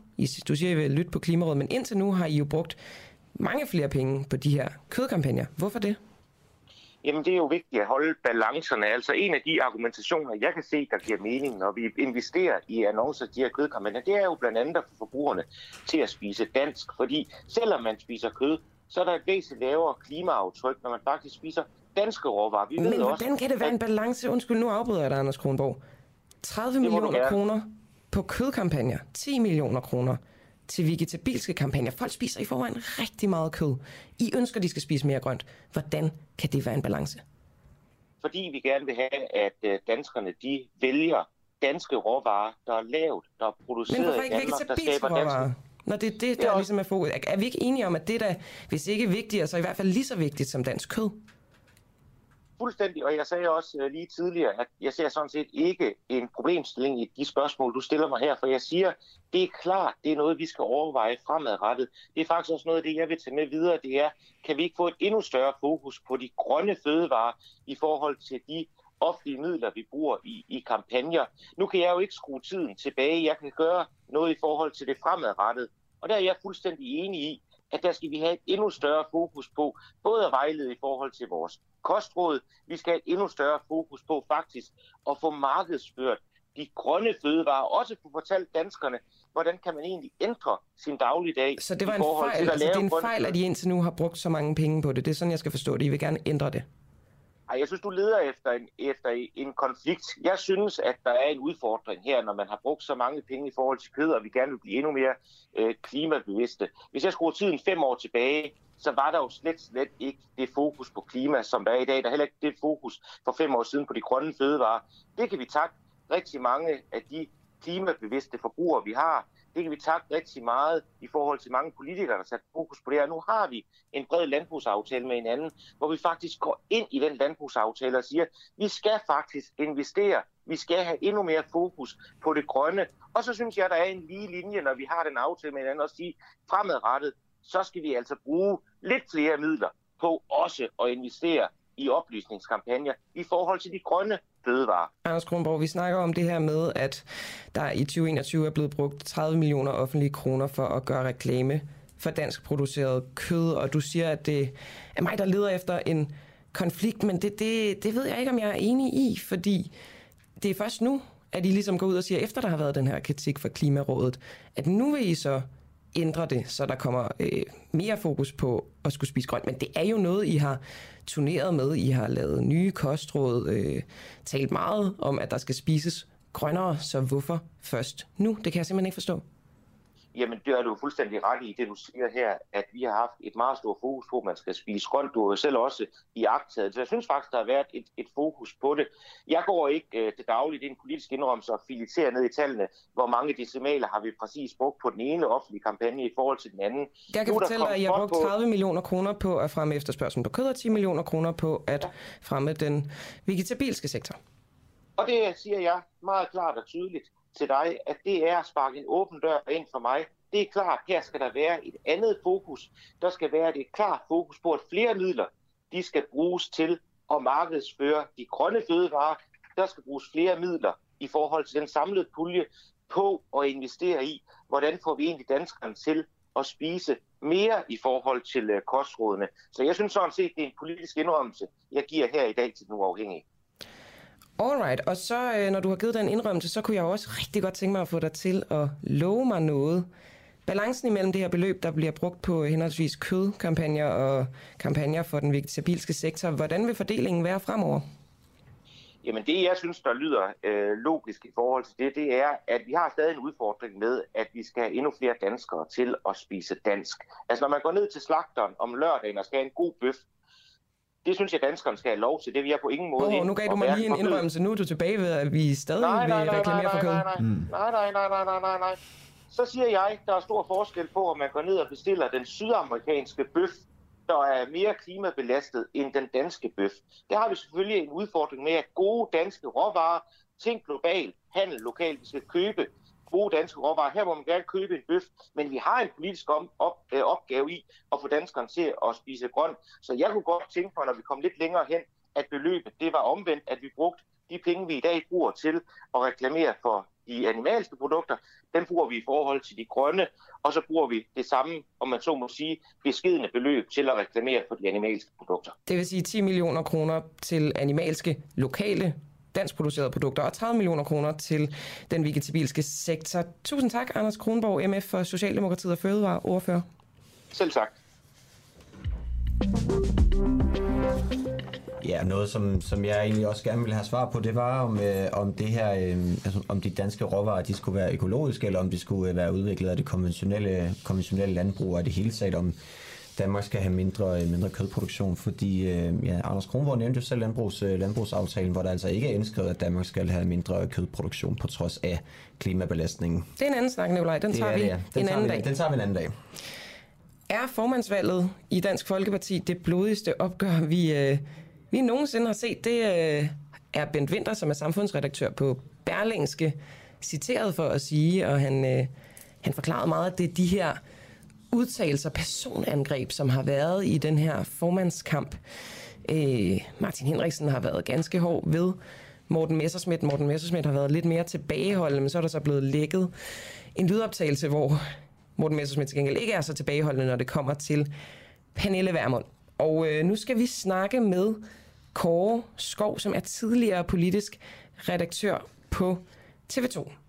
du siger, at I vil lytte på Klimarådet, men indtil nu har I jo brugt mange flere penge på de her kødkampagner. Hvorfor det? Jamen, det er jo vigtigt at holde balancerne. Altså, en af de argumentationer, jeg kan se, der giver mening, når vi investerer i annoncer de her kødkampagner, det er jo blandt andet at få forbrugerne til at spise dansk. Fordi selvom man spiser kød, så er der et væsentligt lavere klimaaftryk, når man faktisk spiser danske råvarer. Vi Men ved hvordan også, kan det være en balance? Undskyld, nu afbryder jeg dig, Anders Kronborg. 30 millioner kroner på kødkampagner, 10 millioner kroner til vegetabilske kampagner. Folk spiser i forvejen rigtig meget kød. I ønsker, de skal spise mere grønt. Hvordan kan det være en balance? Fordi vi gerne vil have, at øh, danskerne de vælger danske råvarer, der er lavet, der er produceret Men hvorfor ikke i Danmark, der skaber danske... Når det er det, der det er ligesom er fokus. Er vi ikke enige om, at det der, hvis ikke vigtigere, så i hvert fald lige så vigtigt som dansk kød? Fuldstændig, og jeg sagde også øh, lige tidligere, at jeg ser sådan set ikke en problemstilling i de spørgsmål, du stiller mig her, for jeg siger, det er klart, det er noget, vi skal overveje fremadrettet. Det er faktisk også noget af det, jeg vil tage med videre, det er, kan vi ikke få et endnu større fokus på de grønne fødevarer i forhold til de offentlige midler, vi bruger i, i kampagner. Nu kan jeg jo ikke skrue tiden tilbage. Jeg kan gøre noget i forhold til det fremadrettet. Og der er jeg fuldstændig enig i, at der skal vi have et endnu større fokus på, både at vejlede i forhold til vores kostråd. Vi skal have et endnu større fokus på faktisk at få markedsført de grønne fødevarer, også få fortalt danskerne, hvordan kan man egentlig ændre sin dagligdag Så det var en fejl, til at altså, det er en fejl, at I indtil nu har brugt så mange penge på det. Det er sådan, jeg skal forstå det. I vil gerne ændre det. Ej, jeg synes, du leder efter en, efter en konflikt. Jeg synes, at der er en udfordring her, når man har brugt så mange penge i forhold til kød, og vi gerne vil blive endnu mere øh, klimabevidste. Hvis jeg skruer tiden fem år tilbage, så var der jo slet, slet ikke det fokus på klima, som der er i dag. Der er heller ikke det fokus for fem år siden på de grønne fødevarer. Det kan vi takke rigtig mange af de klimabevidste forbrugere, vi har. Det kan vi takke rigtig meget i forhold til mange politikere, der sat fokus på det her. Nu har vi en bred landbrugsaftale med hinanden, hvor vi faktisk går ind i den landbrugsaftale og siger, vi skal faktisk investere, vi skal have endnu mere fokus på det grønne. Og så synes jeg, der er en lige linje, når vi har den aftale med hinanden, og sige, fremadrettet, så skal vi altså bruge lidt flere midler på også at investere i oplysningskampagner i forhold til de grønne fødevarer. Anders Kronborg, vi snakker om det her med, at der i 2021 er blevet brugt 30 millioner offentlige kroner for at gøre reklame for dansk produceret kød, og du siger, at det er mig, der leder efter en konflikt, men det, det, det ved jeg ikke, om jeg er enig i, fordi det er først nu, at I ligesom går ud og siger, efter der har været den her kritik fra Klimarådet, at nu vil I så ændre det, så der kommer øh, mere fokus på at skulle spise grønt. Men det er jo noget, I har turneret med. I har lavet nye kostråd, øh, talt meget om, at der skal spises grønnere, så hvorfor først nu? Det kan jeg simpelthen ikke forstå. Jamen, det er du fuldstændig ret i, det du siger her, at vi har haft et meget stort fokus på, at man skal spise grønt. Du har selv også i agtaget. Så jeg synes faktisk, der har været et, et fokus på det. Jeg går ikke øh, til dagligt, det er en politisk indrømmelse, og filiterer ned i tallene, hvor mange decimaler har vi præcis brugt på den ene offentlige kampagne i forhold til den anden. Jeg kan Nu fortælle dig, at jeg har brugt på- 30 millioner kroner på at fremme efterspørgselen på kød og 10 millioner kroner på at fremme den vegetabilske sektor. Og det siger jeg meget klart og tydeligt til dig, at det er at sparke en åben dør ind for mig. Det er klart, her skal der være et andet fokus. Der skal være et klart fokus på, at flere midler, de skal bruges til at markedsføre de grønne fødevarer. Der skal bruges flere midler i forhold til den samlede pulje på at investere i, hvordan får vi egentlig danskerne til at spise mere i forhold til øh, kostrådene. Så jeg synes sådan set, det er en politisk indrømmelse, jeg giver her i dag til den uafhængige. Alright, og så øh, når du har givet den indrømmelse, så kunne jeg også rigtig godt tænke mig at få dig til at love mig noget. Balancen imellem det her beløb, der bliver brugt på henholdsvis kødkampagner og kampagner for den vegetabilske sektor, hvordan vil fordelingen være fremover? Jamen det, jeg synes, der lyder øh, logisk i forhold til det, det er, at vi har stadig en udfordring med, at vi skal have endnu flere danskere til at spise dansk. Altså når man går ned til slagteren om lørdagen og skal have en god bøf, det synes jeg, danskerne skal have lov til. Det vil jeg på ingen måde... Ind nu gav du mig lige en indrømmelse. Nu er du tilbage ved, at vi stadig Nej, nej, vil nej, reklamere nej, for kød. nej, nej, nej, nej, nej, nej, nej, nej, nej. Så siger jeg, der er stor forskel på, om man går ned og bestiller den sydamerikanske bøf, der er mere klimabelastet end den danske bøf. Der har vi selvfølgelig en udfordring med, at gode danske råvarer, ting global, handel lokalt, vi skal købe gode danske råvarer. Her må man gerne købe en bøf, men vi har en politisk om, op, øh, opgave i at få danskerne til at spise grønt. Så jeg kunne godt tænke mig, når vi kom lidt længere hen, at beløbet det var omvendt, at vi brugte de penge, vi i dag bruger til at reklamere for de animalske produkter, den bruger vi i forhold til de grønne, og så bruger vi det samme, om man så må sige, beskidende beløb til at reklamere for de animalske produkter. Det vil sige 10 millioner kroner til animalske, lokale, danskproducerede produkter, og 30 millioner kroner til den vegetabilske sektor. Tusind tak, Anders Kronborg, MF for Socialdemokratiet og Fødevare, ordfører. Selv sagt. Ja, noget som, som jeg egentlig også gerne ville have svar på, det var om, øh, om det her, øh, altså, om de danske råvarer, de skulle være økologiske, eller om de skulle øh, være udviklet af det konventionelle, konventionelle landbrug, og det hele taget om Danmark skal have mindre, øh, mindre kødproduktion, fordi øh, ja, Anders Kronborg nævnte jo selv landbrugs, øh, landbrugsaftalen, hvor der altså ikke er indskrevet, at Danmark skal have mindre kødproduktion på trods af klimabelastningen. Det er en anden snak, Nikolaj. Den Det tager er vi det, ja. Den en tager anden vi, dag. Den tager vi en anden dag. Er formandsvalget i Dansk Folkeparti det blodigste opgør, vi, øh, vi nogensinde har set? Det øh, er Bent Winter, som er samfundsredaktør på Berlingske, citeret for at sige, og han, øh, han forklarede meget, at det er de her udtalelser, personangreb, som har været i den her formandskamp. Øh, Martin Henriksen har været ganske hård ved Morten Messerschmidt. Morten Messerschmidt har været lidt mere tilbageholdende, men så er der så blevet lækket en lydoptagelse, hvor Morten Messerschmidt til gengæld ikke er så tilbageholdende, når det kommer til Pernille Vermund. Og øh, nu skal vi snakke med Kåre Skov, som er tidligere politisk redaktør på TV2.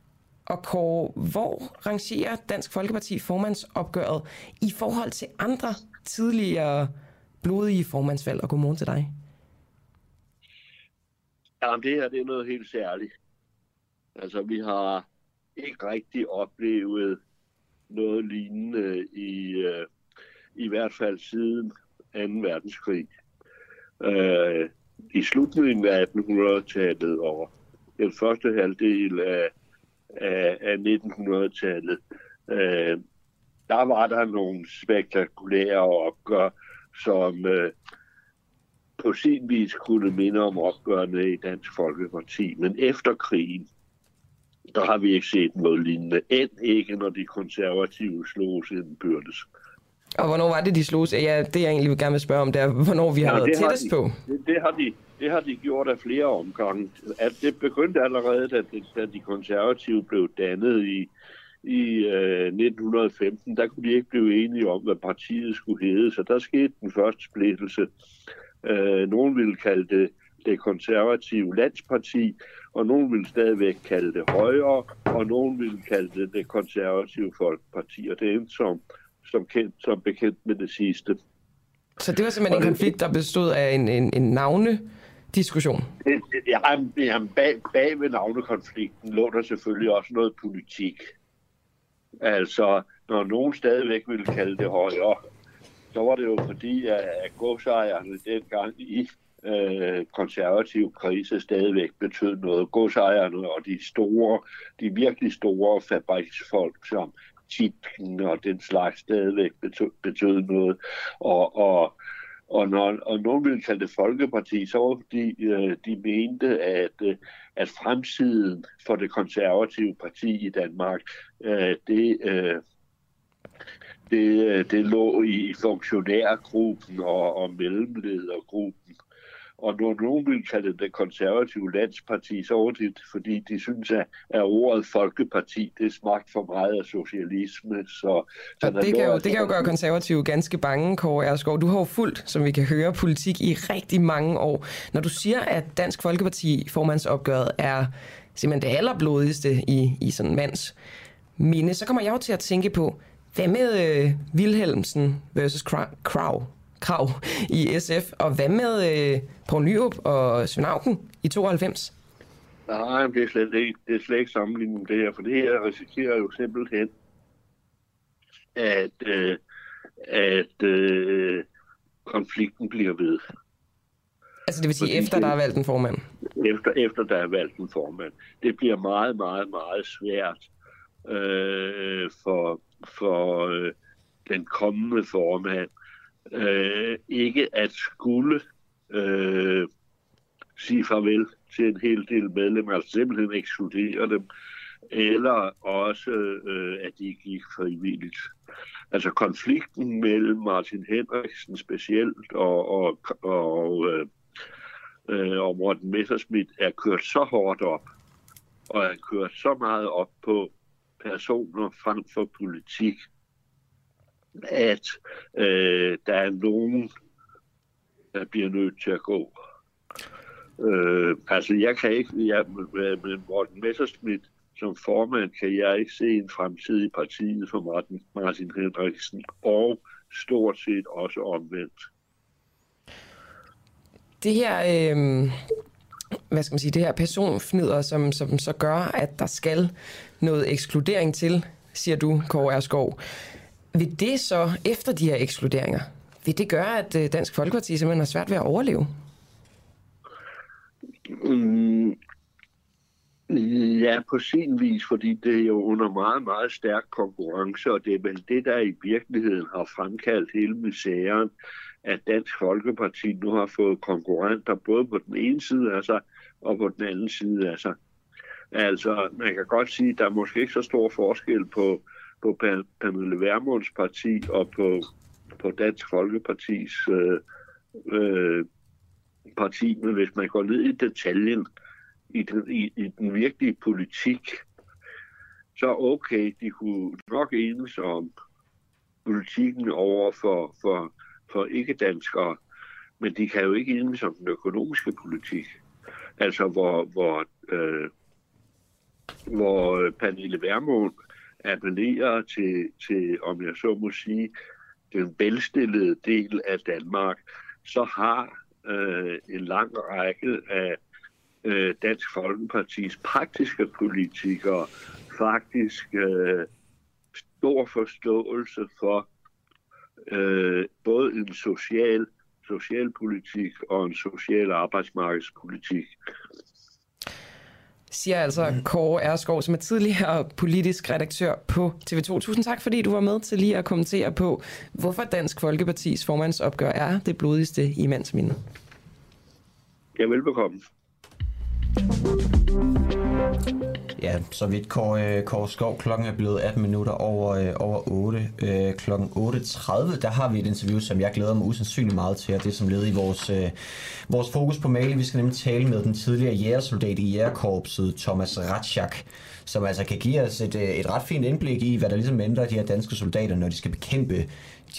Og Kåre, hvor rangerer Dansk Folkeparti formandsopgøret i forhold til andre tidligere blodige formandsvalg? Og godmorgen til dig. Jamen, det her det er noget helt særligt. Altså, vi har ikke rigtig oplevet noget lignende i, øh, i hvert fald siden 2. verdenskrig. Øh, I slutningen af 1800-tallet og den første halvdel af, af, af 1900-tallet, øh, der var der nogle spektakulære opgør, som øh, på sin vis kunne minde om opgørende i Dansk Folkeparti. Men efter krigen, der har vi ikke set noget lignende. End ikke, når de konservative slog sin byrdes. Og hvornår var det, de slog sig? Ja, det jeg egentlig vil gerne vil spørge om, det er, hvornår vi har ja, været tættest de, på. Det, det, har de, det har de gjort af flere omgange. At det begyndte allerede, da, da de konservative blev dannet i, i øh, 1915. Der kunne de ikke blive enige om, hvad partiet skulle hedde, så der skete den første splittelse. Øh, nogen ville kalde det det konservative landsparti, og nogen vil stadigvæk kalde det højre, og nogen vil kalde det det konservative folkeparti, og det er som, som, kendt, som bekendt med det sidste. Så det var simpelthen en konflikt, der bestod af en, en, en navne diskussion. Jamen, jamen bag, bag ved navnekonflikten lå der selvfølgelig også noget politik. Altså, når nogen stadigvæk ville kalde det højre, så var det jo fordi, at, at godsejerne dengang i øh, konservativ krise stadigvæk betød noget. Godsejerne og de store, de virkelig store fabriksfolk, som titlen og den slags stadigvæk betød, betød noget. Og, og, og når og nogen ville kalde det Folkeparti, så var det fordi, øh, de mente, at, øh, at fremtiden for det konservative parti i Danmark, øh, det, øh, det, øh, det lå i funktionærgruppen og, og mellemledergruppen. Og når nogen vil kalde det konservative landsparti, så er det fordi, de synes, at, at ordet folkeparti, det smagt for meget af socialisme. Så, så det, kan jo, det kan jo gøre konservative ganske bange, Kåre Erskov. Du har jo fulgt, som vi kan høre, politik i rigtig mange år. Når du siger, at Dansk Folkeparti formandsopgøret er simpelthen det allerblodigste i, i sådan en mands minde, så kommer jeg jo til at tænke på, hvad med øh, Wilhelmsen versus Krav? Krav i SF. Og hvad med øh, Poul Nyrup og Svend Auken i 92? Nej, det er slet ikke, det er slet ikke sammenlignet med det her, for det her risikerer jo simpelthen, at, øh, at øh, konflikten bliver ved. Altså det vil sige, Fordi efter der er valgt en formand? Efter, efter der er valgt en formand. Det bliver meget, meget, meget svært øh, for, for øh, den kommende formand øh, ikke at skulle øh, sige farvel til en hel del medlemmer, altså simpelthen ekskludere dem, eller også øh, at de gik frivilligt. Altså konflikten mellem Martin Henriksen specielt og, og, og, øh, øh, og Morten Messerschmidt er kørt så hårdt op, og er kørt så meget op på personer frem for politik, at øh, der er nogen, der bliver nødt til at gå. Øh, altså, jeg kan ikke, jeg, øh, med Morten Messerschmidt som formand, kan jeg ikke se en fremtid i partiet for Martin, Martin Henriksen, og stort set også omvendt. Det her, øh, hvad skal man sige, det her personfnider, som, som så gør, at der skal noget ekskludering til, siger du, Kåre Erskov. Vil det så, efter de her ekskluderinger, vil det gøre, at øh, Dansk Folkeparti simpelthen har svært ved at overleve? Mm, ja, på sin vis, fordi det er jo under meget, meget stærk konkurrence, og det er vel det, der i virkeligheden har fremkaldt hele misæren, at Dansk Folkeparti nu har fået konkurrenter både på den ene side af sig og på den anden side af sig. Altså, man kan godt sige, at der er måske ikke så stor forskel på på Pernille Vermunds parti og på, på Dansk Folkepartis øh, øh, parti, men hvis man går ned i detaljen, i den, i, i den virkelige politik, så okay, de kunne nok enes om politikken over for, for, for ikke-danskere, men de kan jo ikke enes om den økonomiske politik. Altså hvor, hvor, øh, hvor Pernille Vermund appellerer til, til, om jeg så må sige, den velstillede del af Danmark, så har øh, en lang række af øh, Dansk Folkepartis praktiske politikere faktisk øh, stor forståelse for øh, både en social socialpolitik og en social arbejdsmarkedspolitik siger altså Kåre Erskov, som er tidligere politisk redaktør på TV2. Tusind tak, fordi du var med til lige at kommentere på, hvorfor Dansk Folkepartis formandsopgør er det blodigste i mandsminde. Ja, velbekomme. Ja, så vidt Kåre, øh, Kåre Skov. Klokken er blevet 18 minutter over, øh, over 8. Øh, klokken 8.30, der har vi et interview, som jeg glæder mig usandsynligt meget til, og det som leder i vores, øh, vores fokus på Mali. Vi skal nemlig tale med den tidligere jægersoldat i jægerkorpset, Thomas Ratschak, som altså kan give os et, øh, et ret fint indblik i, hvad der ligesom ændrer de her danske soldater, når de skal bekæmpe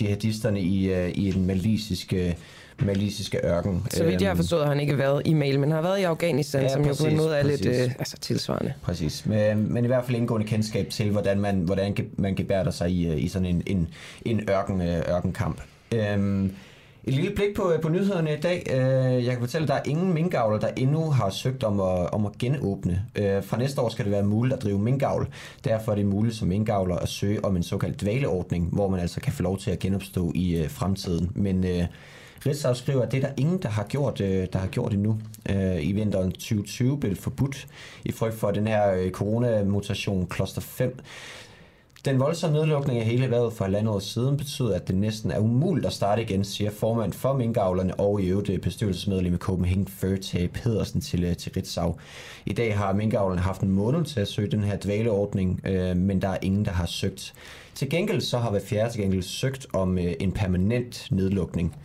jihadisterne i, øh, i den malisiske malisiske ørken. Så vidt jeg har Øhm, forstået, har han ikke været i Mali, men har været i Afghanistan, ja, som jo på en præcis, måde er lidt præcis. øh, altså, tilsvarende. Præcis, men, men i hvert fald indgående kendskab til, hvordan man, hvordan man gebærder sig i, øh, i sådan en, en, en ørken, øh, ørkenkamp. Øhm, et lille blik på, på nyhederne i dag. Øh, jeg kan fortælle, at der er ingen minkavler, der endnu har søgt om at, om at genåbne. Øh, fra næste år skal det være muligt at drive minkavl. Derfor er det muligt som minkavler at søge om en såkaldt dvaleordning, hvor man altså kan få lov til at genopstå i øh, fremtiden. Men øh, Ritzau skriver, at det er der ingen, der har gjort, øh, der har gjort endnu. Øh, I vinteren 2020 blev det forbudt i frygt for den her øh, coronamutation Cluster 5. Den voldsomme nedlukning af hele erhvervet for halvandet år siden betyder, at det næsten er umuligt at starte igen, siger formand for minkavlerne og i øvrigt øh, bestyrelsesmedlem i Copenhagen Fur Pedersen til, øh, til Ritzau. I dag har minkavlerne haft en måned til at søge den her dvaleordning, øh, men der er ingen, der har søgt. Til gengæld så har hver fjerde til gengæld søgt om øh, en permanent nedlukning.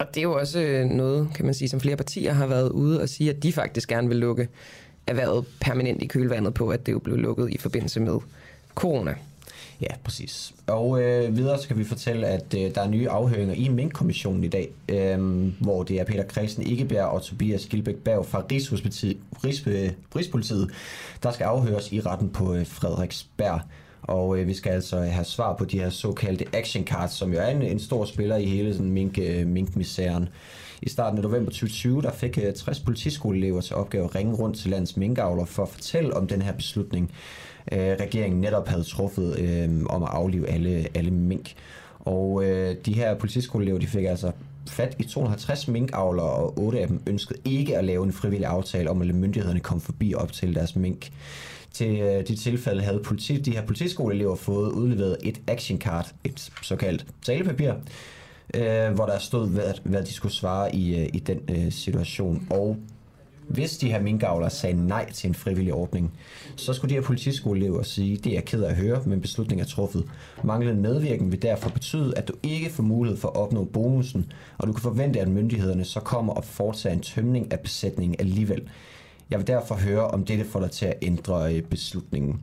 Og det er jo også øh, noget, kan man sige, som flere partier har været ude og sige, at de faktisk gerne vil lukke erhvervet permanent i kølvandet på, at det jo blev lukket i forbindelse med corona. Ja, præcis. Og øh, videre så kan vi fortælle, at øh, der er nye afhøringer i Mink-kommissionen i dag, øh, hvor det er Peter Christen Ikebjerg og Tobias Gilbæk Berg fra Rigspolitiet, Rigs, øh, Rigspolitiet, der skal afhøres i retten på øh, Frederiksberg. Og øh, vi skal altså øh, have svar på de her såkaldte action cards, som jo er en, en stor spiller i hele sådan mink, øh, minkmisæren. I starten af november 2020, der fik øh, 60 politiskoleelever til opgave at ringe rundt til landets minkavler for at fortælle om den her beslutning, øh, regeringen netop havde truffet øh, om at aflive alle, alle mink. Og øh, de her politiskoleelever, de fik altså fat i 250 minkavlere, og otte af dem ønskede ikke at lave en frivillig aftale om at lade myndighederne komme forbi op til deres mink. Til øh, de tilfælde havde politi, de her politiskoleelever fået udleveret et action card, et såkaldt talepapir, øh, hvor der stod, hvad, hvad de skulle svare i, øh, i den øh, situation. Og hvis de her minkavlere sagde nej til en frivillig ordning, så skulle de her politiskoleelever sige, det er jeg ked af at høre, men beslutningen er truffet. Manglende medvirken vil derfor betyde, at du ikke får mulighed for at opnå bonusen, og du kan forvente, at myndighederne så kommer og foretager en tømning af besætningen alligevel. Jeg vil derfor høre, om dette får dig til at ændre øh, beslutningen.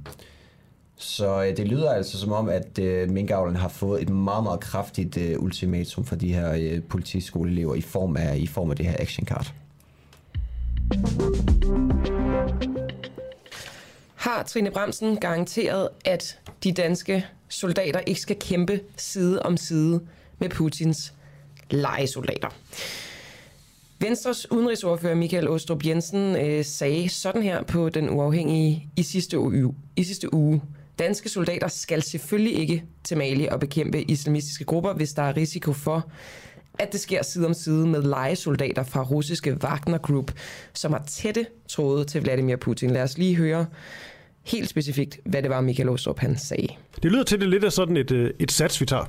Så øh, det lyder altså som om, at øh, har fået et meget, meget kraftigt øh, ultimatum fra de her øh, politiskoleelever i form af, i form af det her action card. Har Trine Bremsen garanteret, at de danske soldater ikke skal kæmpe side om side med Putins legesoldater? Venstres udenrigsordfører Michael Åstrup Jensen øh, sagde sådan her på Den Uafhængige i sidste, uge, i sidste uge. Danske soldater skal selvfølgelig ikke til Mali og bekæmpe islamistiske grupper, hvis der er risiko for, at det sker side om side med legesoldater fra russiske Wagner Group, som har tætte tråde til Vladimir Putin. Lad os lige høre helt specifikt, hvad det var, Michael Åstrup han sagde. Det lyder til det lidt af sådan et, øh, et sats, vi tager.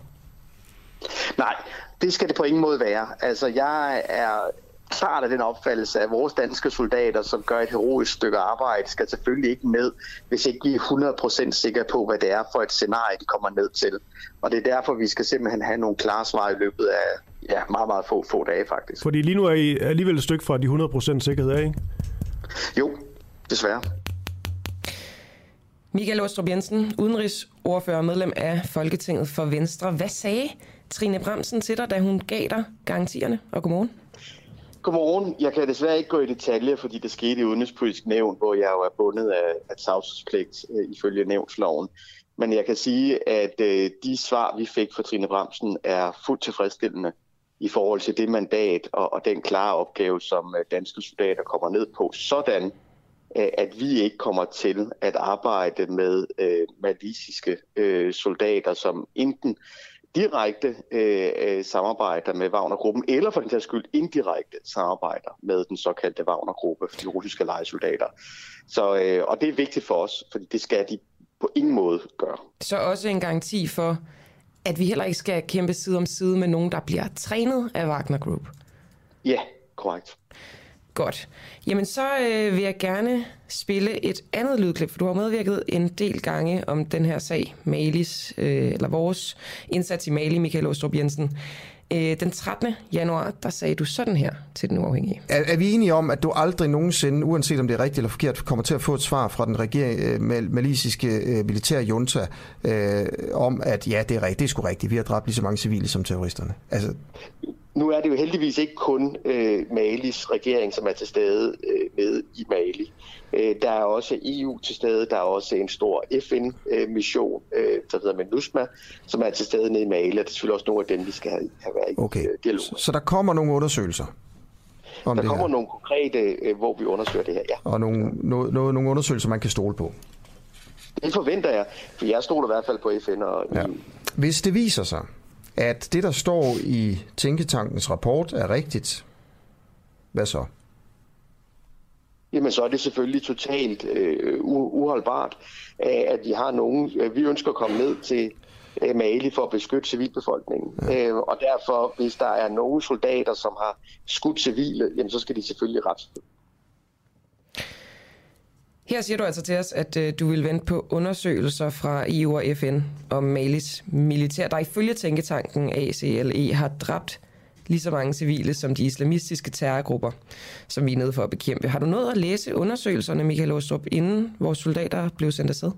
Nej, det skal det på ingen måde være. Altså, jeg er klart af den opfattelse, at vores danske soldater, som gør et heroisk stykke arbejde, skal selvfølgelig ikke med, hvis ikke vi er 100% sikre på, hvad det er for et scenarie, de kommer ned til. Og det er derfor, vi skal simpelthen have nogle klare svar i løbet af ja, meget, meget få, få dage faktisk. Fordi lige nu er I alligevel et stykke fra de 100% sikkerhed af, ikke? Jo, desværre. Michael Åstrup Jensen, udenrigsordfører og medlem af Folketinget for Venstre. Hvad sagde Trine Bremsen til dig, da hun gav dig garantierne? Og godmorgen. Godmorgen. Jeg kan desværre ikke gå i detaljer, fordi det skete i udenrigspolitisk nævn, hvor jeg jo er bundet af, af tavshedspligt øh, ifølge nævnsloven. Men jeg kan sige, at øh, de svar, vi fik fra Trine Bramsen, er fuldt tilfredsstillende i forhold til det mandat og, og den klare opgave, som øh, danske soldater kommer ned på, sådan øh, at vi ikke kommer til at arbejde med øh, malisiske øh, soldater, som enten direkte øh, øh, samarbejder med Wagner-gruppen, eller for den sags skyld indirekte samarbejder med den såkaldte Wagner-gruppe, de russiske lejesoldater. Så, øh, og det er vigtigt for os, fordi det skal de på ingen måde gøre. Så også en garanti for, at vi heller ikke skal kæmpe side om side med nogen, der bliver trænet af Wagner Group. Ja, korrekt. Godt. Jamen så øh, vil jeg gerne spille et andet lydklip, for du har medvirket en del gange om den her sag, Malis, øh, eller vores indsats i Mali, Michael Åstrup Jensen. Øh, den 13. januar, der sagde du sådan her til den uafhængige. Er, er vi enige om, at du aldrig nogensinde, uanset om det er rigtigt eller forkert, kommer til at få et svar fra den regering, øh, mal- malisiske øh, militære junta øh, om, at ja, det er rigtigt, det er sgu rigtigt, vi har dræbt lige så mange civile som terroristerne? Altså, nu er det jo heldigvis ikke kun øh, Malis regering, som er til stede øh, med i Mali. Øh, der er også EU til stede, der er også en stor FN-mission, øh, der hedder MINUSMA, som er til stede nede i Mali, og det er selvfølgelig også nogle af dem, vi skal have, have været i Okay. øh, dialog Så, så der kommer nogle undersøgelser om Der det kommer her, nogle konkrete, øh, hvor vi undersøger det her, ja. og nogle, noget, noget, nogle undersøgelser, man kan stole på. Det forventer jeg, for jeg stoler i hvert fald på FN og Ja. EU. Hvis det viser sig, at det, der står i Tænketankens rapport, er rigtigt, hvad så? Jamen så er det selvfølgelig totalt øh, uholdbart, øh, at vi har nogen, øh, vi ønsker at komme ned til øh, Mali for at beskytte civilbefolkningen. Ja. Øh, og derfor, hvis der er nogle soldater, som har skudt civile, jamen så skal de selvfølgelig ret. Her siger du altså til os, at øh, du vil vente på undersøgelser fra EU og FN om Malis militær, der ifølge tænketanken ACLE har dræbt lige så mange civile som de islamistiske terrorgrupper, som vi er nede for at bekæmpe. Har du nået at læse undersøgelserne, Michael Åstrup, inden vores soldater blev sendt afsted?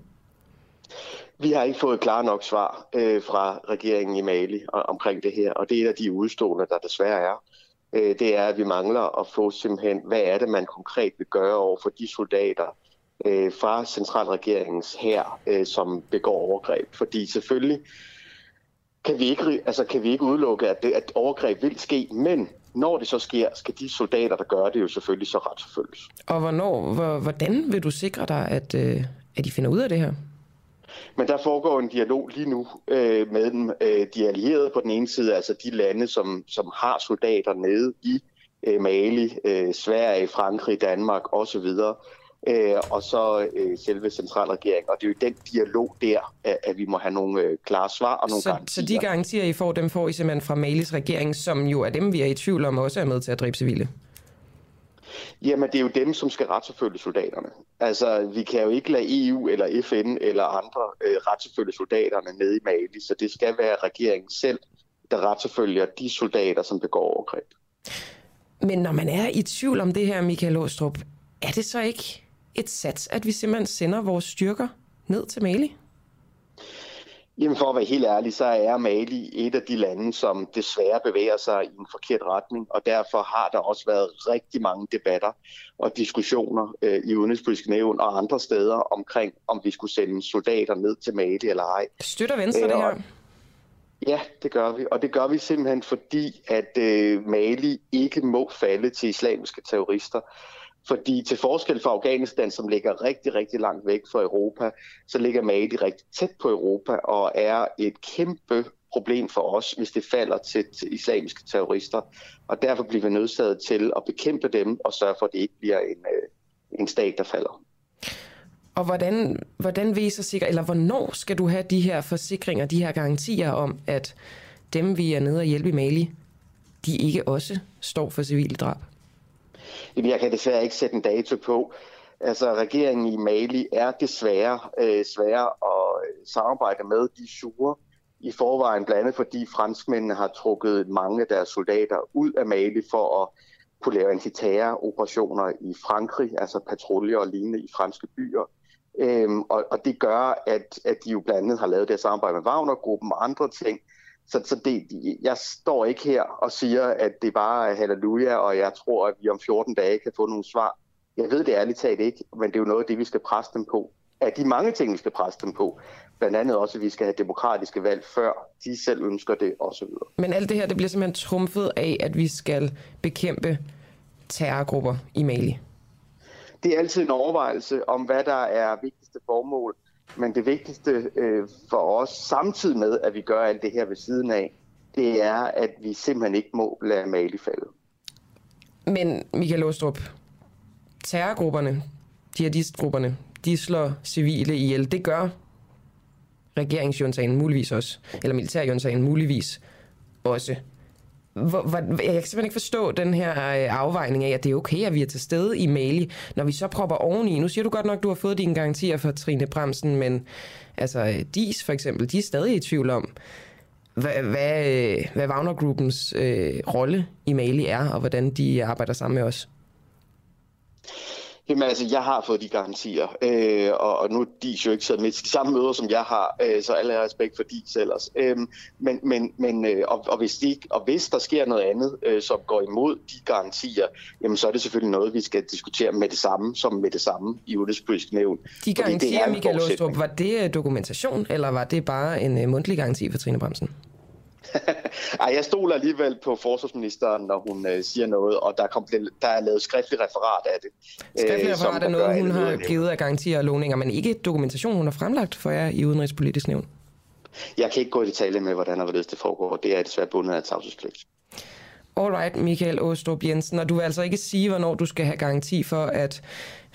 Vi har ikke fået klar nok svar øh, fra regeringen i Mali og, omkring det her, og det er et af de udstående, der desværre er. Øh, det er, at vi mangler at få simpelthen, hvad er det, man konkret vil gøre over for de soldater øh, fra centralregeringens her, øh, som begår overgreb. Fordi selvfølgelig kan vi ikke, altså, kan vi ikke udelukke, at, det, at overgreb vil ske, men når det så sker, skal de soldater, der gør det, jo selvfølgelig så retsforfølges. Og hvornår, hvor, hvordan vil du sikre dig, at, øh, at de finder ud af det her? Men der foregår en dialog lige nu øh, med dem, øh, de allierede på den ene side, altså de lande, som, som har soldater nede i øh, Mali, øh, Sverige, Frankrig, Danmark osv., øh, og så øh, selve centralregeringen. Og det er jo den dialog der, at, at vi må have nogle øh, klare svar og nogle Så, garantier. så de garantier, I får, dem får I simpelthen fra Malis regering, som jo er dem, vi er i tvivl om, også er med til at dræbe civile. Jamen, det er jo dem, som skal retsforfølge soldaterne. Altså, vi kan jo ikke lade EU eller FN eller andre øh, retsforfølge soldaterne nede i Mali, så det skal være regeringen selv, der retsforfølger de soldater, som begår overgreb. Men når man er i tvivl om det her, Michael Åstrup, er det så ikke et sats, at vi simpelthen sender vores styrker ned til Mali? Jamen for at være helt ærlig, så er Mali et af de lande, som desværre bevæger sig i en forkert retning, og derfor har der også været rigtig mange debatter og diskussioner øh, i Udenrigspolitisk Nævn og andre steder omkring, om vi skulle sende soldater ned til Mali eller ej. Støtter Venstre det Øh, her? og- Ja, det gør vi, og det gør vi simpelthen fordi, at øh, Mali ikke må falde til islamiske terrorister. Fordi til forskel fra Afghanistan, som ligger rigtig, rigtig langt væk fra Europa, så ligger Mali rigtig tæt på Europa og er et kæmpe problem for os, hvis det falder til, til islamiske terrorister. Og derfor bliver vi nødsaget til at bekæmpe dem og sørge for, at det ikke bliver en, øh, en stat, der falder. Og hvordan, hvordan viser sikker, eller hvornår skal du have de her forsikringer, de her garantier om, at dem, vi er nede og hjælpe i Mali, de ikke også står for civile drab? Jamen, jeg kan desværre ikke sætte en dato på. Altså, regeringen i Mali er desværre øh, svære at øh, samarbejde med. De sure i forvejen, blandt andet fordi franskmændene har trukket mange af deres soldater ud af Mali for at kunne lave antiterroroperationer i Frankrig, altså patruljer og lignende i franske byer. Øhm, og, og det gør, at, at de jo blandt andet har lavet det samarbejde med Wagner-gruppen og andre ting. Så, så det, jeg står ikke her og siger, at det bare er halleluja, og jeg tror, at vi om 14 dage kan få nogle svar. Jeg ved det ærligt talt ikke, men det er jo noget af det, vi skal presse dem på. Af de mange ting, vi skal presse dem på. Blandt andet også, at vi skal have demokratiske valg, før de selv ønsker det, osv. Men alt det her, det bliver simpelthen trumfet af, at vi skal bekæmpe terrorgrupper i Mali. Det er altid en overvejelse om, hvad der er vigtigste formål. Men det vigtigste øh, for os, samtidig med, at vi gør alt det her ved siden af, det er, at vi simpelthen ikke må lade Mali falde. Men Michael Åstrup, terrorgrupperne, jihadistgrupperne, de slår civile ihjel. Det gør regeringsjuntagen muligvis også, eller militærjuntagen muligvis også. Hvor, hvor, jeg kan simpelthen ikke forstå den her øh, afvejning af, at det er okay, at vi er til stede i Mali, når vi så propper oveni. Nu siger du godt nok, at du har fået dine garantier fra Trine Bremsen, men altså DIS for eksempel, de er stadig i tvivl om, hvad, hvad, øh, hvad Wagner-gruppens øh, rolle i Mali er, og hvordan de arbejder sammen med os. Jamen altså, jeg har fået de garantier, øh, og, og nu er de jo ikke siddet med til samme møder, som jeg har, øh, så alle har respekt for de ellers. Øh, men, men, men øh, og, og, hvis de, og hvis der sker noget andet, øh, som går imod de garantier, jamen så er det selvfølgelig noget, vi skal diskutere med det samme, som med det samme i udenrigspolitisk nævn. De garantier, Michael Åstrup, var det øh, dokumentation, eller var det bare en uh, mundtlig garanti for Trine Bremsen? Ej, jeg stoler alligevel på forsvarsministeren, når hun øh, siger noget, og der, kom, der er lavet skriftlig referat af det. Skriftlig øh, referat er noget, hun har givet af garantier og lovninger, men ikke dokumentation, hun har fremlagt for jer i Udenrigspolitisk Nævn. Jeg kan ikke gå i detalje med, hvordan og hvorledes det foregår. Det er desværre bundet af tavshedspligt. Alright, Michael Åstrup Jensen, og du vil altså ikke sige, hvornår du skal have garanti for, at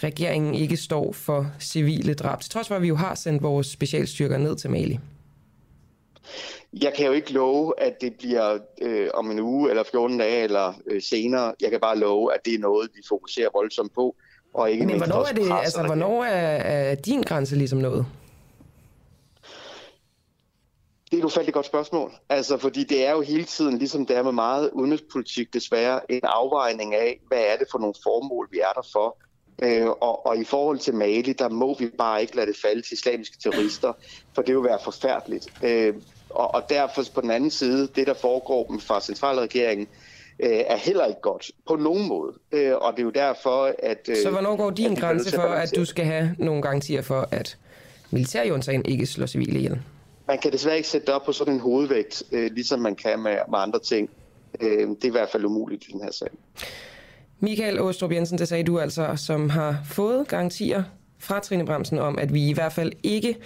regeringen ikke står for civile drab, til trods for, at vi jo har sendt vores specialstyrker ned til Mali. Jeg kan jo ikke love, at det bliver øh, om en uge eller 14 dage eller øh, senere. Jeg kan bare love, at det er noget, vi fokuserer voldsomt på. Og ikke Men hvornår er, det, altså, hvornår er, er din grænse ligesom noget? Det er et ufatteligt godt spørgsmål. Altså, fordi det er jo hele tiden, ligesom det er med meget udenrigspolitik, desværre en afvejning af, hvad er det for nogle formål, vi er der for. Øh, og, og i forhold til Mali, der må vi bare ikke lade det falde til islamiske terrorister, for det vil være forfærdeligt. Øh, og, og derfor på den anden side, det der foregår fra centralregeringen, øh, er heller ikke godt på nogen måde. Øh, og det er jo derfor, at... Øh, Så hvornår går din grænse for, at du skal have nogle garantier for, at militærjuntagen ikke slår civile ihjel? Man kan desværre ikke sætte det op på sådan en hovedvægt, øh, ligesom man kan med, med andre ting. Øh, det er i hvert fald umuligt i den her sag. Michael Åstrup Jensen, det sagde du altså, som har fået garantier fra Trine Bremsen om, at vi i hvert fald ikke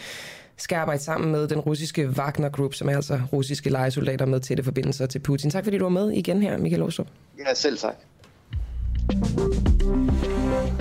skal arbejde sammen med den russiske Wagner Group, som er altså russiske legesoldater med tætte forbindelser til Putin. Tak fordi du var med igen her, Michael Åstrup. Ja, selv tak.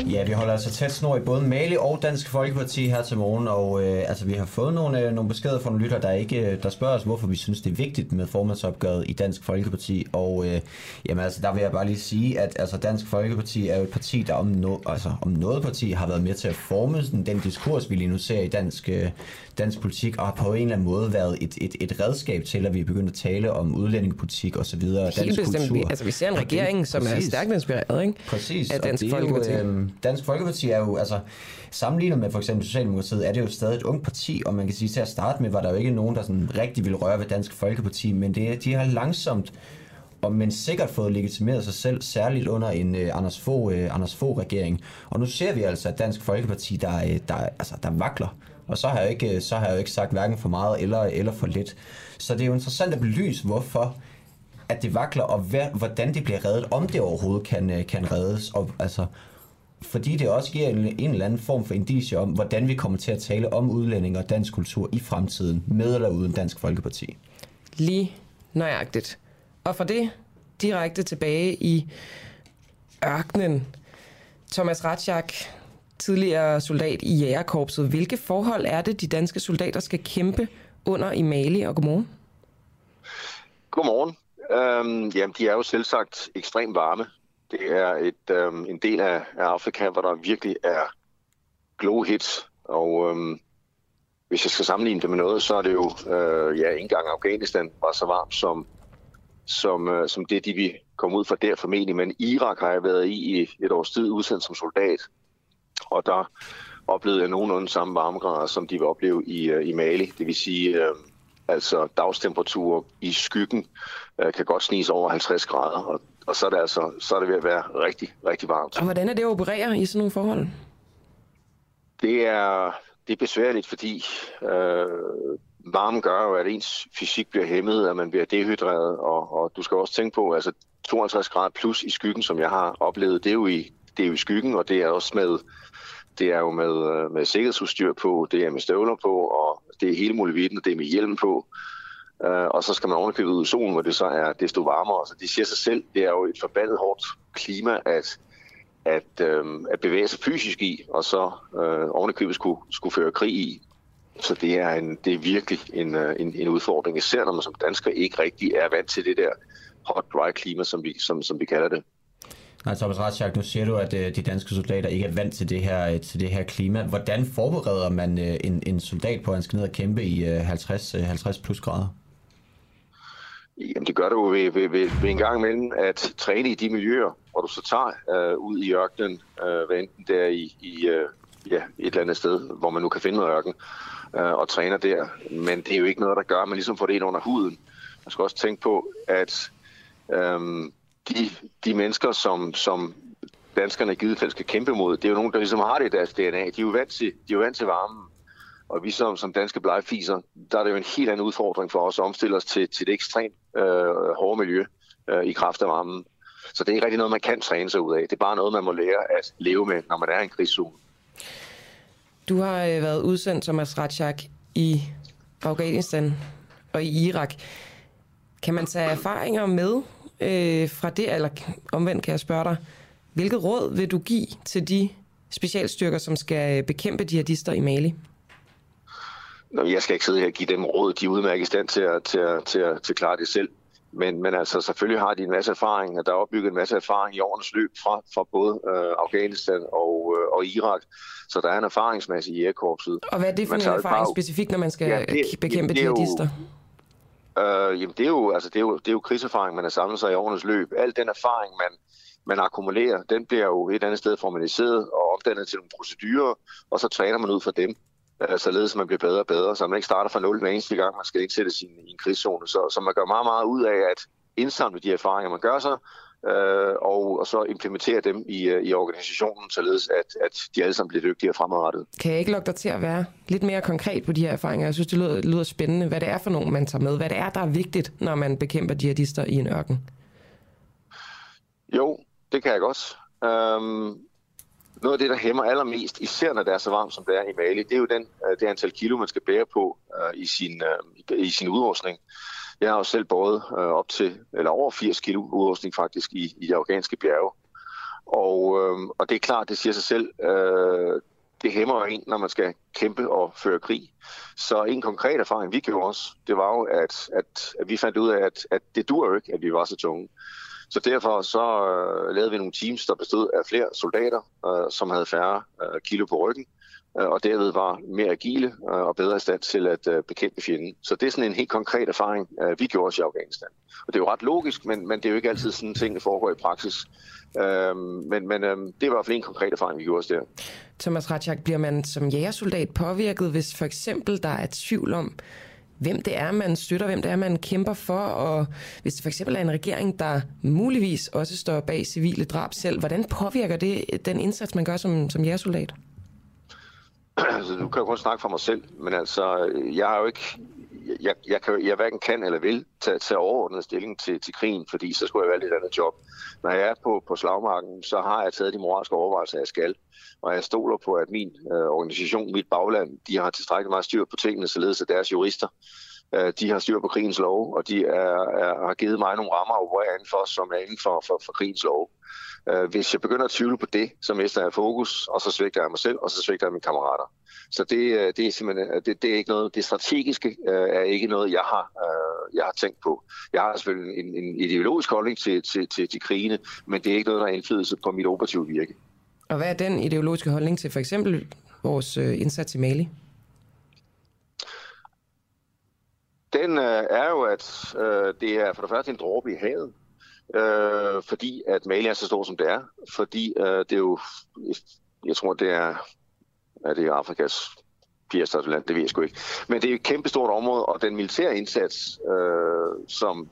Ja, vi holder altså tæt snor i både Mali og Dansk Folkeparti her til morgen, og øh, altså, vi har fået nogle, øh, nogle beskeder fra nogle lytter, der, ikke, der spørger os, hvorfor vi synes, det er vigtigt med formandsopgøret i Dansk Folkeparti, og øh, jamen, altså, der vil jeg bare lige sige, at altså, Dansk Folkeparti er jo et parti, der om, no, altså, om noget parti har været med til at forme den, den diskurs, vi lige nu ser i dansk, øh, dansk politik, og har på en eller anden måde været et, et, et redskab til, at vi er begyndt at tale om udlændingepolitik og så videre. Helt dansk bestemt. Kultur. Vi, altså, vi ser en regering, som præcis. er stærkt inspireret ikke? Præcis. af Dansk Folkeparti. Jo, øh, Dansk Folkeparti er jo, altså, sammenlignet med for eksempel Socialdemokratiet, er det jo stadig et ungt parti, og man kan sige, til at starte med, var der jo ikke nogen, der sådan rigtig ville røre ved Dansk Folkeparti, men det, de har langsomt og men sikkert fået legitimeret sig selv, særligt under en uh, Anders Fogh, uh, Anders Fogh regering. Og nu ser vi altså, at Dansk Folkeparti, der, uh, der, altså, der vakler. Og så har, jeg ikke, så har jeg jo ikke sagt hverken for meget eller, eller for lidt. Så det er jo interessant at belyse, hvorfor at det vakler, og hvordan det bliver reddet, om det overhovedet kan, kan reddes. Og, altså, fordi det også giver en, en eller anden form for indicie om, hvordan vi kommer til at tale om udlænding og dansk kultur i fremtiden, med eller uden Dansk Folkeparti. Lige nøjagtigt. Og for det direkte tilbage i ørkenen. Thomas Ratschak, tidligere soldat i Jægerkorpset. Hvilke forhold er det, de danske soldater skal kæmpe under i Mali? Og godmorgen. Godmorgen. Øhm, jamen, de er jo selv sagt ekstremt varme. Det er et, øhm, en del af, af Afrika, hvor der virkelig er glow hits. Og øhm, hvis jeg skal sammenligne det med noget, så er det jo, øh, ja, ikke engang Afghanistan var så varmt som som, øh, som det, de vi kom ud fra der formentlig. Men Irak har jeg været i i et års tid udsendt som soldat, og der oplevede jeg nogenlunde samme varmegrader, som de vil opleve i, øh, i Mali. Det vil sige, øh, altså dagstemperatur i skyggen øh, kan godt sniges over 50 grader, og, og så er det altså så er det ved at være rigtig, rigtig varmt. Og hvordan er det at operere i sådan nogle forhold? Det er, det er besværligt, fordi øh, varmen gør jo, at ens fysik bliver hæmmet, at man bliver dehydreret, og, og du skal også tænke på, altså 52 grader plus i skyggen, som jeg har oplevet, det er jo i, det er jo i skyggen, og det er også med, det er jo med, øh, med sikkerhedsudstyr på, det er med støvler på, og det er hele muligheden, og det er med hjelm på. Uh, og så skal man ovenikøbet ud i solen, hvor det så er desto varmere. Så det siger sig selv, det er jo et forbandet hårdt klima at, at, øhm, at bevæge sig fysisk i, og så øh, ovenikøbet skulle, skulle føre krig i. Så det er, en, det er virkelig en, øh, en, en udfordring, især når man som dansker ikke rigtig er vant til det der hot dry klima, som vi, som, som vi kalder det. Nej, Thomas Ratschak, nu siger du, at øh, de danske soldater ikke er vant til det her, øh, til det her klima. Hvordan forbereder man øh, en, en soldat på, at han skal ned og kæmpe i øh, 50, 50 øh, plus grader? Jamen det gør du ved, ved, ved, ved en gang imellem at træne i de miljøer, hvor du så tager øh, ud i ørkenen, øh, hvad enten der i, i øh, ja, et eller andet sted, hvor man nu kan finde noget ørken, øh, og træner der. Men det er jo ikke noget, der gør, at man ligesom får det ind under huden. Man skal også tænke på, at øh, de, de mennesker, som, som danskerne i givet fald skal kæmpe mod, det er jo nogen, der ligesom har det i deres DNA. De er jo vant til, de er jo vant til varmen. Og vi som, som danske blegefiser, der er det jo en helt anden udfordring for os at omstille os til, til det ekstremt øh, hårde miljø øh, i kraft af varmen. Så det er ikke rigtig noget, man kan træne sig ud af. Det er bare noget, man må lære at leve med, når man er i en krigszone. Du har øh, været udsendt, som Ratchak, i Afghanistan og i Irak. Kan man tage erfaringer med øh, fra det, eller omvendt kan jeg spørge dig, hvilket råd vil du give til de specialstyrker, som skal bekæmpe jihadister i Mali? Nå, jeg skal ikke sidde her og give dem råd. De er udmærket i stand til at, til at, til at, til at klare det selv. Men, men altså, selvfølgelig har de en masse erfaring, og der er opbygget en masse erfaring i årenes løb fra, fra både øh, Afghanistan og, øh, og Irak. Så der er en erfaringsmasse i jægerkorpset. Og hvad er det for en erfaring bare... specifikt, når man skal ja, det, bekæmpe det jihadister? Øh, jamen, det er, jo, altså, det, er jo, det er jo krigserfaring, man har samlet sig i årenes løb. Al den erfaring, man, man akkumulerer, den bliver jo et andet sted formaliseret og omdannet til nogle procedurer, og så træner man ud fra dem øh, således man bliver bedre og bedre, så man ikke starter fra nul hver eneste gang, man skal ikke sætte sin i en krigszone. Så, så man gør meget, meget ud af at indsamle de erfaringer, man gør sig, øh, og, og så implementere dem i, øh, i organisationen, således at, at de alle sammen bliver dygtigere fremadrettet. Kan jeg ikke lukke dig til at være lidt mere konkret på de her erfaringer? Jeg synes, det lyder, lyder spændende, hvad det er for nogen, man tager med. Hvad det er, der er vigtigt, når man bekæmper jihadister i en ørken? Jo, det kan jeg godt. Um, noget af det, der hæmmer allermest, især når det er så varmt, som det er i Mali, det er jo den, øh, det antal kilo, man skal bære på uh, i, sin, uh, i sin udrustning. Jeg har jo selv båret øh, op til, eller over 80 kilo udrustning faktisk i, i de afghanske bjerge. Og, øh, og det er klart, det siger sig selv, øh, det hæmmer en, når man skal kæmpe og føre krig. Så en konkret erfaring, vi gjorde os, det var jo, at, at, at vi fandt ud af, at, at det dur jo ikke, at vi var så tunge. Så derfor så øh, lavede vi nogle teams, der bestod af flere soldater, øh, som havde færre øh, kilo på ryggen, Øh, og derved var mere agile øh, og bedre i stand til at øh, bekæmpe fjenden. Så det er sådan en helt konkret erfaring, vi gjorde os i Afghanistan. Og det er jo ret logisk, men, men det er jo ikke altid sådan ting, der foregår i praksis. Øh, men men det er i hvert fald en konkret erfaring, vi gjorde os der. Thomas Ratchak, bliver man som jægersoldat påvirket, hvis for eksempel der er tvivl om, hvem det er, man støtter, hvem det er, man kæmper for, og hvis det for eksempel er en regering, der muligvis også står bag civile drab selv, hvordan påvirker det den indsats, man gør som, som jægersoldat? Altså, du kan jeg kun snakke for mig selv, men altså, jeg har jo ikke, jeg, jeg, kan, jeg hverken kan eller vil tage, tage overordnet stilling til, til krigen, fordi så skulle jeg valgt et andet job. Når jeg er på, på slagmarken, så har jeg taget de moralske overvejelser, jeg skal. Og jeg stoler på, at min øh, organisation, mit bagland, de har tilstrækkeligt meget styr på tingene, således at deres jurister, øh, de har styr på krigens lov, og de er, er, har givet mig nogle rammer at operere inden for, som er inden for, for, for krigens lov. Øh, hvis jeg begynder at tvivle på det, så mister jeg fokus, og så svigter jeg mig selv, og så svigter jeg mine kammerater. Så det, øh, det er simpelthen øh, det, det er ikke noget, det strategiske øh, er ikke noget, jeg har, øh, jeg har tænkt på. Jeg har selvfølgelig en, en ideologisk holdning til, til, til, til krigene, men det er ikke noget, der har indflydelse på mit operative virke. Og hvad er den ideologiske holdning til for eksempel vores øh, indsats i Mali? Den øh, er jo, at øh, det er for det første en dråbe i havet, øh, fordi at Mali er så stor, som det er. Fordi øh, det er jo, jeg tror, det er, er det Afrikas fjerde land, det ved jeg sgu ikke. Men det er et kæmpestort område, og den militære indsats, øh, som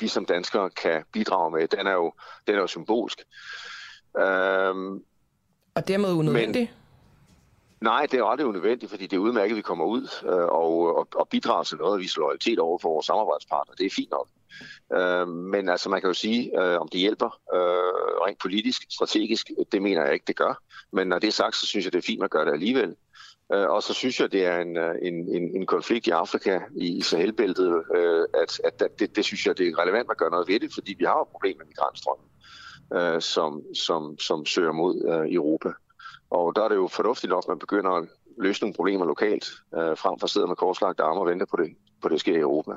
vi som danskere kan bidrage med, den er jo, den er jo symbolsk. Øh, og dermed unødvendigt? Men, nej, det er aldrig unødvendigt, fordi det er udmærket, at vi kommer ud øh, og, og, og bidrager til noget, at vise loyalitet over for vores samarbejdspartner. Det er fint nok. Øh, men altså, man kan jo sige, øh, om det hjælper øh, rent politisk, strategisk, det mener jeg ikke, det gør. Men når det er sagt, så synes jeg, det er fint at gøre det alligevel. Øh, og så synes jeg, det er en, øh, en, en, en konflikt i Afrika, i Sahelbæltet, øh, at, at det, det synes jeg, det er relevant at gøre noget ved det, fordi vi har jo problemer med migrantstrømmen øh, som, som, som søger mod øh, Europa. Og der er det jo fornuftigt nok, at man begynder at løse nogle problemer lokalt, øh, frem for at sidde med korslagte arme og vente på det, på det sker i Europa.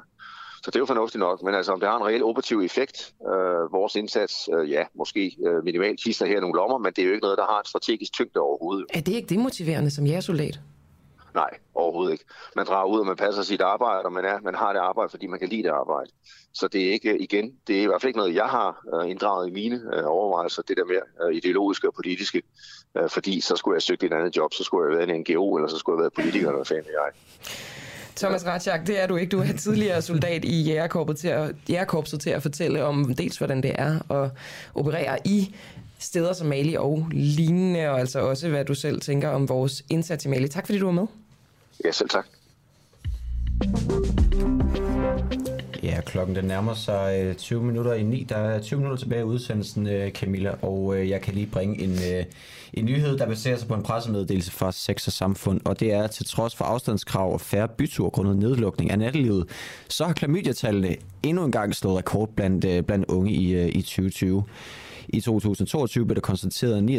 Så det er jo fornuftigt nok, men altså om det har en reel operativ effekt, øh, vores indsats, øh, ja, måske øh, minimalt kister her nogle lommer, men det er jo ikke noget, der har en strategisk tyngde overhovedet. Er det ikke demotiverende som jægersoldat? Nej, overhovedet ikke. Man drager ud, og man passer sit arbejde, og man, er, man har det arbejde, fordi man kan lide det arbejde. Så det er ikke, igen, det er i hvert fald ikke noget, jeg har uh, inddraget i mine uh, overvejelser, det der mere ideologiske og politiske, fordi så skulle jeg søge et andet job, så skulle jeg have været en NGO, eller så skulle jeg have været politiker, eller hvad fanden jeg. Thomas Ratchak, det er du ikke. Du er tidligere soldat i jægerkorpset til at, jægerkorpset til at fortælle om dels, hvordan det er at operere i steder som Mali og lignende, og altså også, hvad du selv tænker om vores indsats i Mali. Tak fordi du var med. Ja, selv tak. Ja, klokken den nærmer sig øh, 20 minutter i 9. Der er 20 minutter tilbage i udsendelsen, øh, Camilla, og øh, jeg kan lige bringe en, en nyhed, der baserer sig på en pressemeddelelse fra Sex og Samfund, og det er, til trods for afstandskrav og færre bytur grundet nedlukning af nattelivet, så har klamydiatallene endnu en gang slået rekord blandt, blandt unge i, i 2020. I 2022 blev der konstateret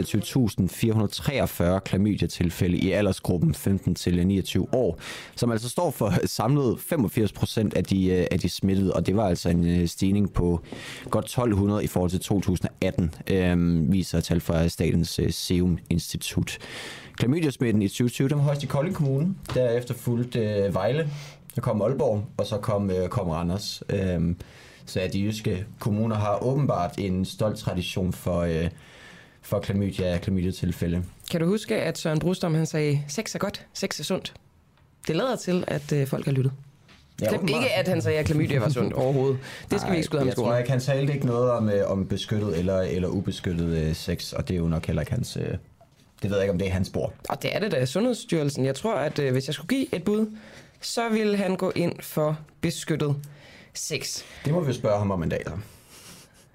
29.443 klamydia-tilfælde i aldersgruppen 15-29 år, som altså står for samlet 85 procent af de, øh, af de smittede, og det var altså en øh, stigning på godt 1200 i forhold til 2018, øh, viser tal fra Statens øh, Serum Institut. Klamydia-smitten i 2020, den var højst i Kolding Kommune, derefter fulgte øh, Vejle, der kom Aalborg, og så kom, øh, kom Randers. Øh, så de jyske kommuner har åbenbart en stolt tradition for, øh, for klamydia, klamydia-tilfælde. Kan du huske, at Søren Brustom han sagde, sex er godt, sex er sundt. Det lader til, at øh, folk har lyttet. Ja, ikke at han sagde, at klamydia var sundt overhovedet. Det skal Ej, vi ikke skyde ham Jeg tror ikke, han talte ikke noget om, øh, om beskyttet eller, eller ubeskyttet øh, sex, og det er jo nok heller ikke hans... Øh, det ved jeg ikke, om det er hans spor. Og det er det da, Sundhedsstyrelsen. Jeg tror, at øh, hvis jeg skulle give et bud, så ville han gå ind for beskyttet sex. Det må vi spørge ham om en dag.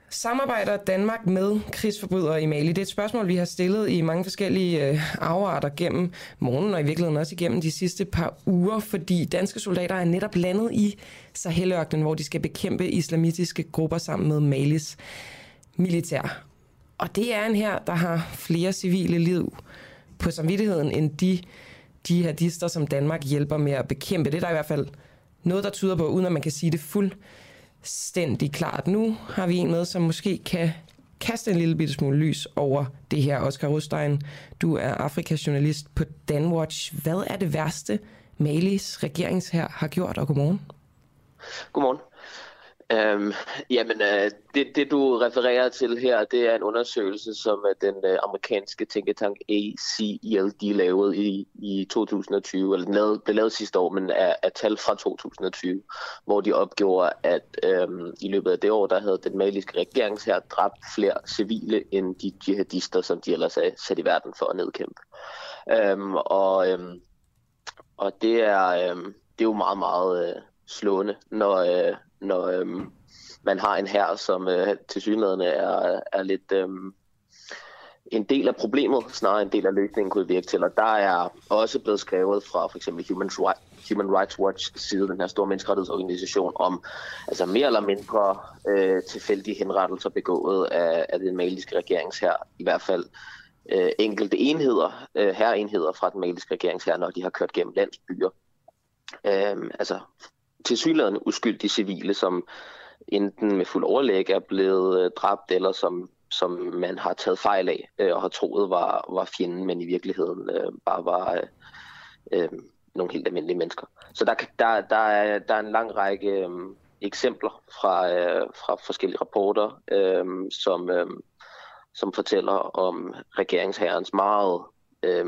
Samarbejder Danmark med krigsforbrydere i Mali? Det er et spørgsmål, vi har stillet i mange forskellige øh, afarter gennem morgenen, og i virkeligheden også igennem de sidste par uger, fordi danske soldater er netop landet i Sahelørkenen, hvor de skal bekæmpe islamistiske grupper sammen med Malis militær. Og det er en her, der har flere civile liv på samvittigheden end de jihadister, som Danmark hjælper med at bekæmpe. Det er der i hvert fald noget, der tyder på, uden at man kan sige det fuldstændig klart. Nu har vi en med, som måske kan kaste en lille bitte smule lys over det her. Oscar Rustein, du er Afrikajournalist på Danwatch. Hvad er det værste, Malis regeringsher har gjort, og godmorgen? Godmorgen. Øhm, jamen, øh, det, det du refererer til her, det er en undersøgelse, som øh, den øh, amerikanske tænketank ACELD lavede i, i 2020, eller den lavede, blev lavet sidste år, men er, er tal fra 2020, hvor de opgjorde, at øhm, i løbet af det år, der havde den maliske regeringshær dræbt flere civile end de jihadister, som de ellers er sat i verden for at nedkæmpe. Øhm, og, øhm, og det er, øhm, det er jo meget, meget øh, slående, når, øh, når øhm, man har en her, som øh, til synligheden er, er lidt øhm, en del af problemet, snarere en del af løsningen kunne virke til. Og der er også blevet skrevet fra for eksempel Human, Human Rights Watch side, den her store menneskerettighedsorganisation, om altså mere eller mindre øh, tilfældige henrettelser begået af, af den maliske regerings her, i hvert fald øh, enkelte enheder, øh, herreenheder fra den maliske regerings her, når de har kørt gennem landsbyer. Øh, altså tilsyneladende uskyldige civile, som enten med fuld overlæg er blevet øh, dræbt, eller som, som man har taget fejl af øh, og har troet var, var fjenden, men i virkeligheden øh, bare var øh, øh, nogle helt almindelige mennesker. Så der, der, der, er, der er en lang række øh, eksempler fra, øh, fra forskellige rapporter, øh, som, øh, som fortæller om regeringsherrens meget øh,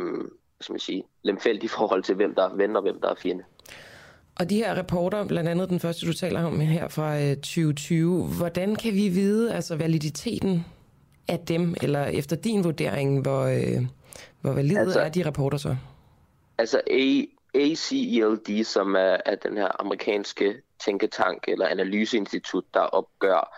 som jeg siger, lemfældige forhold til, hvem der er ven og hvem der er fjende. Og de her rapporter, blandt andet den første, du taler om her fra 2020, øh, hvordan kan vi vide altså validiteten af dem, eller efter din vurdering, hvor, øh, hvor valide altså, er de rapporter så? Altså A, ACELD, som er, er den her amerikanske tænketank eller analyseinstitut, der opgør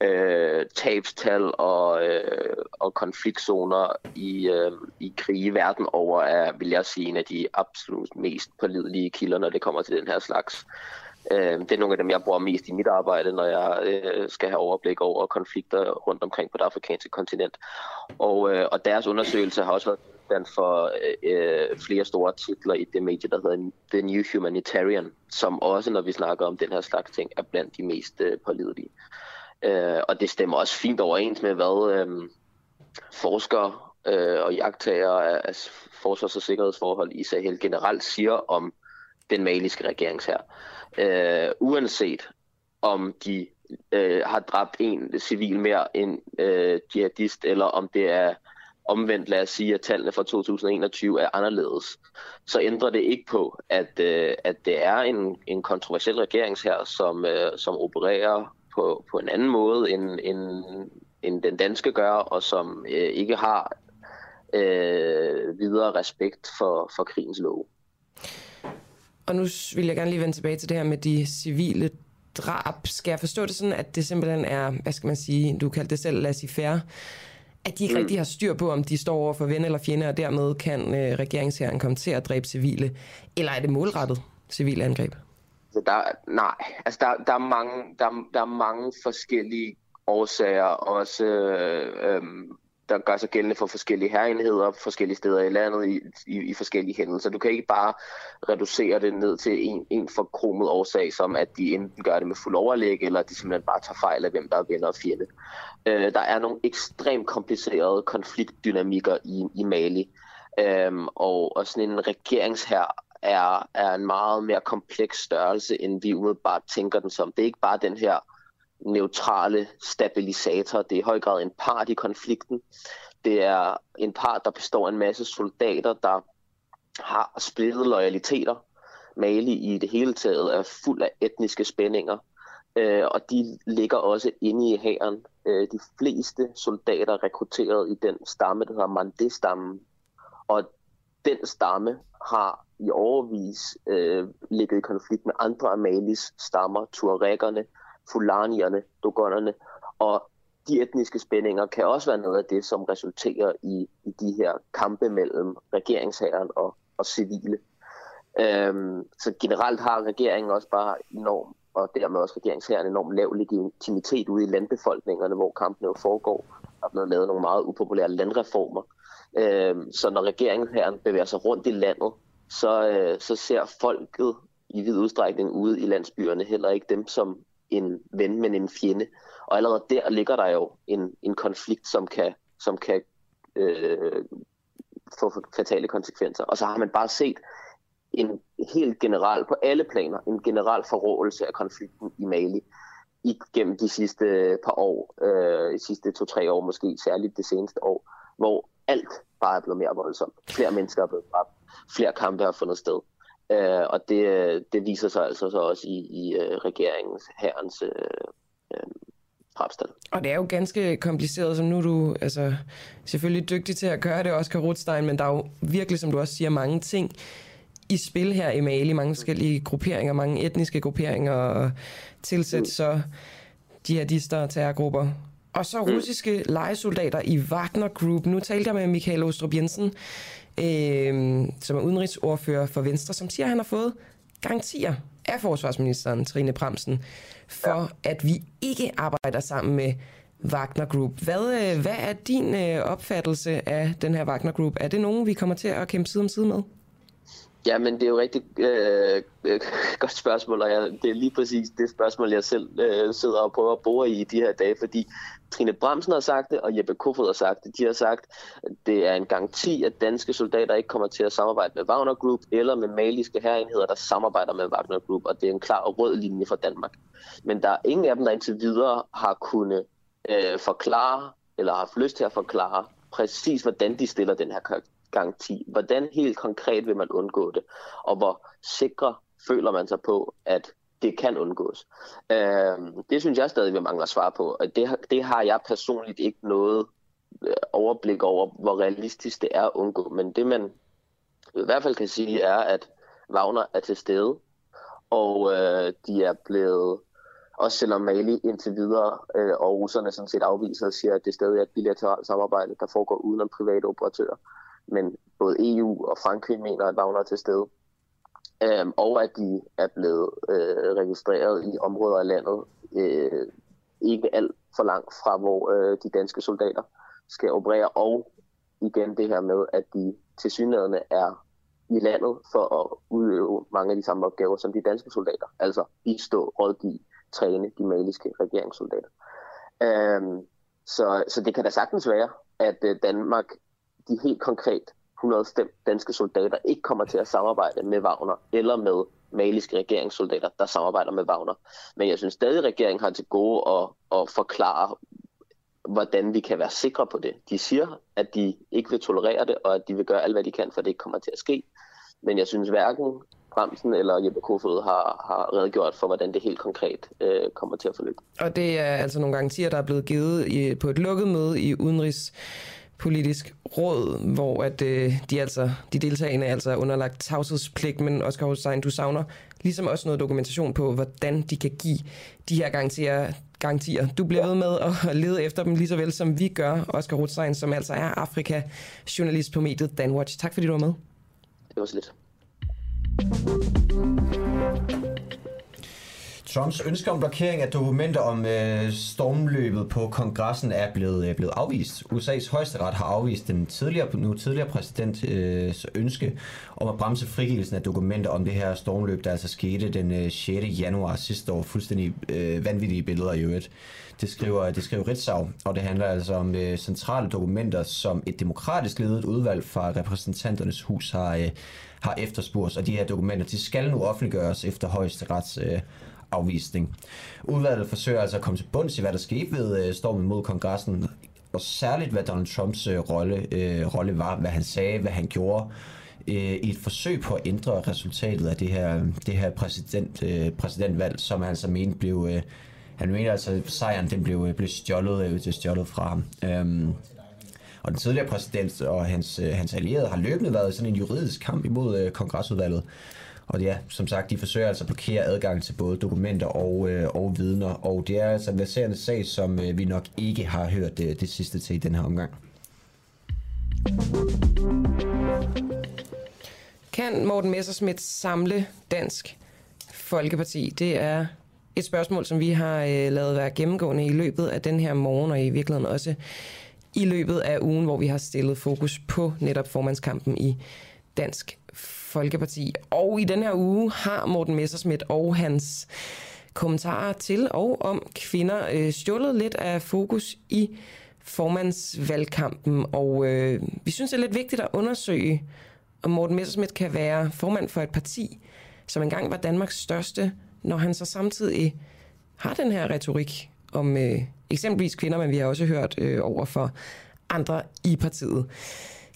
øh, tabstal og, øh, og konfliktzoner i, øh, i krige verden over er, vil jeg sige, en af de absolut mest pålidelige kilder, når det kommer til den her slags. Øh, det er nogle af dem, jeg bruger mest i mit arbejde, når jeg øh, skal have overblik over konflikter rundt omkring på det afrikanske kontinent. Og, øh, og deres undersøgelse har også været den for øh, flere store titler i det medie, der hedder The New Humanitarian, som også, når vi snakker om den her slags ting, er blandt de mest øh, pålidelige. Øh, Øh, og det stemmer også fint overens med, hvad øh, forskere øh, og jagttager af, af forsvars- og sikkerhedsforhold i Sahel generelt siger om den maliske regerings her. Øh, uanset om de øh, har dræbt en civil mere end øh, jihadist, eller om det er omvendt, lad os sige, at tallene fra 2021 er anderledes, så ændrer det ikke på, at, øh, at det er en, en kontroversiel regeringshær, som, øh, som opererer på, på en anden måde, end, end, end den danske gør, og som øh, ikke har øh, videre respekt for, for krigens lov. Og nu vil jeg gerne lige vende tilbage til det her med de civile drab. Skal jeg forstå det sådan, at det simpelthen er, hvad skal man sige, du kaldte det selv laissez-faire, at de ikke mm. rigtig har styr på, om de står over for ven eller fjende, og dermed kan øh, regeringsherren komme til at dræbe civile? Eller er det målrettet civile angreb? Altså, der, nej, altså der, der, er mange, der, der er mange forskellige årsager, også øh, øh, der gør sig gældende for forskellige herenheder, forskellige steder i landet i, i, i forskellige hændelser. Du kan ikke bare reducere det ned til en, en forkromet årsag, som at de enten gør det med fuld overlæg, eller at de simpelthen bare tager fejl af, hvem der er venner og fjende. Øh, der er nogle ekstremt komplicerede konfliktdynamikker i, i Mali, øhm, og, og sådan en regeringsherre er, er en meget mere kompleks størrelse, end vi umiddelbart tænker den som. Det er ikke bare den her neutrale stabilisator. Det er i høj grad en part i konflikten. Det er en part, der består af en masse soldater, der har splittet loyaliteter. Mali i det hele taget er fuld af etniske spændinger, øh, og de ligger også inde i hæren. Øh, de fleste soldater rekrutteret i den stamme, der hedder Mandé-stammen, og den stamme har i overvis øh, ligget i konflikt med andre af Malis stammer, tuaregerne, fulanierne, dogonerne, og de etniske spændinger kan også være noget af det, som resulterer i, i de her kampe mellem regeringshæren og, og civile. Øhm, så generelt har regeringen også bare enorm, og dermed også regeringsherren enorm lav legitimitet ude i landbefolkningerne, hvor kampene jo foregår. Der er blevet lavet nogle meget upopulære landreformer. Øh, så når regeringen her bevæger sig rundt i landet, så, øh, så ser folket i vid udstrækning ude i landsbyerne heller ikke dem som en ven, men en fjende. Og allerede der ligger der jo en, en konflikt, som kan, som kan øh, få fatale konsekvenser. Og så har man bare set en helt general, på alle planer, en general forrådelse af konflikten i Mali igennem de sidste par år, øh, de sidste to-tre år måske, særligt det seneste år, hvor alt bare er blevet mere voldsomt. Flere mennesker er blevet dræbt, flere kampe har fundet sted. Øh, og det, det viser sig altså så også i, i uh, regeringens, herrens uh, uh, fremstand. Og det er jo ganske kompliceret, som nu er du altså, selvfølgelig dygtig til at gøre det, Oscar Rothstein, men der er jo virkelig, som du også siger, mange ting i spil her i Mali, mange forskellige grupperinger, mange etniske grupperinger, og tilsæt mm. så jihadister og terrorgrupper. Og så mm. russiske legesoldater i Wagner Group. Nu talte jeg med Michael Ostrup Jensen, øh, som er udenrigsordfører for Venstre, som siger, at han har fået garantier af forsvarsministeren, Trine Bremsen, for ja. at vi ikke arbejder sammen med Wagner Group. Hvad, øh, hvad er din øh, opfattelse af den her Wagner Group? Er det nogen, vi kommer til at kæmpe side om side med? Ja, men det er jo rigtig øh, øh, godt spørgsmål, og jeg, det er lige præcis det spørgsmål, jeg selv øh, sidder og prøver at bore i de her dage, fordi Trine Bremsen har sagt det, og Jeppe Kofod har sagt det. De har sagt, at det er en garanti, at danske soldater ikke kommer til at samarbejde med Wagner Group eller med maliske herrenheder, der samarbejder med Wagner Group, og det er en klar og rød linje for Danmark. Men der er ingen af dem, der indtil videre har kunnet øh, forklare, eller har haft lyst til at forklare, præcis hvordan de stiller den her garanti. Hvordan helt konkret vil man undgå det, og hvor sikre føler man sig på, at det kan undgås. Øh, det synes jeg stadig, vi mangler svar på, og det, det har jeg personligt ikke noget øh, overblik over, hvor realistisk det er at undgå. Men det man i hvert fald kan sige er, at Wagner er til stede, og øh, de er blevet, også selvom Mali indtil videre, øh, og russerne sådan set afviser og siger, at det stadig er et bilateralt samarbejde, der foregår uden om private operatører. Men både EU og Frankrig mener, at Wagner er til stede øhm, og at de er blevet øh, registreret i områder af landet, øh, ikke alt for langt fra, hvor øh, de danske soldater skal operere, og igen det her med, at de tilsyneladende er i landet for at udøve mange af de samme opgaver som de danske soldater, altså bistå, rådgive, træne de maliske regeringssoldater. Øhm, så, så det kan da sagtens være, at øh, Danmark de helt konkret 105 danske soldater ikke kommer til at samarbejde med Wagner eller med maliske regeringssoldater, der samarbejder med Wagner. Men jeg synes stadig, at regeringen har til gode at, at forklare, hvordan vi kan være sikre på det. De siger, at de ikke vil tolerere det, og at de vil gøre alt, hvad de kan, for det ikke kommer til at ske. Men jeg synes hverken Bremsen eller Jeppe Kofod har, har redegjort for, hvordan det helt konkret øh, kommer til at forløbe. Og det er altså nogle garantier, der er blevet givet i, på et lukket møde i Udenrigs politisk råd, hvor at, øh, de, altså, de deltagende altså er underlagt tavshedspligt, men Oscar Hussein, du savner ligesom også noget dokumentation på, hvordan de kan give de her garantier. garantier. Du bliver ved med at lede efter dem lige så vel, som vi gør, Oscar Hussein, som altså er Afrika-journalist på mediet Danwatch. Tak fordi du var med. Det var så lidt. Trumps ønske om blokering af dokumenter om øh, stormløbet på kongressen er blevet, øh, blevet afvist. USA's højesteret har afvist den tidligere, nu tidligere præsidents øh, ønske om at bremse frigivelsen af dokumenter om det her stormløb, der altså skete den øh, 6. januar sidste år. Fuldstændig øh, vanvittige billeder i øvrigt. Det skriver, det skriver Ritzau, og det handler altså om øh, centrale dokumenter, som et demokratisk ledet udvalg fra repræsentanternes hus har, øh, har efterspurgt. Og de her dokumenter, de skal nu offentliggøres efter højesterets øh, afvisning. Udvalget forsøger altså at komme til bunds i, hvad der skete ved øh, stormen mod kongressen, og særligt hvad Donald Trumps øh, rolle, øh, rolle var, hvad han sagde, hvad han gjorde, øh, i et forsøg på at ændre resultatet af det her, det her præsident, øh, præsidentvalg, som han altså mente blev... Øh, han mener altså, at sejren den blev, øh, blev stjålet, øh, stjålet fra ham. Øhm, og den tidligere præsident og hans, øh, hans allierede har løbende været i sådan en juridisk kamp imod øh, kongresudvalget. Og ja, som sagt, de forsøger altså at blokere adgang til både dokumenter og, øh, og vidner. Og det er altså en verserende sag, som øh, vi nok ikke har hørt det, det sidste til i den her omgang. Kan Morten Messersmith samle Dansk Folkeparti? Det er et spørgsmål, som vi har øh, lavet være gennemgående i løbet af den her morgen, og i virkeligheden også i løbet af ugen, hvor vi har stillet fokus på netop formandskampen i Dansk Folkeparti. Og i den her uge har Morten Messerschmidt og hans kommentarer til og om kvinder øh, stjålet lidt af fokus i formandsvalgkampen. Og øh, vi synes, det er lidt vigtigt at undersøge, om Morten Messerschmidt kan være formand for et parti, som engang var Danmarks største, når han så samtidig har den her retorik om øh, eksempelvis kvinder, men vi har også hørt øh, over for andre i partiet.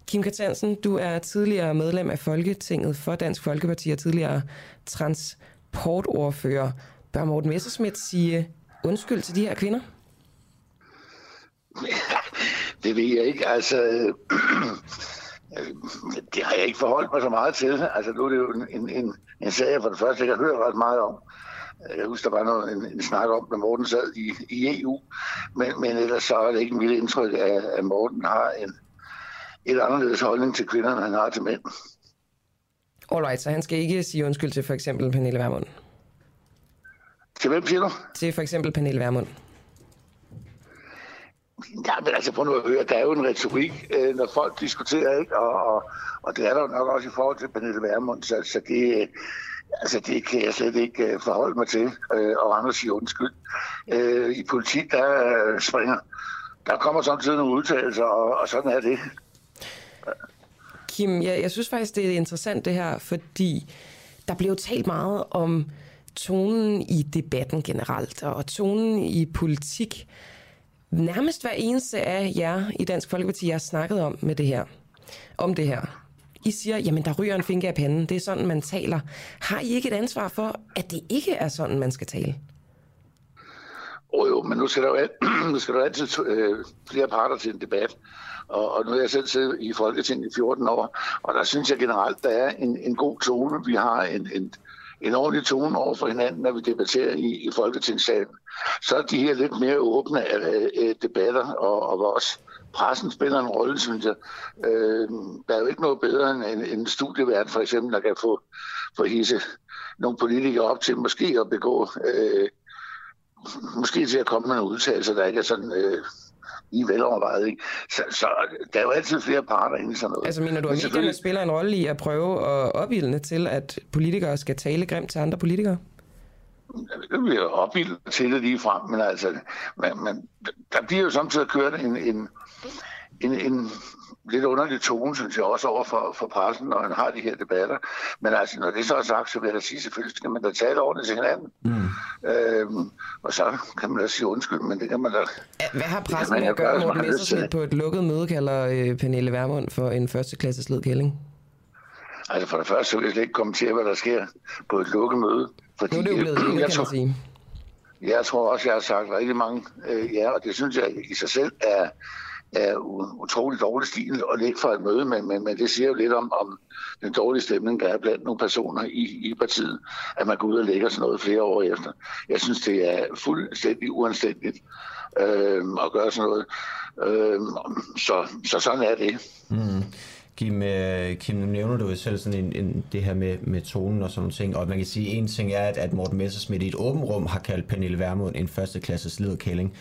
Kim Katansen, du er tidligere medlem af Folketinget for Dansk Folkeparti og tidligere transportordfører. Bør Morten Messerschmidt sige undskyld til de her kvinder? Det ved jeg ikke. Altså, det har jeg ikke forholdt mig så meget til. Altså, nu er det jo en, en, en sag, jeg for det første ikke har hørt ret meget om. Jeg husker, der var noget, en, en snak om, når Morten sad i, i EU. Men, men ellers så er det ikke mit indtryk, at, at Morten har en, et anderledes holdning til kvinder, end han har til mænd. Alright, så han skal ikke sige undskyld til for eksempel Pernille Vermund? Til hvem siger du? Til for eksempel Pernille Vermund. Ja, men altså prøv nu at høre, der er jo en retorik, øh, når folk diskuterer, ikke? Og, og, og det er der jo nok også i forhold til Pernille Vermund, så, så det, altså det kan jeg slet ikke øh, forholde mig til, øh, og andre siger undskyld. Øh, I politik, der øh, springer, der kommer samtidig nogle udtalelser, og, og sådan er det. Kim, jeg, jeg synes faktisk, det er interessant det her, fordi der blev talt meget om tonen i debatten generelt, og tonen i politik. Nærmest hver eneste af jer i Dansk Folkeparti, jeg har snakket om med det her, om det her. I siger, jamen der ryger en finger af panden, det er sådan, man taler. Har I ikke et ansvar for, at det ikke er sådan, man skal tale? Oh, jo, men nu skal der jo, nu skal der altid øh, flere parter til en debat. Og, og nu er jeg selv siddet i Folketinget i 14 år, og der synes jeg generelt, der er en, en god tone. Vi har en, en, en ordentlig tone over for hinanden, når vi debatterer i, i Folketingssalen. Så er de her lidt mere åbne øh, øh debatter, og, og også pressen spiller en rolle, synes jeg. Øh, der er jo ikke noget bedre end en, en studievært, for eksempel, der kan få, få hisse nogle politikere op til måske at begå, øh, måske til at komme med nogle udtalelser, der ikke er sådan... Øh, i velovervejet. Ikke? Så, så der er jo altid flere parter inde i sådan noget. Altså mener du, at medierne selvfølgelig... spiller en rolle i at prøve at opildne til, at politikere skal tale grimt til andre politikere? Det bliver opbildet til det lige frem, men altså, man, man, der bliver jo samtidig kørt en, en, en, en lidt underlig tone, synes jeg også over for, for pressen, når han har de her debatter. Men altså, når det så er sagt, så vil jeg da sige, selvfølgelig skal man da tale ordentligt til hinanden. Mm. Øhm, og så kan man da sige undskyld, men det kan man da... Hvad har pressen at gøre, Morten Messersmith på et lukket møde, kalder øh, Pernille Vermund for en førsteklasses led kælling? Altså for det første, så vil jeg slet ikke kommentere, hvad der sker på et lukket møde. Fordi, Nu er det jo blevet jeg kan tror, man sige. Jeg tror også, jeg har sagt rigtig mange øh, ja, og det synes jeg i sig selv er, er utrolig dårlig stil at lægge for et møde, men, men, men det siger jo lidt om, om den dårlige stemning, der er blandt nogle personer i, i partiet, at man går ud og lægger sådan noget flere år efter. Jeg synes, det er fuldstændig uanstændigt øh, at gøre sådan noget. Øh, så, så sådan er det. Mm. Kim, øh, Kim, nu nævner du jo selv sådan en, en, det her med, med tonen og sådan nogle ting, og man kan sige, en ting er, at, at Morten Messersmith i et åbent rum har kaldt Pernille Vermund en førsteklasses lederkælling.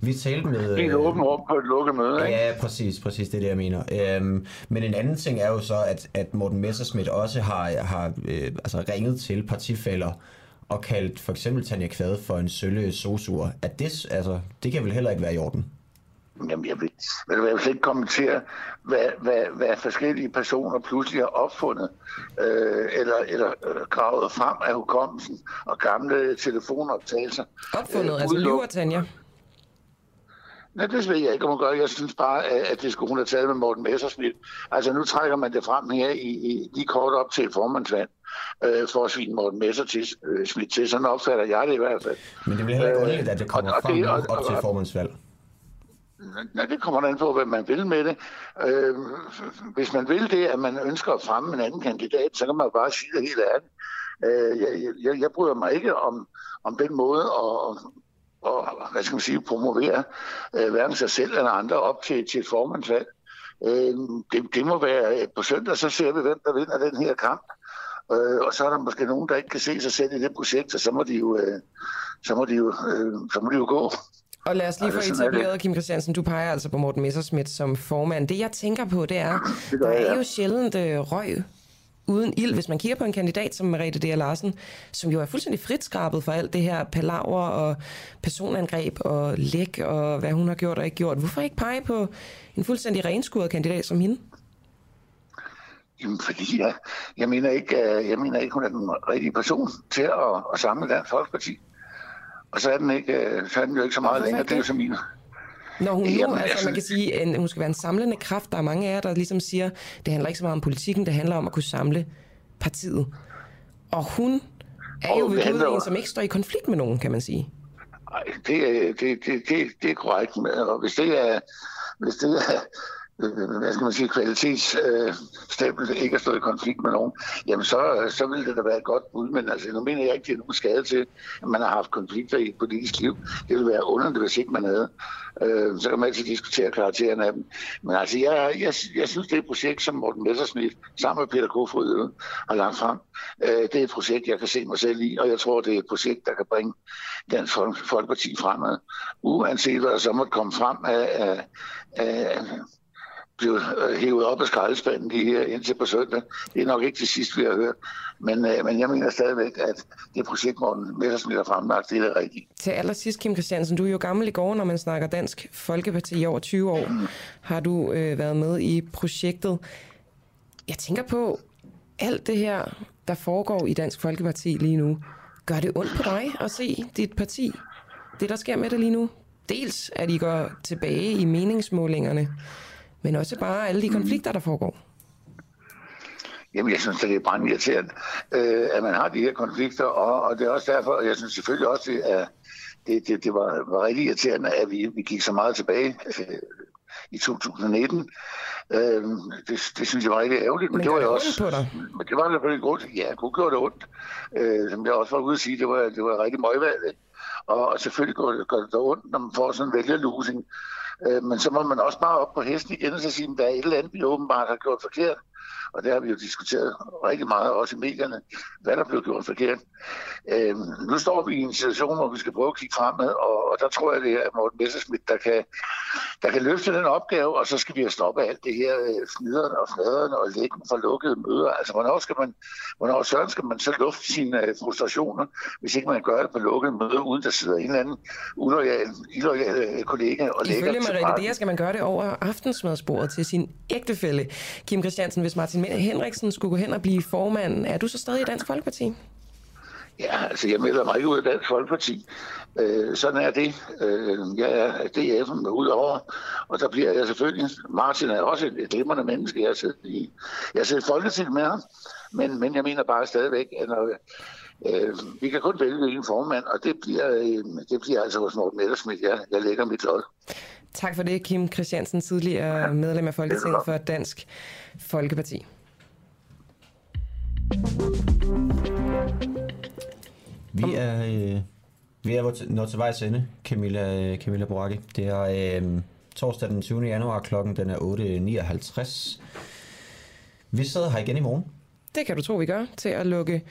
Vi talte med... En åben rum på et lukket møde, ikke? Ja, præcis, præcis, det er det, jeg mener. Øhm, men en anden ting er jo så, at, at Morten Messersmith også har, har øh, altså ringet til partifælder og kaldt for eksempel Tanja Kvade for en sølle sosur. At det, altså, det kan vel heller ikke være i orden? Jamen, jeg vil, vil, jeg vil slet ikke kommentere, hvad, hvad, hvad forskellige personer pludselig har opfundet, øh, eller, eller øh, gravet frem af hukommelsen og gamle telefonoptagelser. Opfundet, altså lyver Tanja. Nej, det ved jeg ikke, om hun gør. Jeg synes bare, at det skulle hun have taget med Morten Messersmith. Altså, nu trækker man det frem her i, i lige kort op til et formandsvalg øh, for at svine Morten Messersmith til. Sådan opfatter jeg det i hvert fald. Men det er vel heller ikke Øh, underligt, at det kommer og- og frem det- og- op til formandsvalg. Nej, det kommer an på, hvad man vil med det. Øh, hvis man vil det, at man ønsker at fremme en anden kandidat, så kan man bare sige det helt ærligt. Øh, jeg, jeg, jeg bryder mig ikke om, om den måde at, og, hvad skal man sige, promovere øh, hverken sig selv eller andre op til, til et formandsvalg. Øh, det, det må være øh, på søndag, så ser vi, hvem der vinder den her kamp. Øh, og så er der måske nogen, der ikke kan se sig selv i det projekt, og så må de jo, øh, så må de jo, øh, så må de jo gå. Og lad os lige få etableret, Kim Christiansen, du peger altså på Morten Messersmith som formand. Det jeg tænker på, det er, Det der er jo sjældent øh, røg uden ild, hvis man kigger på en kandidat som Merete D. Larsen, som jo er fuldstændig fritskrabet for alt det her palaver og personangreb og læk og hvad hun har gjort og ikke gjort. Hvorfor ikke pege på en fuldstændig renskuret kandidat som hende? Jamen, fordi jeg, jeg, mener ikke, øh, jeg mener ikke, hun er den rigtige person til at, at samle Dansk Folkeparti. Og så er den, ikke, øh, så er den jo ikke så meget længere. ikke Det er jo det? så min. Når hun nu, Jamen, altså altså- man kan sige, en, hun skal være en samlende kraft. Der er mange af jer, der ligesom siger, det handler ikke så meget om politikken, det handler om at kunne samle partiet. Og hun er Og jo det ved handler en, som ikke står i konflikt med nogen, kan man sige. Nej, det, er- det, det, det, det er korrekt. Og hvis det er, hvis det er øh, hvad skal man sige, kvalitetsstempel øh, ikke at stå i konflikt med nogen, jamen så, så ville det da være et godt bud. Men altså, nu mener jeg ikke, det er nogen skade til, at man har haft konflikter i et politisk liv. Det ville være underligt, hvis ikke man havde. Øh, så kan man altid diskutere karakteren af dem. Men altså, jeg, jeg, jeg synes, det er et projekt, som Morten Messersmith sammen med Peter Kofod har lagt frem. Øh, det er et projekt, jeg kan se mig selv i, og jeg tror, det er et projekt, der kan bringe Dansk Folkeparti fremad. Uanset hvad der så måtte komme frem af, af, af blive øh, hævet op af skraldespanden de her indtil på søndag. Det er nok ikke det sidste, vi har hørt. Men, øh, men jeg mener stadigvæk, at det projekt, Morten Messersmith har fremlagt, det er det rigtige. Til allersidst, Kim Christiansen, du er jo gammel i går, når man snakker Dansk Folkeparti i over 20 år. Har du øh, været med i projektet. Jeg tænker på, alt det her, der foregår i Dansk Folkeparti lige nu, gør det ondt på dig at se dit parti? Det, der sker med det lige nu? Dels, at I går tilbage i meningsmålingerne, men også bare alle de konflikter, der foregår. Jamen, jeg synes, at det er brændt irriterende, øh, at man har de her konflikter, og, og det er også derfor, og jeg synes selvfølgelig også, er, det, det, det var, var rigtig irriterende, at vi, vi gik så meget tilbage øh, i 2019. Øh, det, det synes jeg var rigtig ærgerligt, men, Men det var gør jo også... ondt på dig? Men det var selvfølgelig godt. Ja, det gøre det ondt. Øh, som jeg også var ude at sige, det var, det var rigtig møgvalg. ikke? Og, og selvfølgelig går det, gør det ondt, når man får sådan en vælgerlusing. Øh, men så må man også bare op på hesten igen og så sige, at der er et eller andet, vi åbenbart har gjort forkert og det har vi jo diskuteret rigtig meget, også i medierne, hvad der blev gjort forkert. Øh, nu står vi i en situation, hvor vi skal prøve at kigge fremad, og, og der tror jeg, det er Morten Messerschmidt, der kan, der kan løfte den opgave, og så skal vi have stoppet alt det her øh, fniderne og fnaderne og læggen for lukkede møder. Altså, hvornår skal man, hvornår søren skal man så lufte sine øh, frustrationer, hvis ikke man gør det på lukkede møder, uden der sidder en eller anden uloyal, illoyal øh, kollega og lægger Ifølge Merete. Dea skal man gøre det over aftensmadsbordet til sin ægtefælle. Kim Christiansen, hvis Martin Henriksen skulle gå hen og blive formand, er du så stadig i Dansk Folkeparti? Ja, altså jeg melder mig ikke ud af Dansk Folkeparti. Øh, sådan er det. Øh, jeg er DF'en ud over, og der bliver jeg selvfølgelig... Martin er også et, et glimrende menneske. Jeg har siddet i, jeg har siddet i Folketinget med ham, men, men jeg mener bare stadigvæk, at når, øh, vi kan kun vælge en formand, og det bliver, øh, det bliver altså hos Morten Messerschmidt. Jeg, jeg lægger mit lod. Tak for det, Kim Christiansen, tidligere medlem af Folketinget for Dansk Folkeparti. Vi er, øh, vi er nået til vejs ende, Camilla, øh, Camilla Boracchi. Det er øh, torsdag den 20. januar, klokken den er 8.59. Vi sidder her igen i morgen. Det kan du tro, vi gør, til at lukke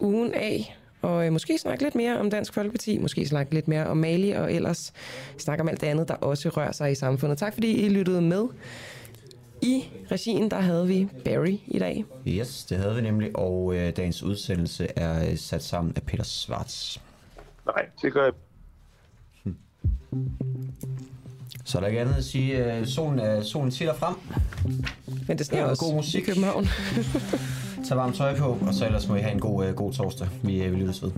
ugen af, og øh, måske snakke lidt mere om Dansk Folkeparti, måske snakke lidt mere om Mali, og ellers snakke om alt det andet, der også rører sig i samfundet. Tak fordi I lyttede med. I regien, der havde vi Barry i dag. Yes, det havde vi nemlig, og øh, dagens udsendelse er øh, sat sammen af Peter Svarts. Nej, det gør jeg. Så er der ikke andet at sige, øh, solen, er, solen titter frem. Men det sneer også god musik. i København. Tag varmt tøj på, og så ellers må I have en god, øh, god torsdag. Vi, øh, vi lyttes ved.